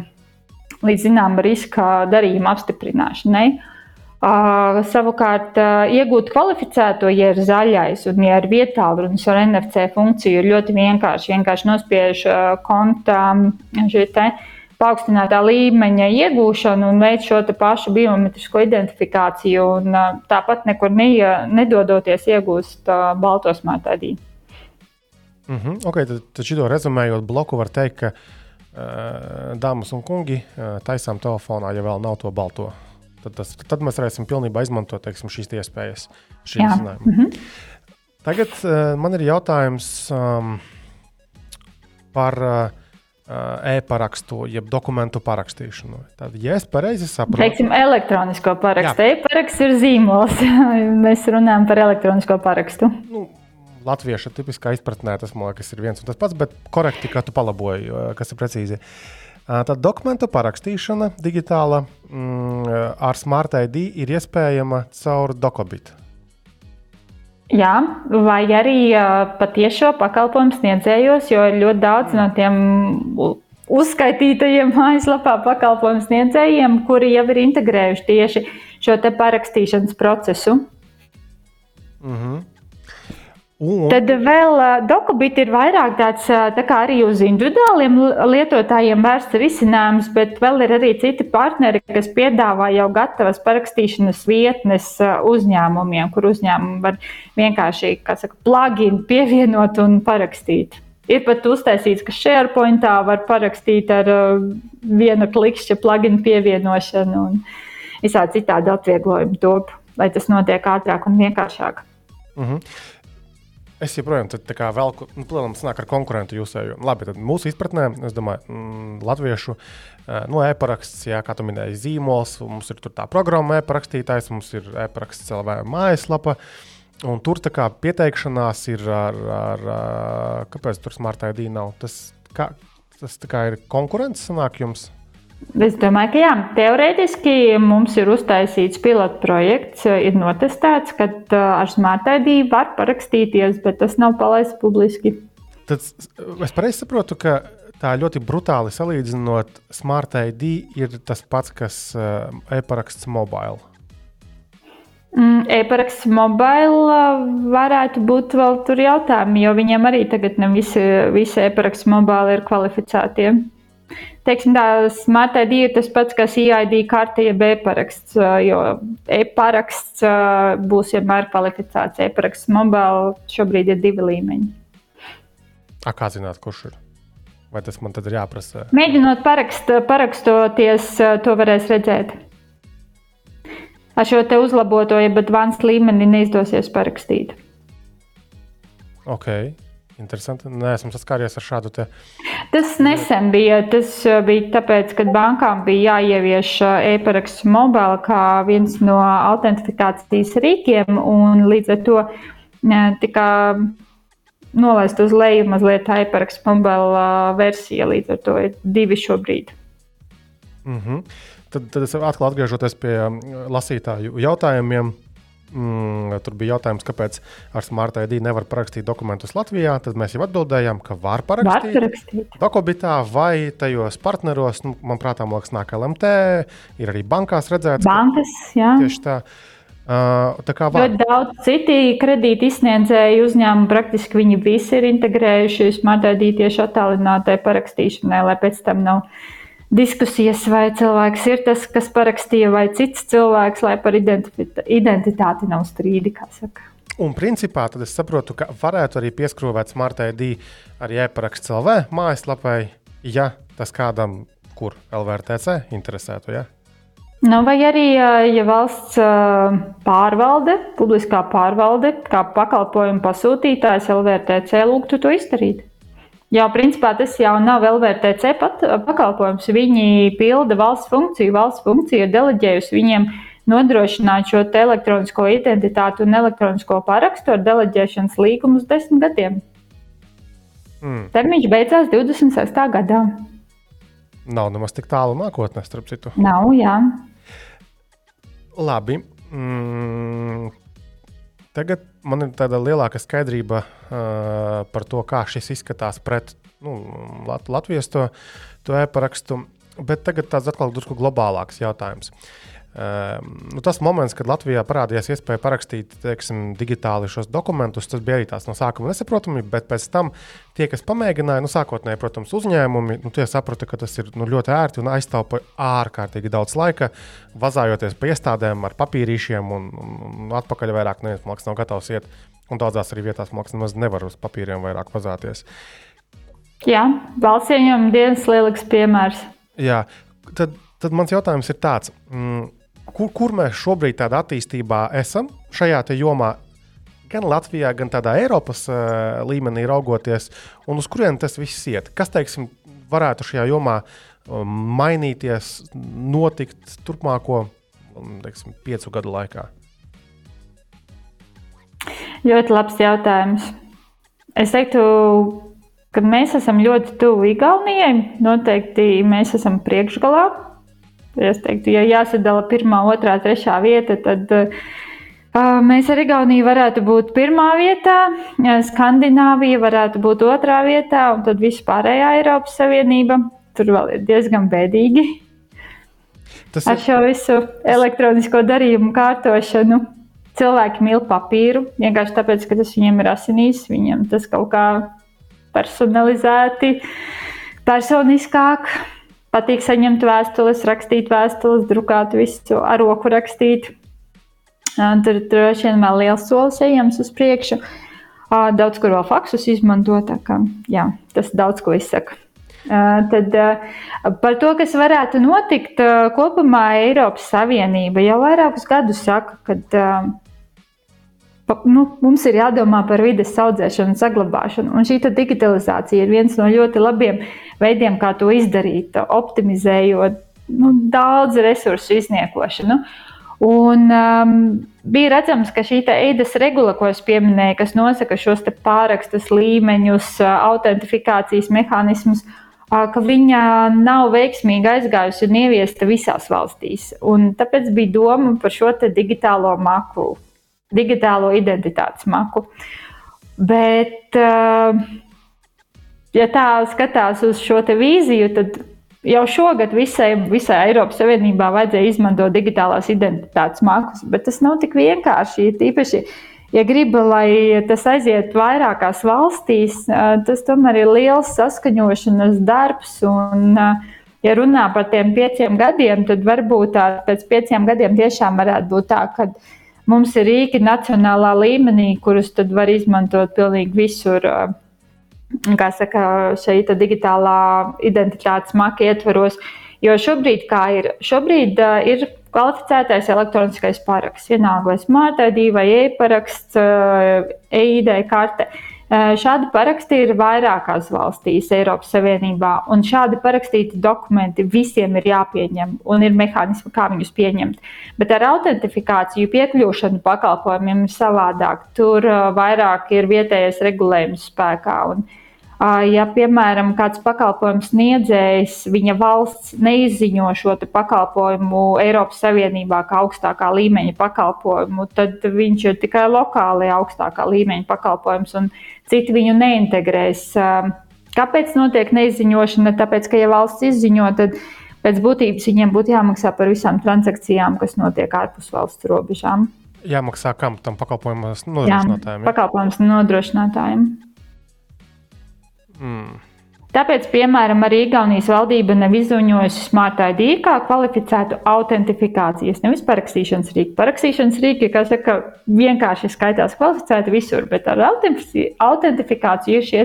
līdz zināmam riska darījuma apstiprināšanai. Uh, savukārt, uh, iegūt kvalificēto, ja ir zaļais un ja ir vietālu runas ar NFC funkciju, ir ļoti vienkārši. Vienkārši nospiež uh, konta šī te uh, paaugstinātā līmeņa iegūšanu un veikt šo pašu biometrisko identifikāciju. Un, tāpat nekur ne, nedodoties iegūst uh, baltos mētādī. Mm -hmm. okay, tad, tad šito rezumējot, bloku var teikt, ka dāmas un kungi, taisām telefonā, ja vēl nav to balto. Tad, tas, tad mēs varēsim pilnībā izmantot teiksim, šīs iespējas. Šī mm -hmm. Tagad uh, man ir jautājums um, par uh, e-parakstu, jeb dokumentu parakstīšanu. Tad, ja es pareizi saprotu, teiksim, elektronisko parakstu. E-paraksts ir zīmols. [laughs] mēs runājam par elektronisko parakstu. Nu, latviešu tipiskā izpratnē tas liekas, ir viens un tas pats, bet korekti, kā tu palaboji, kas ir precīzi. Tad dokumentu parakstīšana digitāla mm, ar Smart ID ir iespējama caur Dokobitu. Jā, vai arī patiešo pakalpojumu sniedzējos, jo ir ļoti daudz no tiem uzskaitītajiem [laughs] mājaslapā pakalpojumu sniedzējiem, kuri jau ir integrējuši tieši šo parakstīšanas procesu. Mm -hmm. Un... Tad vēl dokubīti ir vairāk tāds tā kā arī uz individuāliem lietotājiem vērsts risinājums, bet vēl ir arī citi partneri, kas piedāvā jau gatavas parakstīšanas vietnes uzņēmumiem, kur uzņēmumi var vienkārši, kā saka, plugin pievienot un parakstīt. Ir pat uztaisīts, ka SharePointā var parakstīt ar viena klikšķa plugin pievienošanu un visādi citādi atvieglojumu top, lai tas notiek ātrāk un vienkāršāk. Uh mhm. Es joprojām tādu velku, nu, protams, nāk ar konkurentu jūsēju. Labi, tad mūsu izpratnē, es domāju, mm, latviešu nu, e-paraksts, jā, kā tu minēji, zīmols, mums ir tā programma e-parakstītājs, mums ir e-paraksts CLV mājaslapa. Un tur tā kā pieteikšanās ir ar, ar, ar kāpēc tur smart ID nav. Tas, kā, tas kā ir konkurence sanāk jums? Es domāju, ka jā, teorētiski mums ir uztaisīts pilotu projekts, ir notestēts, ka ar Smart ID var parakstīties, bet tas nav palaists publiski. Tad es pareizi saprotu, ka tā ļoti brutāli salīdzinot, Smart ID ir tas pats, kas e-paraksts mobile. Mm, e-paraksts mobile varētu būt vēl tur jautājumi, jo viņiem arī tagad ne visi, visi e-paraksts mobile ir kvalificēti teiksim, tā Smart ID ir tas pats, kas EID karte, jeb e-paraksts, jo e-paraksts būs vienmēr kvalificēts. E-paraksts mobile šobrīd ir divi līmeņi. A, kā zināt, kurš ir? Vai tas man tad ir jāprasa? Mēģinot parakst, parakstoties, to varēs redzēt. Ar šo te uzlaboto, jeb advanced līmeni neizdosies parakstīt. Okay. Interesanti. Nē, esmu saskāries ar šādu te. Tas nesen bija. Tas uh, bija tāpēc, ka bankām bija jāievieš uh, e-paraksts mobila kā viens no autentifikācijas rīkiem, un līdz ar to uh, tika nolaist uz leju mazliet tā e-paraksts mobila versija. Līdz ar to ir divi šobrīd. Mm -hmm. tad, tad es atkal atgriežoties pie um, lasītāju jautājumiem. Mm, tur bija jautājums, kāpēc ar Smart ID nevar parakstīt dokumentus Latvijā. Tad mēs jau atbildējām, ka var parakstīt. Var parakstīt. Dokubitā vai tajos partneros, nu, manuprāt, nāk LMT, ir arī bankās redzēts. Bankas, jā. Tieši tā. Uh, tā kā var. Ļoti daudz citi kredīti izsniedzēji uzņēmumi praktiski viņi visi ir integrējuši Smart ID tieši attālinātai parakstīšanai, lai pēc tam nav. No diskusijas, vai cilvēks ir tas, kas parakstīja, vai cits cilvēks, lai par identitāti nav strīdi. Un principā tad es saprotu, ka varētu arī pieskrāvēt Smart ID arī e-paraksts LV mājaslapai, ja tas kādam, kur LVRTC interesētu. Ja? Nu, vai arī, ja valsts pārvalde, publiskā pārvalde, kā pakalpojumu pasūtītājs LVRTC lūgtu to izdarīt. Jā, principā tas jau nav LVTC pat, pakalpojums. Viņi pilda valsts funkciju. Valsts funkcija ir deleģējusi viņiem nodrošināt šo elektronisko identitāti un elektronisko parakstu ar deleģēšanas līgumu uz desmit gadiem. Mm. Termiņš beidzās 26. gadā. Nav nemaz tik tālu nākotnē, starp citu. Nav, jā. Labi. Mm, Tagad man ir tāda lielāka skaidrība uh, par to, kā šis izskatās pret nu, Lat Latvijas to, to e-parakstu. Bet tagad tāds atkal drusku globālāks jautājums. Um, nu, tas moments, kad Latvijā parādījās iespēja parakstīt teiksim, digitāli šos dokumentus, tas bija arī tāds no sākuma nesaprotami, bet pēc tam tie, kas pamēģināja, nu, sākotnēji, protams, uzņēmumi, nu, tie saprata, ka tas ir nu, ļoti ērti un aiztaupa ārkārtīgi daudz laika, vazājoties pa iestādēm ar papīrīšiem un, un, un atpakaļ vairāk neviens mākslinieks nav gatavs iet. Un daudzās arī vietās mākslinieks nemaz nevar uz papīriem vairāk vazāties. Jā, valsts ieņēmuma dienas lielisks piemērs. Jā, tad, tad mans jautājums ir tāds, mm, kur, kur mēs šobrīd tādā attīstībā esam šajā jomā? Gan Latvijā, gan tādā Eiropas uh, līmenī raugoties, un uz kurien tas viss iet? Kas, teiksim, varētu šajā jomā um, mainīties, notikt turpmāko um, teiksim, piecu gadu laikā? Ļoti labs jautājums. Es teiktu, ka mēs esam ļoti tuvu Igaunijai. Noteikti mēs esam priekšgalā. Es teiktu, ja jāsadala pirmā, otrā, trešā vieta, tad mēs ar Igauniju varētu būt pirmā vietā, Skandināvija varētu būt otrā vietā, un tad vispārējā Eiropas Savienība. Tur vēl ir diezgan bēdīgi. Tas ir... Ar šo visu elektronisko darījumu kārtošanu cilvēki mīl papīru vienkārši tāpēc, ka tas viņiem ir asinīs, viņiem tas kaut kā personalizēti, personiskāk. Patīk saņemt vēstules, rakstīt vēstules, drukāt visu ar roku rakstīt. Tur droši vien vēl liels solis ejams uz priekšu. Daudz kur vēl faksus izmanto, tā kā jā, tas daudz ko izsaka. Tad par to, kas varētu notikt kopumā, Eiropas Savienība jau vairākus gadus saka, ka nu, mums ir jādomā par vides audzēšanu saglabāšanu. Un šī digitalizācija ir viens no ļoti labiem veidiem, kā to izdarīt, optimizējot nu, daudz resursu izniekošanu. Un, um, bija redzams, ka šī eidas regula, ko es pieminēju, kas nosaka šos pārakstus līmeņus, autentifikācijas mehānismus, ka viņa nav veiksmīgi aizgājusi un ieviesta visās valstīs. Un tāpēc bija doma par šo digitālo maklu digitālo identitātes maku. Bet, eh, ja tā skatās uz šo vīziju, tad jau šogad visai, visai Eiropas Savienībā vajadzēja izmantot digitālās identitātes makus, bet tas nav tik vienkārši. Tīpaši, ja gribi, lai tas aiziet vairākās valstīs, eh, tas tomēr ir liels saskaņošanas darbs. Un, eh, ja runā par tiem pieciem gadiem, tad varbūt tā, pēc pieciem gadiem tiešām varētu būt tā, ka Mums ir rīki nacionālā līmenī, kurus var izmantot pilnīgi visur. Kā saka, šeit digitālā identitātes maka ietvaros. Jo šobrīd, kā ir, šobrīd uh, ir kvalificētais elektroniskais paraksts. Vienalga vai smart ID vai e-paraksts, uh, e-ID karte. Uh, Šādi paraksti ir vairākās valstīs Eiropas Savienībā, un šādi parakstīti dokumenti visiem ir jāpieņem, un ir mehānismi, kā viņus pieņemt. Bet ar autentifikāciju piekļūšanu pakalpojumiem ir savādāk. Tur vairāk ir vietējais regulējums spēkā. Un, ja, piemēram, kāds pakalpojums sniedzējs, viņa valsts neizziņo šo pakalpojumu Eiropas Savienībā kā augstākā līmeņa pakalpojumu, tad viņš ir tikai lokāli augstākā līmeņa pakalpojums. Un citi viņu neintegrēs. Kāpēc notiek neizziņošana? Tāpēc, ka ja valsts izziņo, tad pēc būtības viņiem būtu jāmaksā par visām transakcijām, kas notiek ārpus valsts robežām. Jāmaksā kam tam pakalpojumu nodrošinātājiem? Jā, pakalpojumu nodrošinātājiem. Mm. Tāpēc, piemēram, arī Igaunijas valdība nav izziņojusi Smart ID kā kvalificētu autentifikācijas, nevis parakstīšanas rīku. Parakstīšanas rīki, kā saka, vienkārši skaitās kvalificēti visur, bet ar autentifikāciju ir šie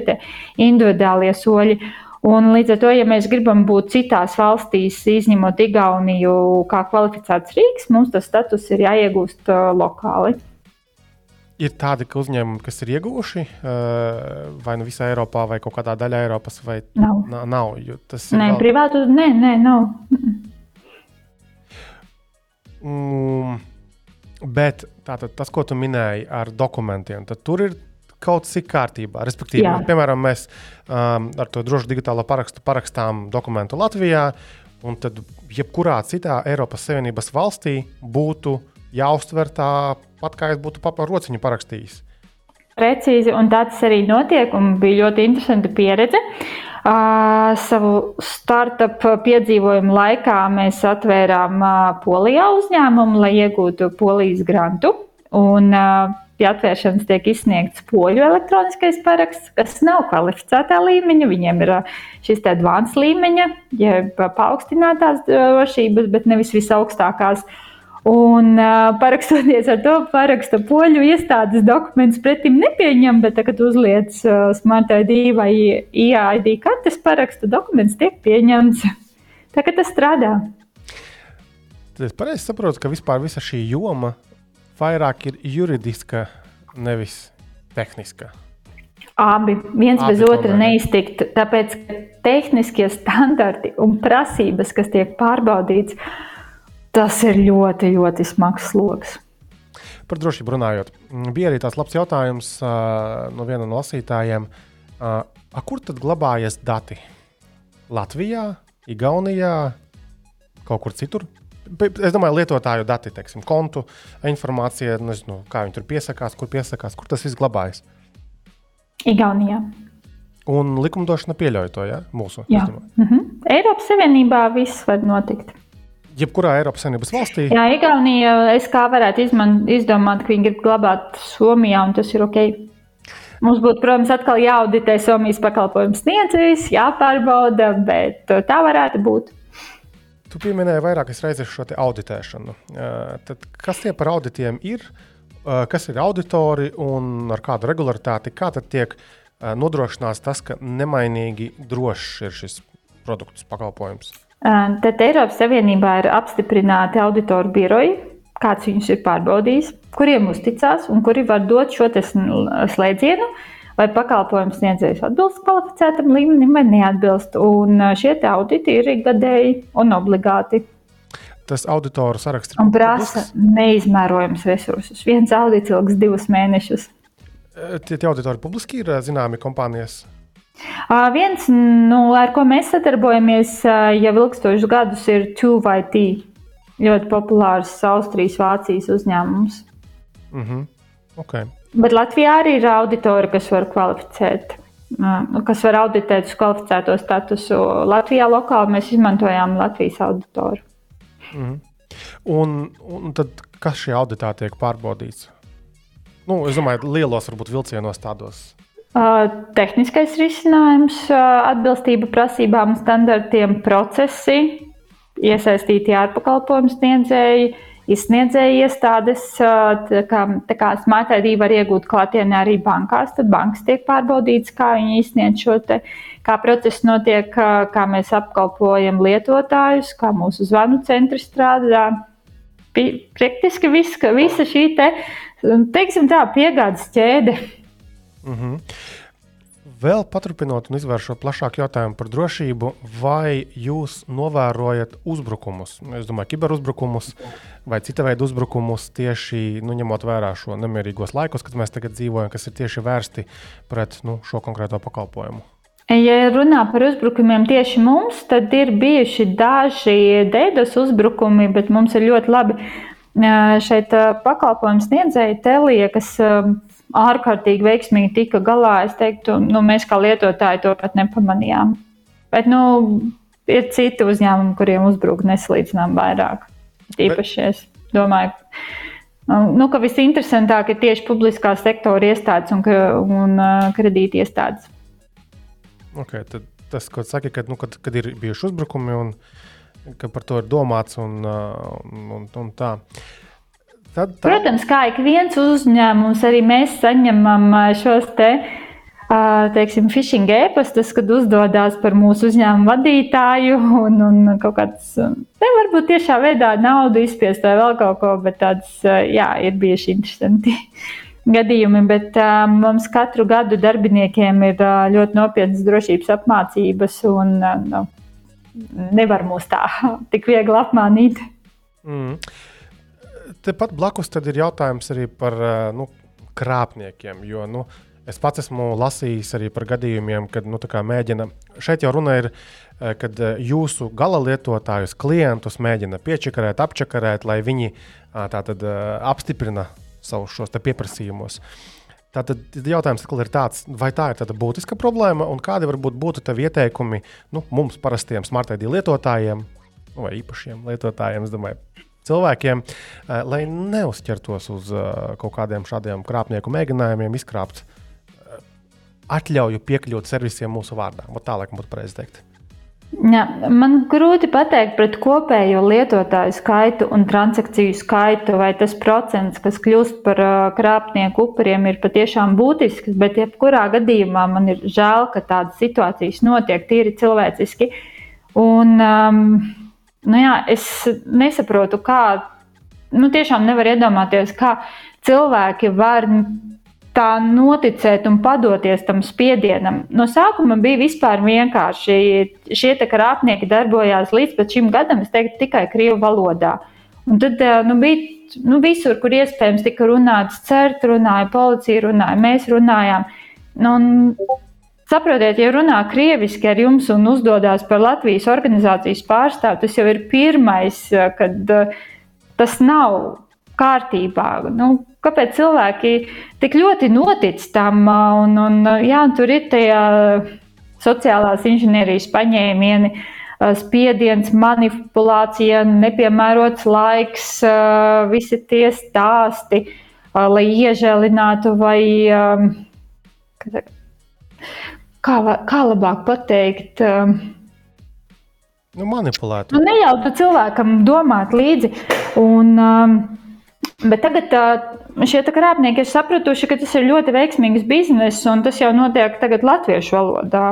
individuālie soļi. Un līdz ar to, ja mēs gribam būt citās valstīs, izņemot Igauniju kā kvalificēts rīks, mums tas status ir jāiegūst uh, lokāli ir tādi ka uzņēmumi, kas ir ieguvuši vai nu visā Eiropā, vai kaut kādā daļā Eiropas, vai nav? nav tas nē, vēl... privātu, nē, nē, nav. Mm, bet tātad, tas, ko tu minēji ar dokumentiem, tad tur ir kaut kas kārtībā. Respektīvi, Jā. piemēram, mēs um, ar to drošu digitālo parakstu parakstām dokumentu Latvijā, un tad jebkurā citā Eiropas Savienības valstī būtu jāuztver tāpat, kā es būtu par rociņu parakstījis. Precīzi, un tā tas arī notiek. Bija ļoti interesanta pieredze. Uh, savu startup piedzīvojumu laikā mēs atvērām uh, Polijā uzņēmumu, lai iegūtu polijas grantu. Un, uh, pie atvēršanas tiek izsniegts poļu elektroniskais paraksts, kas nav kvalificētā līmeņa. Viņiem ir šis te advanced līmeņa, jeb paaugstinātās drošības, bet nevis visaugstākās. Un uh, parakstoties ar to parakstu poļu iestādes dokumentus pretim nepieņem, bet tagad uzliec uh, Smart ID vai IAID kartes parakstu dokuments tiek pieņemts. Tā kā tas strādā. Tad es pareizi saprotu, ka vispār visa šī joma vairāk ir juridiska, nevis tehniska. Abi viens Abi bez otra tomēr, ne? neiztikt, tāpēc tehniskie standarti un prasības, kas tiek pārbaudīts, tas ir ļoti, ļoti smags sloks. Par drošību runājot, mm, bija arī tāds labs jautājums uh, no viena no lasītājiem. Uh, a, kur tad glabājas dati? Latvijā, Igaunijā, kaut kur citur? Es domāju, lietotāju dati, teiksim, kontu informācija, nezinu, kā viņi tur piesakās, kur piesakās, kur tas viss glabājas. Igaunijā. Un likumdošana pieļauj to, ja? Mūsu Jā. domāju. Mhm. Eiropas Savienībā viss var notikt. Jebkurā Eiropas Savienības valstī. Jā, Igaunija, es kā varētu izman, izdomāt, ka viņi grib glabāt Somijā, un tas ir ok. Mums būtu, protams, atkal jāauditē Somijas pakalpojumu sniedzējs, jāpārbauda, bet uh, tā varētu būt. Tu pieminēji vairākas reizes šo auditēšanu. Uh, tad kas tie par auditiem ir? Uh, kas ir auditori un ar kādu regularitāti? Kā tad tiek nodrošināts tas, ka nemainīgi drošs ir šis produkts, pakalpojums? Tad Eiropas Savienībā ir apstiprināti auditoru biroji, kāds viņus ir pārbaudījis, kuriem uzticās un kuri var dot šo slēdzienu, vai pakalpojums sniedzējs atbilst kvalificētam līmenim vai neatbilst. Un šie auditi ir gadēji un obligāti Tas auditoru saraksts ir un prasa neizmērojams resursus. Viens audits ilgs divus mēnešus. Tie, tie auditori publiski ir zināmi kompānijas. Viens, nu, ar ko mēs sadarbojamies jau ilgstošus gadus, ir TUVIT. Ļoti populārs Austrijas, Vācijas uzņēmums. Uh -huh. okay. Bet Latvijā arī ir auditori, kas var kvalificēt, kas var auditēt uz kvalificēto statusu. Latvijā lokāli mēs izmantojām Latvijas auditoru. un, un tad kas šajā auditā tiek pārbaudīts? Nu, es domāju, lielos, varbūt vilcienos tādos. Tehniskais risinājums, atbilstība prasībām un standartiem, procesi, iesaistīti ārpakalpojumu sniedzēji, izsniedzēji iestādes. Tā kā, tā kā Smart ID var iegūt klātienē arī bankās, tad bankas tiek pārbaudītas, kā viņi izsniedz šo te, kā process notiek, kā mēs apkalpojam lietotājus, kā mūsu zvanu centri strādā. Praktiski viss, ka visa šī te, teiksim tā, piegādes ķēde. Vēl paturpinot un izvēršot plašāku jautājumu par drošību, vai jūs novērojat uzbrukumus? Es domāju, kiberuzbrukumus vai cita veida uzbrukumus tieši nu, ņemot vērā šo nemierīgos laikus, kad mēs tagad dzīvojam, kas ir tieši vērsti pret nu, šo konkrēto pakalpojumu. Ja runā par uzbrukumiem tieši mums, tad ir bijuši daži dēļas uzbrukumi, bet mums ir ļoti labi šeit pakalpojumu sniedzēji Telija, kas ā, ārkārtīgi veiksmīgi tika galā. Es teiktu, nu, mēs kā lietotāji to pat nepamanījām. Bet nu, ir citi uzņēmumi, kuriem uzbruk nesalīdzinām vairāk. Īpaši es domāju, nu, ka visinteresantāk ir tieši publiskā sektora iestādes un, un kredīti iestādes. Okay, tas, ko saka, kad, nu, kad, kad ir bijuši uzbrukumi un ka par to ir domāts un, uh, un, un, un tā. Tad, tad, Protams, kā ik viens uzņēmums, arī mēs saņemam šos te, teiksim, phishing e-pastus, kad uzdodas par mūsu uzņēmumu vadītāju un, un kaut kāds, ne varbūt tiešā veidā naudu izspiest vai vēl kaut ko, bet tāds, jā, ir bijuši interesanti [laughs] gadījumi. Bet ā, mums katru gadu darbiniekiem ir ļoti nopietnas drošības apmācības un nu, nevar mūs tā [laughs] tik viegli apmānīt. mm, tepat blakus ir jautājums arī par uh, nu, krāpniekiem. Jo, nu, es pats esmu lasījis arī par gadījumiem, kad nu, mēģina. Šeit jau runa ir, eh, kad eh, jūsu gala lietotājus, klientus mēģina piečakarēt, apčakarēt, lai viņi tātad apstiprina savus šos pieprasījumus. Tātad jautājums ir tāds, vai tā ir būtiska problēma, un kādi varbūt būtu tavi ieteikumi nu, mums, parastiem smartphone lietotājiem, vai īpašiem lietotājiem, es domāju, cilvēkiem, eh, lai neuzķertos uz eh, kaut kādiem šādiem krāpnieku mēģinājumiem, izkrāpt eh, atļauju piekļūt servisiem mūsu vārdā. Vat Tā laikam būtu pareizi teikt. Jā, man grūti pateikt par kopējo lietotāju skaitu un transakciju skaitu, vai tas procents, kas kļūst par krāpnieku upuriem, ir patiešām būtisks. Bet, jebkurā gadījumā, man ir žēl, ka tādas situācijas notiek tīri cilvēciski. Un, um, nu jā, es nesaprotu, kā, nu, tiešām nevar iedomāties, kā cilvēki var tā noticēt un padoties tam spiedienam. No sākuma bija vispār vienkārši. Šie krāpnieki darbojās līdz šim gadam, es teiktu, tikai krievu valodā. Un tad eh, nu, bija nu, visur, kur iespējams tika runāts, CERT runāja, policija runāja, mēs runājām. Nu, Saprotiet, ja runā krieviski ar jums un uzdodas par Latvijas organizācijas pārstāvu, tas jau ir pirmais, eh, kad uh, tas nav kārtībā. Nu, kāpēc cilvēki tik ļoti notic tam? Un, un, jā, tur ir tie sociālās inženierijas paņēmieni, spiediens, manipulācija, nepiemērots laiks, visi tie stāsti, lai iežēlinātu vai kā, kā labāk pateikt. Nu, manipulēt. Nu, neļautu cilvēkam domāt līdzi. Un, um, Bet tagad šie krāpnieki ir sapratuši, ka tas ir ļoti veiksmīgs bizness, un tas jau notiek tagad latviešu valodā.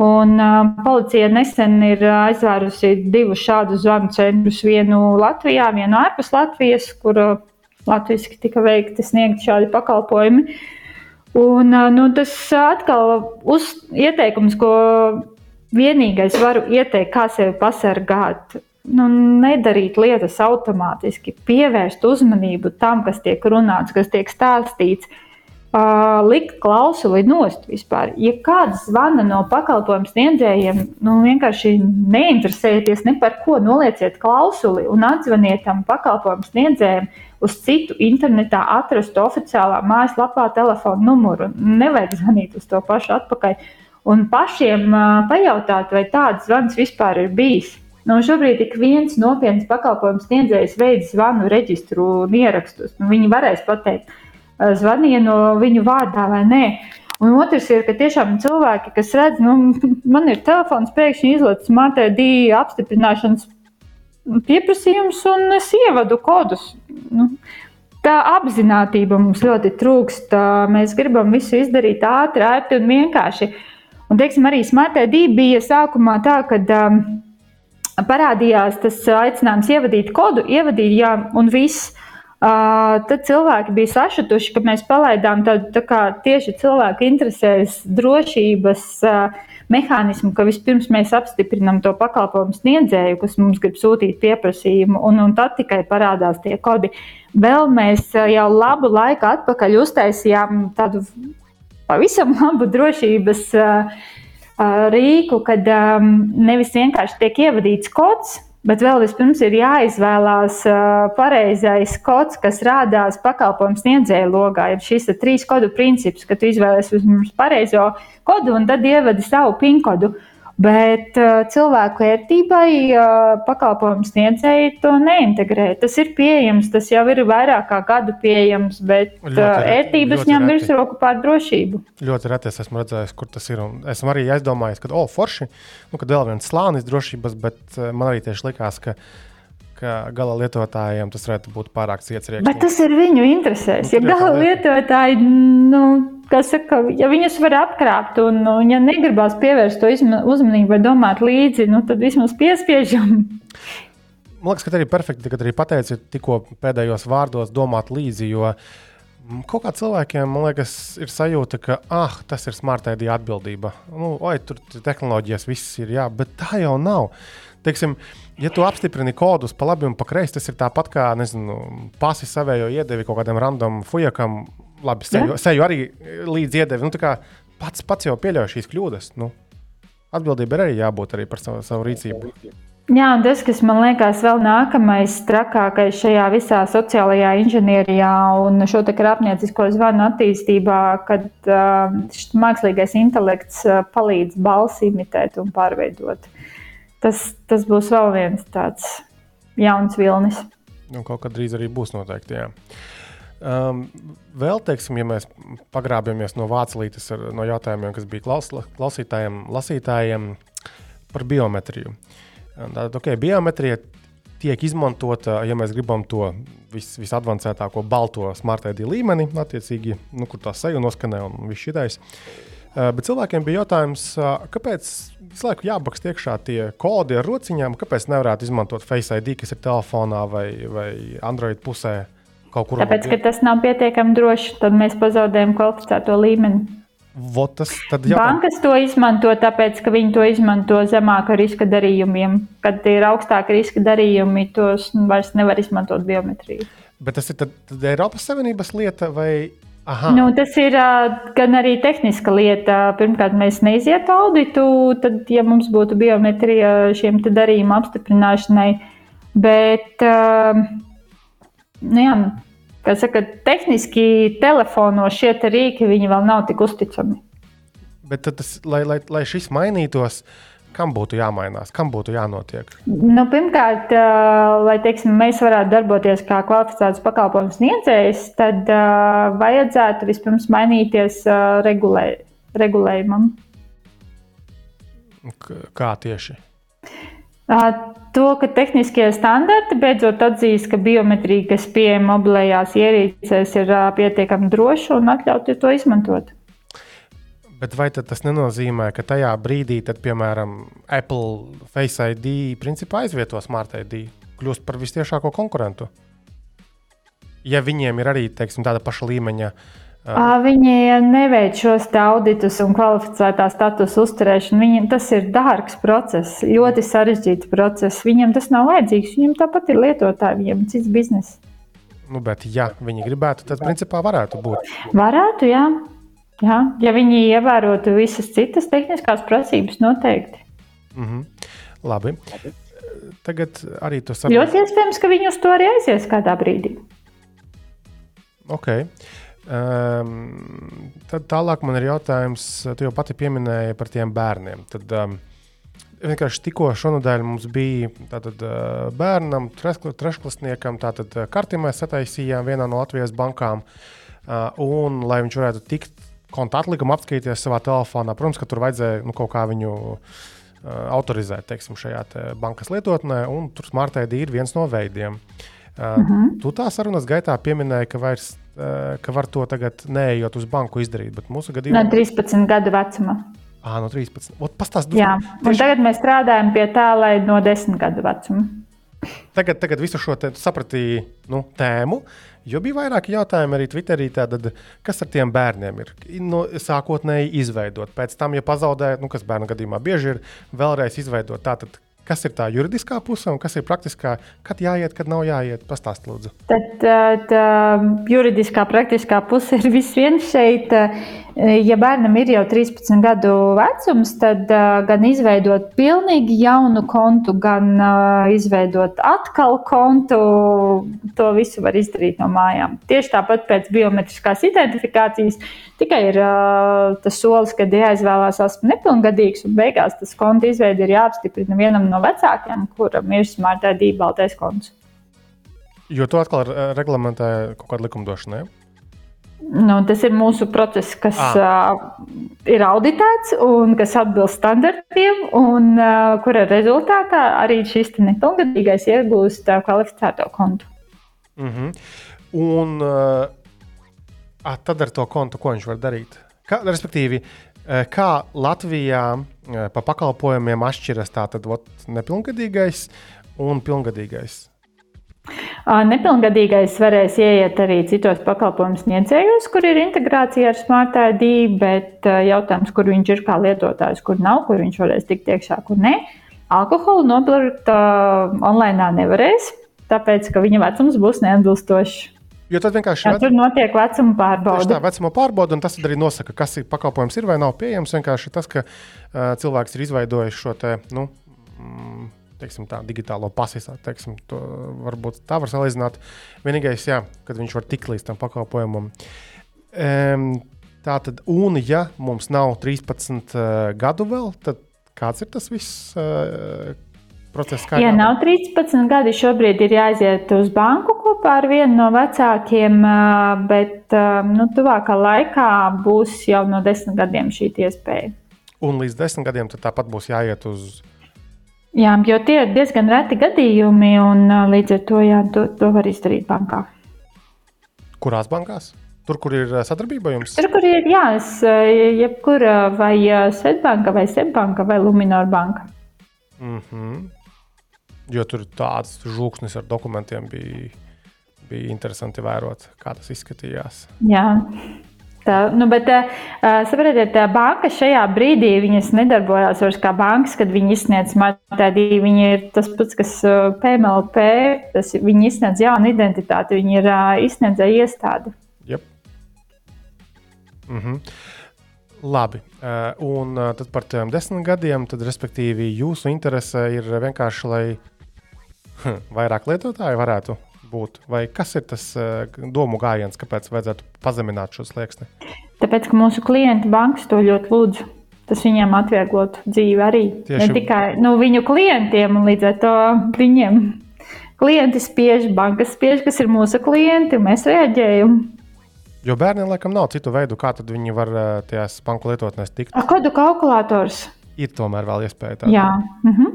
Un, uh, policija nesen ir aizvērusi divus šādus zvanu centrus. Vienu Latvijā, vienu ārpus Latvijas, kur uh, latviešu tika veikti sniegt šādi pakalpojumi. Un, uh, nu, tas atkal uz ieteikums, ko vienīgais varu ieteikt, kā sevi pasargāt nu, nedarīt lietas automātiski, pievērst uzmanību tam, kas tiek runāts, kas tiek stāstīts. Uh, likt klausuli nost vispār. Ja kāds zvana no pakalpojumu sniedzējiem, nu vienkārši neinteresēties ne par ko, nolieciet klausuli un atzvaniet tam pakalpojumu sniedzējiem uz citu internetā atrastu oficiālā mājaslapā telefonu numuru. Nevajag zvanīt uz to pašu atpakaļ. Un pašiem pajautāt, vai tāds zvans vispār ir bijis. Nu, šobrīd ik viens nopietns pakalpojums sniedzējs veids zvanu reģistru un ierakstus. Nu, viņi varēs pateikt, zvaniet no viņu vārdā vai nē. Un otrs ir, ka tiešām cilvēki, kas redz, nu, [laughs] man ir telefons, pēkšņi izlaists MTD apstiprināšanas pieprasījums, un es ievadu kodus. Nu, tā apziņotība mums ļoti trūkst. Mēs gribam visu izdarīt ātri, ērti un vienkārši. Un, teiksim, arī SmartD bija sākumā tā, ka um, parādījās tas aicinājums ievadīt kodu, ievadīt, jā, un viss. Uh, tad cilvēki bija sašutuši, ka mēs palaidām tādu tā kā, tieši cilvēku interesēs drošības uh, mehānismu, ka vispirms mēs apstiprinām to pakalpojumu sniedzēju, kas mums grib sūtīt pieprasījumu, un, un tad tikai parādās tie kodi. Vēl mēs jau labu laiku atpakaļ uztaisījām tādu pavisam labu drošības uh, rīku, kad um, nevis vienkārši tiek ievadīts kods, bet vēl vispirms ir jāizvēlās pareizais kods, kas rādās pakalpojumu sniedzēju logā. Ir šis trīs kodu princips, ka tu izvēlēsies vispirms pareizo kodu un tad ievadi savu PIN kodu. Uh, Bet uh, cilvēku ērtībai uh, pakalpojumu sniedzēji to neintegrē. Tas ir pieejams, tas jau ir vairāk kā gadu pieejams, bet ļoti uh, ņem virsroku pār drošību. Ļoti reti es esmu redzējis, kur tas ir. Esmu arī aizdomājies, ka, oh, forši, nu, ka vēl viens slānis drošības, bet uh, man arī tieši likās, ka ka gala lietotājiem tas varētu būt pārāk ciets rieksts. Bet tas ir viņu interesēs. Ja gala lietotāji, nu, kas saka, ja viņus var apkrāpt un, un ja negribās pievērst to uzmanību vai domāt līdzi, nu, tad vismaz piespiežam. Man liekas, ka arī perfekti, kad arī pateici tikko pēdējos vārdos domāt līdzi, jo kaut kā cilvēkiem, man liekas, ir sajūta, ka, ah, tas ir smartēdija atbildība. Nu, oi, tur tehnoloģijas viss ir, jā, bet tā jau nav. Teiksim, ja tu apstiprini kodus pa labi un pa kreisi, tas ir tāpat kā, nezinu, pasi savējo iedevi kaut kādam random fujakam. Labi, seju, seju arī līdz iedevi. Nu, pats, pats jau pieļauj šīs kļūdas. Nu, atbildība ir arī jābūt arī par savu, savu rīcību. Jā, un tas, kas man liekas, vēl nākamais trakākais šajā visā sociālajā inženierijā un šo krāpniecisko zvanu attīstībā, kad uh, mākslīgais intelekts uh, palīdz balsi imitēt un pārveidot. Tas, tas būs vēl viens tāds jauns vilnis. Nu, kaut kad drīz arī būs noteikti. Jā. Um, vēl, teiksim, ja mēs pagrābjamies no vācu līnijas, no jautājumiem, kas bija klaus, klausītājiem, lasītājiem, par biometriju. Tātad, ok, biometrija tiek izmantota, ja mēs gribam to vis, visadvancētāko balto smart ID līmeni, attiecīgi, nu, kur tā seja noskanē un viss šitais. Uh, bet cilvēkiem bija jautājums, uh, kāpēc visu laiku jābakst iekšā tie kodi ar rociņām, kāpēc nevarētu izmantot Face ID, kas ir telefonā vai, vai Android pusē kaut kur. Tāpēc, ka tas nav pietiekami droši, tad mēs pazaudējam kvalificēto līmeni. Votas, Bankas to izmanto, tāpēc, ka viņi to izmanto zemāka riska darījumiem. Kad ir augstāka riska darījumi, tos vairs nevar izmantot biometriju. Bet tas ir tad, tad Eiropas Savienības lieta vai? Aha. Nu, tas ir gan arī tehniska lieta. Pirmkārt, mēs neizietu auditu, tad, ja mums būtu biometrija šiem darījumu apstiprināšanai, bet uh, nu, jā, kā saka, tehniski telefonos šie te rīki vēl nav tik uzticami. Bet tas, lai, lai, lai šis mainītos, kam būtu jāmainās, kam būtu jānotiek? Nu, pirmkārt, lai teiksim, mēs varētu darboties kā kvalificēts pakalpojumu sniedzējs, tad vajadzētu vispirms mainīties regulē, regulējumam. Kā tieši? To, ka tehniskie standarti beidzot atzīst, ka biometrija, kas pieejama mobilajās ierīcēs, ir pietiekami droša un atļautu to izmantot. Bet vai tas nenozīmē, ka tajā brīdī, tad, piemēram, Apple Face ID principā aizvieto Smart ID, kļūst par visciešāko konkurentu? Ja viņiem ir arī teiksim, tāda paša līmeņa uh, Viņi neveic šos auditus un kvalificētā statusa uzturēšanu. Viņiem tas ir dārgs process, ļoti sarežģīts process. Viņiem tas nav vajadzīgs. Viņiem tāpat ir lietotāji, viņiem ir cits bizness. Nu, bet, ja viņi gribētu, tad principā varētu būt. Varētu, jā. jā. Ja viņi ievērotu visas citas tehniskās prasības, noteikti. Mm -hmm. Labi. Tagad arī to saprotu. Ļoti iespējams, ka viņi uz to arī aizies kādā brīdī. Okay. Um, tad tālāk man ir jautājums, tu jau pati pieminēji par tiem bērniem. Tad, um, vienkārši tikko šonadēļ mums bija tātad, uh, bērnam, trešklasniekam, tātad karti mēs sataisījām vienā no Latvijas bankām, uh, un lai viņš varētu tikt konta atlikumu apskatīties savā telefonā, protams, ka tur vajadzēja nu, kaut kā viņu autorizēt teiksim, šajā te bankas lietotnē, un tur Smart ID ir viens no veidiem. Uh, uh -huh. Tu tā sarunas gaitā pieminēji, ka vairs Eh, ka var to tagad neejot uz banku izdarīt. Bet mūsu gadījumā no 13 gadu vecuma. Ah, no 13. Pastāst, Jā, un tieši... tagad mēs strādājam pie tā, lai no 10 gadu vecuma. Tagad, tagad visu šo sapratīju nu, tēmu, jo bija vairāki jautājumi arī Twitterī. Tātad, kas ar tiem bērniem ir no, sākotnēji izveidot? Pēc tam, ja pazaudē, nu, kas bērnu gadījumā bieži ir, vēlreiz izveidot. Tātad, Kas ir tā juridiskā puse un kas ir praktiskā? Kad jāiet, kad nav jāiet? Pastāst, lūdzu. Tad tā juridiskā, praktiskā puse ir viss viens šeit. Ja bērnam ir jau 13 gadu vecums, tad uh, gan izveidot pilnīgi jaunu kontu, gan uh, izveidot atkal kontu, to visu var izdarīt no mājām. Tieši tāpat pēc biometriskās identifikācijas tikai ir tas solis, kad jāizvēlās esmu nepilngadīgs, un beigās tas konta izveide ir jāapstiprina vienam no vecākiem, kuram ir smart ID baltais konts. Jo to atkal reglamentē kaut kāda likumdošana. Ja? Nu, tas ir mūsu process, kas ah. uh, ir auditēts un kas atbilst standartiem, un uh, kura rezultātā arī šis nepilngadīgais iegūst uh, kvalificēto kontu. Mm -hmm. Un uh, tad ar to kontu, ko viņš var darīt? Kā, respektīvi, kā Latvijā uh, pa pakalpojumiem atšķiras tātad ot, nepilngadīgais un pilngadīgais? Nepilngadīgais varēs ieiet arī citos pakalpojumu sniedzējos, kur ir integrācija ar Smart ID, bet jautājums, kur viņš ir kā lietotājs, kur nav, kur viņš varēs tikt iekšā, kur nē. Alkoholu nopirkt uh, online nevarēs, tāpēc ka viņa vecums būs neatbilstošs. Jo tad vienkārši Jā, tur notiek vecuma pārbaude. Tā vecuma pārbaude, un tas arī nosaka, kas ir pakalpojums ir vai nav pieejams. Vienkārši tas, ka uh, cilvēks ir izveidojis šo te, nu, mm, teiksim, tā, digitālo pasisā. Teiksim, to varbūt tā var salīdzināt. Vienīgais, jā, kad viņš var tikt līdz tam pakalpojumam. Um, tā tad, un ja mums nav 13 uh, gadu vēl, tad kāds ir tas viss? Uh, Process, ja nav 13 gadi, šobrīd ir jāiziet uz banku kopā ar vienu no vecākiem, bet nu, tuvākā laikā būs jau no 10 gadiem šī iespēja. Un līdz 10 gadiem tāpat būs jāiet uz Jā, jo tie ir diezgan reti gadījumi, un līdz ar to, jā, to, to var izdarīt bankā. Kurās bankās? Tur, kur ir sadarbība jums? Tur, kur ir, jā, es, jebkura vai Svetbanka, vai Svetbanka, vai Luminor banka. Mm -hmm. Jo tur tāds žūksnis ar dokumentiem bija, bija interesanti vērot, kā tas izskatījās. Jā. Tā, nu, bet, uh, saprotiet, tā banka šajā brīdī nedarbojās vairs kā bankas, kad viņi izsniedz matēdī. Viņi ir tas pats, kas PMLP, tas, viņi izsniedz jaunu identitāti, viņi ir izsniedzēja iestādi. Yep. Mm -hmm. Labi, un tad par tiem desmit gadiem, tad respektīvi jūsu interese ir vienkārši, lai hm, vairāk lietotāji varētu būt? Vai kas ir tas uh, domu gājiens, kāpēc vajadzētu pazemināt šo slieksni? Tāpēc, ka mūsu klienti bankas to ļoti lūdz. Tas viņiem atvieglotu dzīvi arī. Tieši... Ne tikai nu, viņu klientiem, un līdz ar to viņiem klienti spiež, bankas spiež, kas ir mūsu klienti, un mēs reaģējam. Jo bērniem laikam nav citu veidu, kā viņi var uh, tajās banku lietotnēs tikt. Ar kodu kalkulators? Ir tomēr vēl iespēja tādu. Jā. Mhm.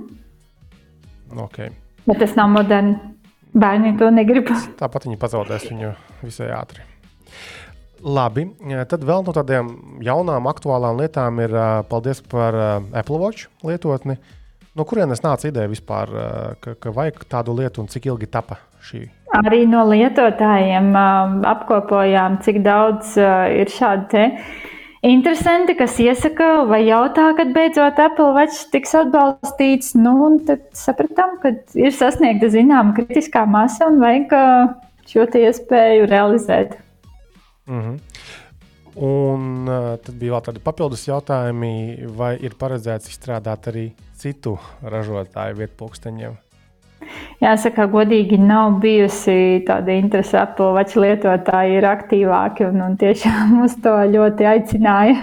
Okay. Bet tas nav moderns. Bērni to negrib. Tāpat viņi pazaudēs viņu visai ātri. Labi, tad vēl no tādām jaunām, aktuālām lietām ir paldies par Apple Watch lietotni. No kurienes nāca ideja vispār, ka, ka vajag tādu lietu un cik ilgi tapa šī? Arī no lietotājiem apkopojām, cik daudz ir šādu interesanti, kas iesaka vai jautā, kad beidzot Apple Watch tiks atbalstīts. Nu, tad sapratām, ka ir sasniegta zināma kritiskā masa un vajag šo iespēju realizēt. Mm -hmm. Un uh, tad bija vēl tādi papildus jautājumi, vai ir paredzēts izstrādāt arī citu ražotāju vietpunkteņiem? Jāsaka, godīgi nav bijusi tāda interese. Apple Watch lietotāji ir aktīvāki un, un tiešām [laughs] uz to ļoti aicināja.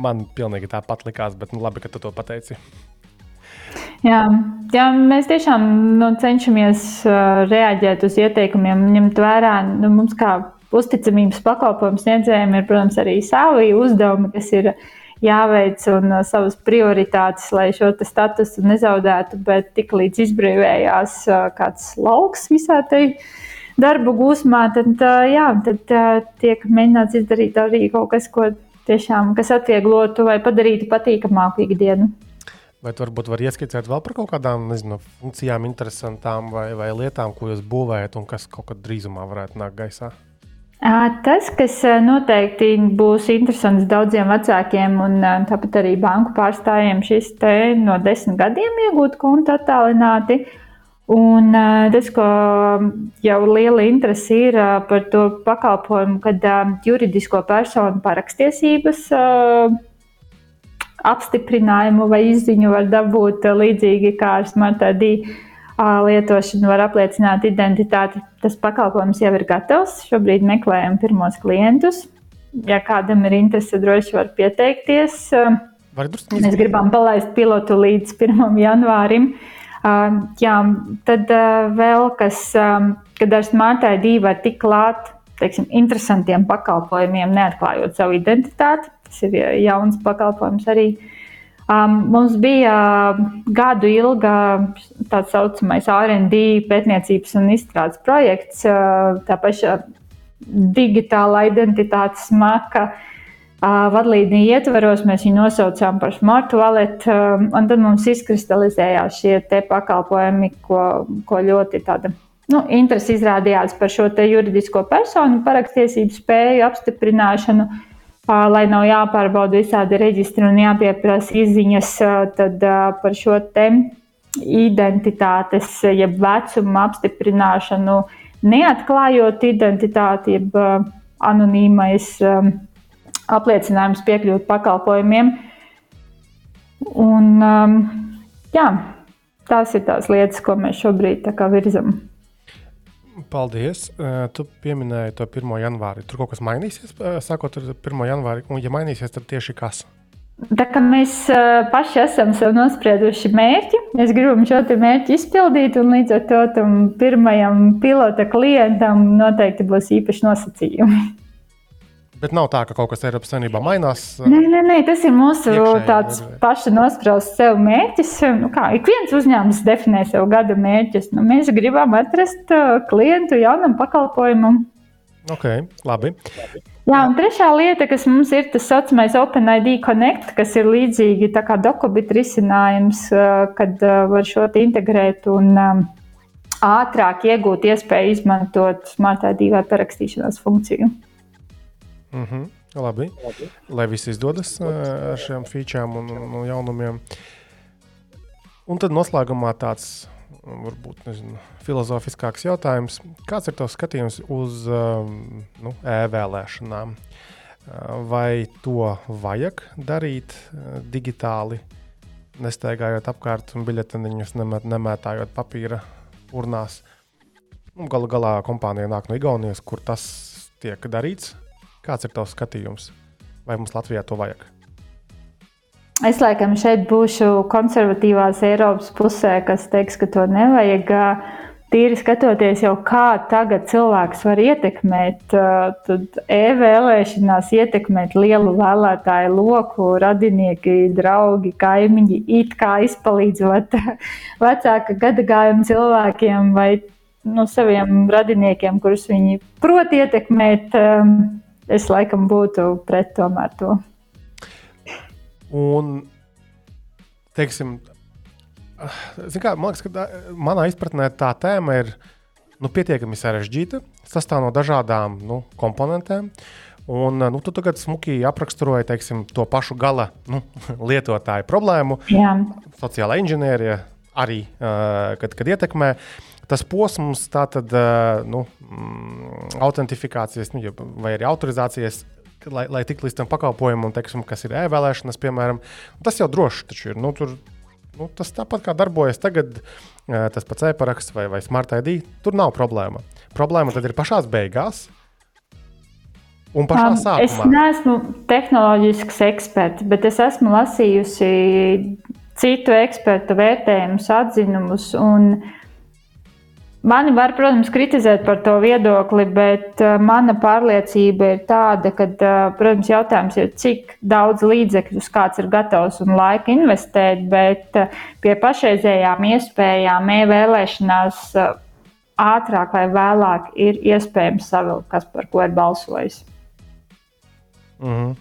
Man pilnīgi tāpat likās, bet nu, labi, ka tu to pateici. Jā, jā, mēs tiešām nu, cenšamies uh, reaģēt uz ieteikumiem, ņemt vērā nu, mums kā uzticamības pakalpojumu sniedzējiem, ir, protams, arī savi uzdevumi, kas ir uh, jāveic un uh, savas prioritātes, lai šo statusu nezaudētu, bet tik līdz izbrīvējās uh, kāds lauks visā tai darbu gūsmā, tad, uh, jā, tad tiek mēģināts izdarīt arī kaut kas, ko tiešām, kas atvieglotu vai padarītu patīkamāku ikdienu. Vai tu varbūt vari ieskicēt vēl par kaut kādām nezinu, funkcijām, interesantām vai, vai lietām, ko jūs būvējat un kas kaut kad drīzumā varētu nākt gaisā? Tas, kas noteikti būs interesants daudziem vecākiem un tāpat arī banku pārstāvjiem, šis te no desmit gadiem iegūt kontu attālināti. Un tas, ko jau liela interese ir par to pakalpojumu, kad juridisko personu parakstiesības apstiprinājumu vai izziņu var dabūt līdzīgi kā ar Smart ID lietošanu var apliecināt identitāti. Tas pakalpojums jau ir gatavs. Šobrīd meklējam pirmos klientus. Ja kādam ir interese, droši var pieteikties. Mēs gribam palaist pilotu līdz 1. janvārim. Jā, tad vēl kas, kad ar Smart ID var tik klāt teiksim, interesantiem pakalpojumiem, neatklājot savu identitāti. Tas ir jauns pakalpojums arī. Uh, Um, mums bija gadu ilga tā saucamais RD pētniecības un izstrādes projekts, tā paša digitāla identitātes maka. Vadlīniju ietvaros mēs viņu nosaucām par Smart Wallet, un tad mums izkristalizējās šie pakalpojumi, ko, ko ļoti tāda nu, interesi izrādījās par šo juridisko personu parakstiesību spēju apstiprināšanu. Uh, lai nav jāpārbauda visādi reģistri un jāpieprasa izziņas par šo te identitātes, jeb vecuma apstiprināšanu, neatklājot identitāti, jeb anonīmais apliecinājums piekļūt pakalpojumiem. Un, jā, tās ir tās lietas, ko mēs šobrīd virzam. Paldies. Tu pieminēji to 1. janvāri. Tur kaut kas mainīsies, sākot ar 1. janvāri. Un, ja mainīsies, tad tieši kas? Tā kā mēs paši esam sev nosprieduši mērķi, mēs gribam šo mērķi izpildīt, un līdz ar to tam pirmajam pilota klientam noteikti būs īpaši nosacījumi. Bet nav tā, ka kaut kas Eiropas Savienībā mainās. Nē, nē, nē, tas ir mūsu tāds paša nosprausts sev mērķis. Nu, kā ik viens uzņēmums definē sev gada mērķus. Nu, mēs gribam atrast klientu jaunam pakalpojumam. Ok, labi. Jā, un trešā lieta, kas mums ir tas saucamais OpenID Connect, kas ir līdzīgi kā dokubit risinājums, kad var šo integrēt un ātrāk iegūt iespēju izmantot Smart ID vai parakstīšanās funkciju. Mm -hmm. Labi. Labi. Lai viss izdodas ar šiem featuriem un, un jaunumiem. Un tad noslēgumā tāds varbūt nezinu, filozofiskāks jautājums. Kāds ir tavs skatījums uz nu, e-vēlēšanām? Vai to vajag darīt digitāli, nestaigājot apkārt un biļeteniņus nemēt, nemētājot papīra urnās? Nu, galu galā kompānija nāk no Igaunijas, kur tas tiek darīts. Kāds ir tavs skatījums? Vai mums Latvijā to vajag? Es laikam šeit būšu konservatīvās Eiropas pusē, kas teiks, ka to nevajag. Tīri skatoties, jau kā tagad cilvēks var ietekmēt, tad e-vēlēšanās ietekmēt lielu vēlētāju loku, radinieki, draugi, kaimiņi, it kā izpalīdzot [laughs] vecāka gadagājuma cilvēkiem vai nu, saviem radiniekiem, kurus viņi prot ietekmēt es laikam būtu pret tomēr to. Un, teiksim, kā, man liekas, ka manā izpratnē tā tēma ir nu, pietiekami sarežģīta. Sastāv no dažādām nu, komponentēm. Un, nu, tu tagad smuki apraksturoji teiksim, to pašu gala nu, [laughs] lietotāju problēmu. Jā. Sociālā inženierija arī, kad, kad ietekmē. Uh, tas posms, tātad, nu, mm, autentifikācijas nu, vai arī autorizācijas. Lai, lai tiktu līdz tam pakalpojumam, teiksim, kas ir e-vēlēšanas, piemēram, tas jau droši taču ir. Nu, tur, nu, tas tāpat kā darbojas tagad, tas pats e-paraksts vai, vai smart ID. Tur nav problēma. Problēma tad ir pašā beigās. Un pašā um, sākumā. Es neesmu tehnoloģisks eksperts, bet es esmu lasījusi citu ekspertu vērtējumus, atzinumus. Un, uh, Mani var, protams, kritizēt par to viedokli, bet uh, mana pārliecība ir tāda, ka, uh, protams, jautājums ir, cik daudz līdzekļus kāds ir gatavs un laika investēt, bet uh, pie pašreizējām iespējām e-vēlēšanās ātrāk vai vēlāk ir iespējams savilkt, kas par ko ir balsojis. Mm -hmm.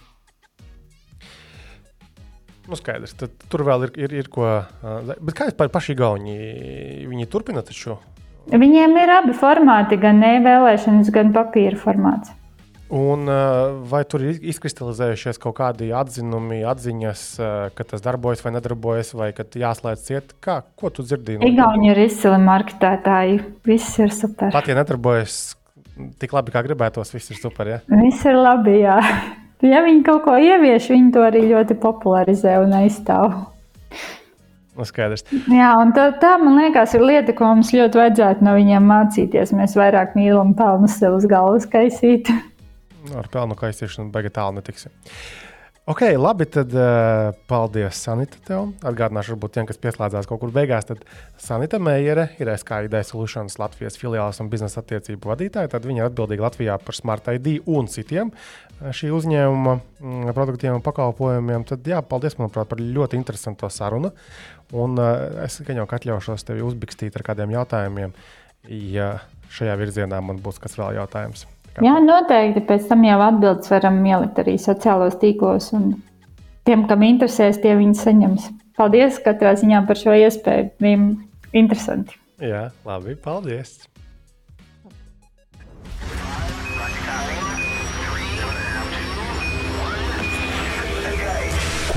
Nu, skaidrs, tad tur vēl ir, ir, ir ko. Bet kā par pašu Igauni? Viņi turpina taču Viņiem ir abi formāti, gan e-vēlēšanas, gan papīra formāts. Un, uh, vai tur ir izkristalizējušies kaut kādi atzinumi, atziņas, uh, ka tas darbojas vai nedarbojas, vai ka jāslēdz ciet? Kā, ko tu dzirdēji? No Igauni ir izcili marketētāji. Viss ir super. Pat ja nedarbojas tik labi, kā gribētos, viss ir super. Ja? Viss ir labi, jā. [laughs] Ja viņi kaut ko ievieš, viņi to arī ļoti popularizē un aizstāv. Nu, skaidrs. Jā, un tā, tā, man liekas, ir lieta, ko mums ļoti vajadzētu no viņiem mācīties. Mēs vairāk mīlam pelnu sev uz galvas kaisīt. Nu, ar pelnu kaisīšanu baigi tālu netiksim. Ok, labi, tad uh, paldies, Sanita. Tev. Atgādināšu, varbūt tiem, kas pieslēdzās kaut kur beigās, tad Sanita Meijere ir SKID Solutions Latvijas filiāls un biznesa attiecību vadītāja. Tad viņa ir atbildīga Latvijā par Smart ID un citiem eh, šī uzņēmuma mm, produktiem un pakalpojumiem. Tad, jā, paldies, manuprāt, par ļoti interesantu sarunu. Un uh, es gan jau atļaušos tevi uzbikstīt ar kādiem jautājumiem, ja šajā virzienā man būs kas vēl jautājums. Jā, noteikti. Pēc tam jau atbildes varam ielikt arī sociālos tīklos. Tiem, kam interesēs, tie viņi saņems. Paldies katrā ziņā par šo iespēju. Bija interesanti. Jā, labi. Paldies!